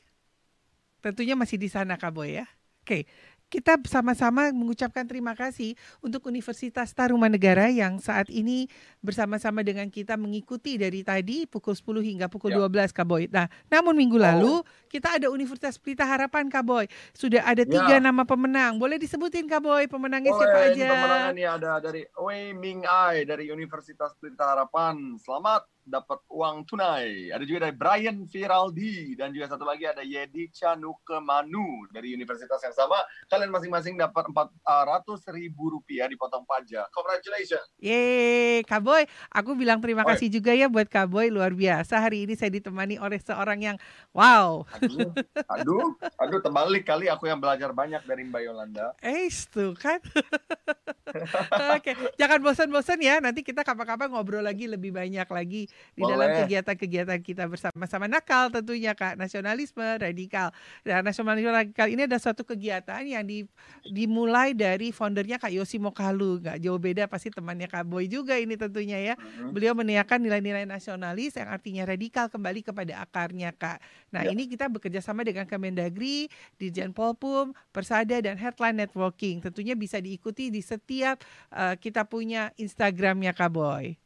tentunya masih di sana Kaboy ya. Oke, kita sama-sama mengucapkan terima kasih untuk Universitas Tarumanegara yang saat ini bersama-sama dengan kita mengikuti dari tadi pukul 10 hingga pukul ya. 12 Kak Boy. Nah, namun minggu oh. lalu kita ada Universitas Pelita Harapan Kak Boy. Sudah ada ya. tiga ya. nama pemenang. Boleh disebutin Kak Boy pemenangnya Boleh, siapa aja? Ini pemenangannya ada dari Wei Ming Ai dari Universitas Pelita Harapan. Selamat dapat uang tunai. Ada juga dari Brian Viraldi dan juga satu lagi ada Yedi Chanukemanu dari universitas yang sama. Kalian masing-masing dapat empat ratus ribu rupiah dipotong pajak. Congratulations. Yeay, Kaboy. Aku bilang terima Oi. kasih juga ya buat Kaboy luar biasa. Hari ini saya ditemani oleh seorang yang wow. Aduh, aduh, aduh terbalik kali aku yang belajar banyak dari Mbak Yolanda. Eh, itu kan. Oke, okay. jangan bosan-bosan ya. Nanti kita kapan-kapan ngobrol lagi lebih banyak lagi di Boleh. dalam kegiatan-kegiatan kita bersama-sama nakal tentunya Kak, nasionalisme radikal. Dan nasionalisme radikal ini ada suatu kegiatan yang di, dimulai dari foundernya Kak Yosi Mokalu. Gak jauh beda pasti temannya Kak Boy juga ini tentunya ya. Beliau meniakan nilai-nilai nasionalis yang artinya radikal kembali kepada akarnya Kak. Nah, ya. ini kita bekerja sama dengan Kemendagri, Dirjen Polpum, Persada dan Headline Networking. Tentunya bisa diikuti di setiap uh, kita punya Instagramnya Kak Boy.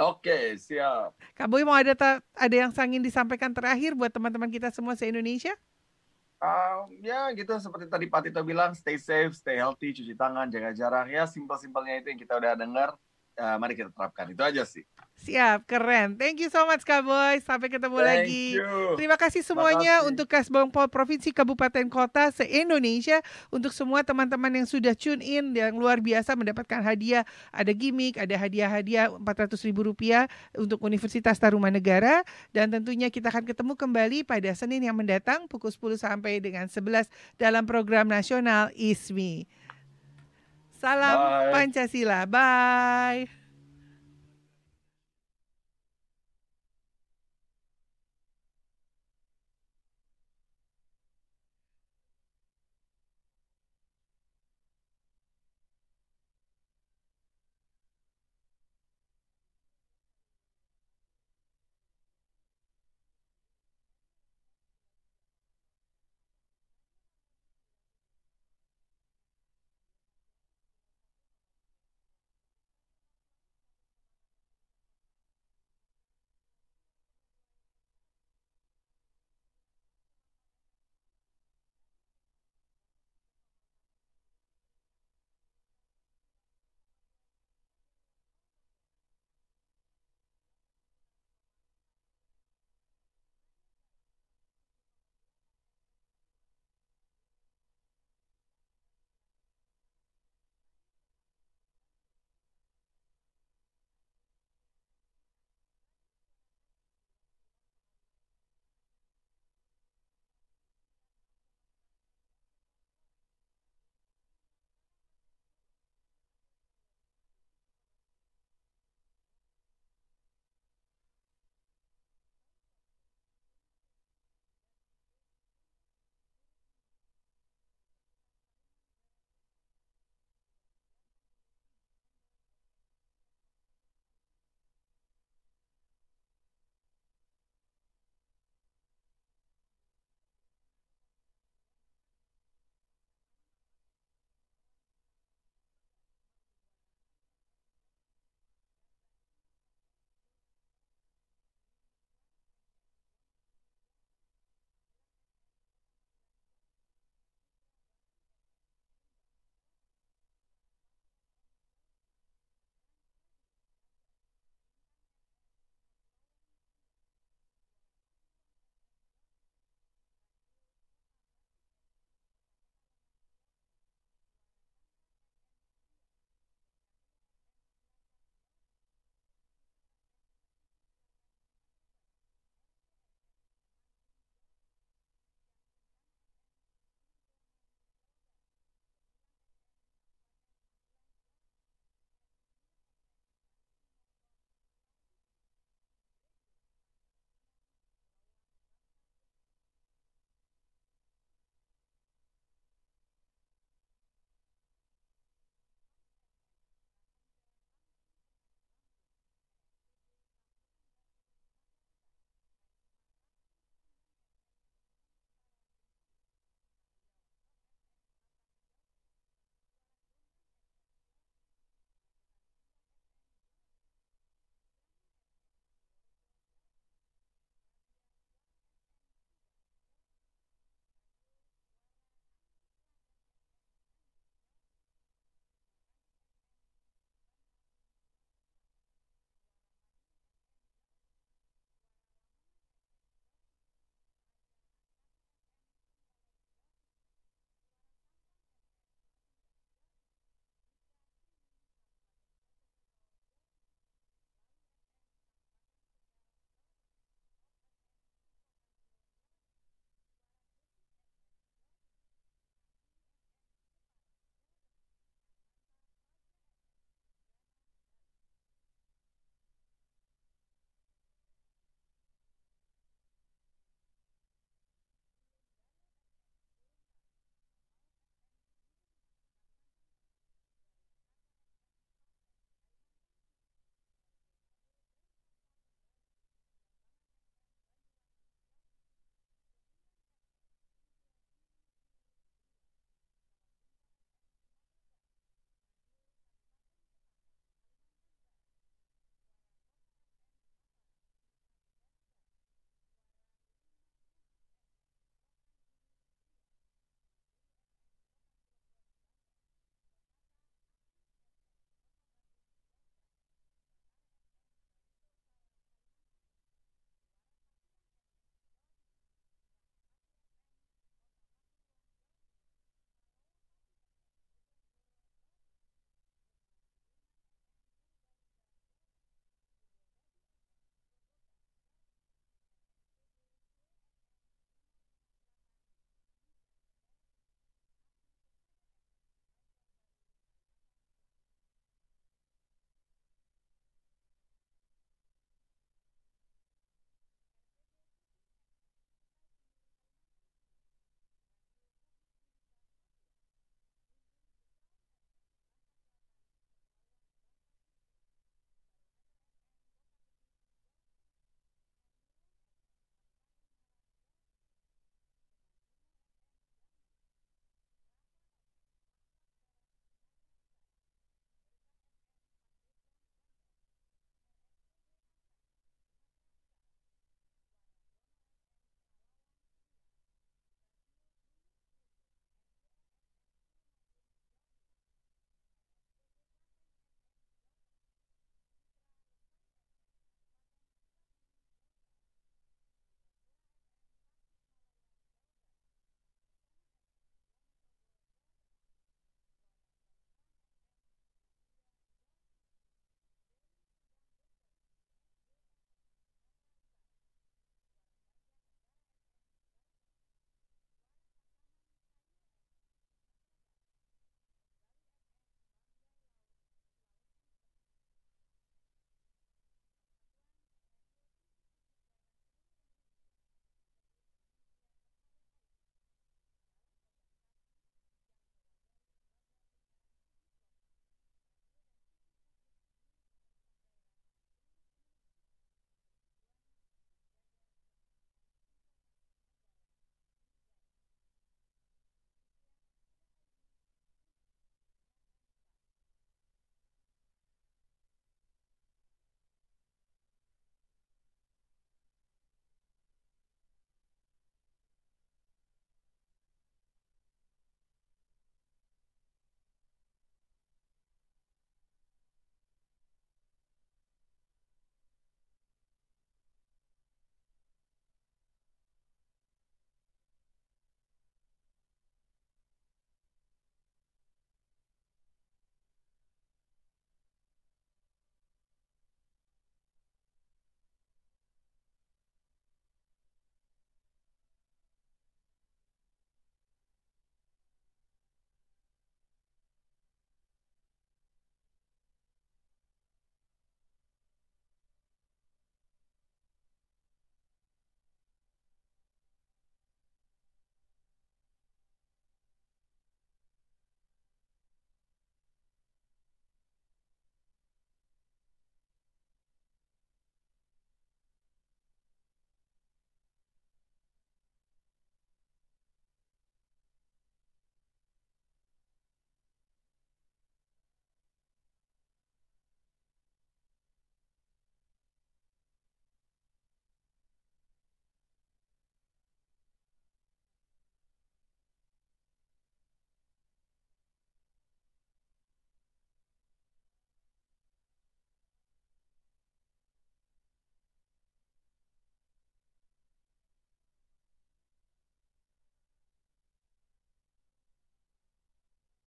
Oke, siap. Kak Boy mau ada ada yang ingin disampaikan terakhir buat teman-teman kita semua se Indonesia? Uh, ya gitu seperti tadi Pak Tito bilang, stay safe, stay healthy, cuci tangan, jaga jarak. Ya simpel-simpelnya itu yang kita udah dengar. Uh, mari kita terapkan itu aja sih. Siap, keren. Thank you so much Kak Boy. Sampai ketemu Thank lagi. You. Terima kasih semuanya kasih. untuk Kasbangpol Provinsi Kabupaten Kota se-Indonesia. Untuk semua teman-teman yang sudah tune in yang luar biasa mendapatkan hadiah. Ada gimmick, ada hadiah-hadiah 400 ribu rupiah untuk Universitas Tarumanegara. Dan tentunya kita akan ketemu kembali pada Senin yang mendatang pukul 10 sampai dengan 11 dalam program nasional ISMI. Salam Bye. Pancasila. Bye.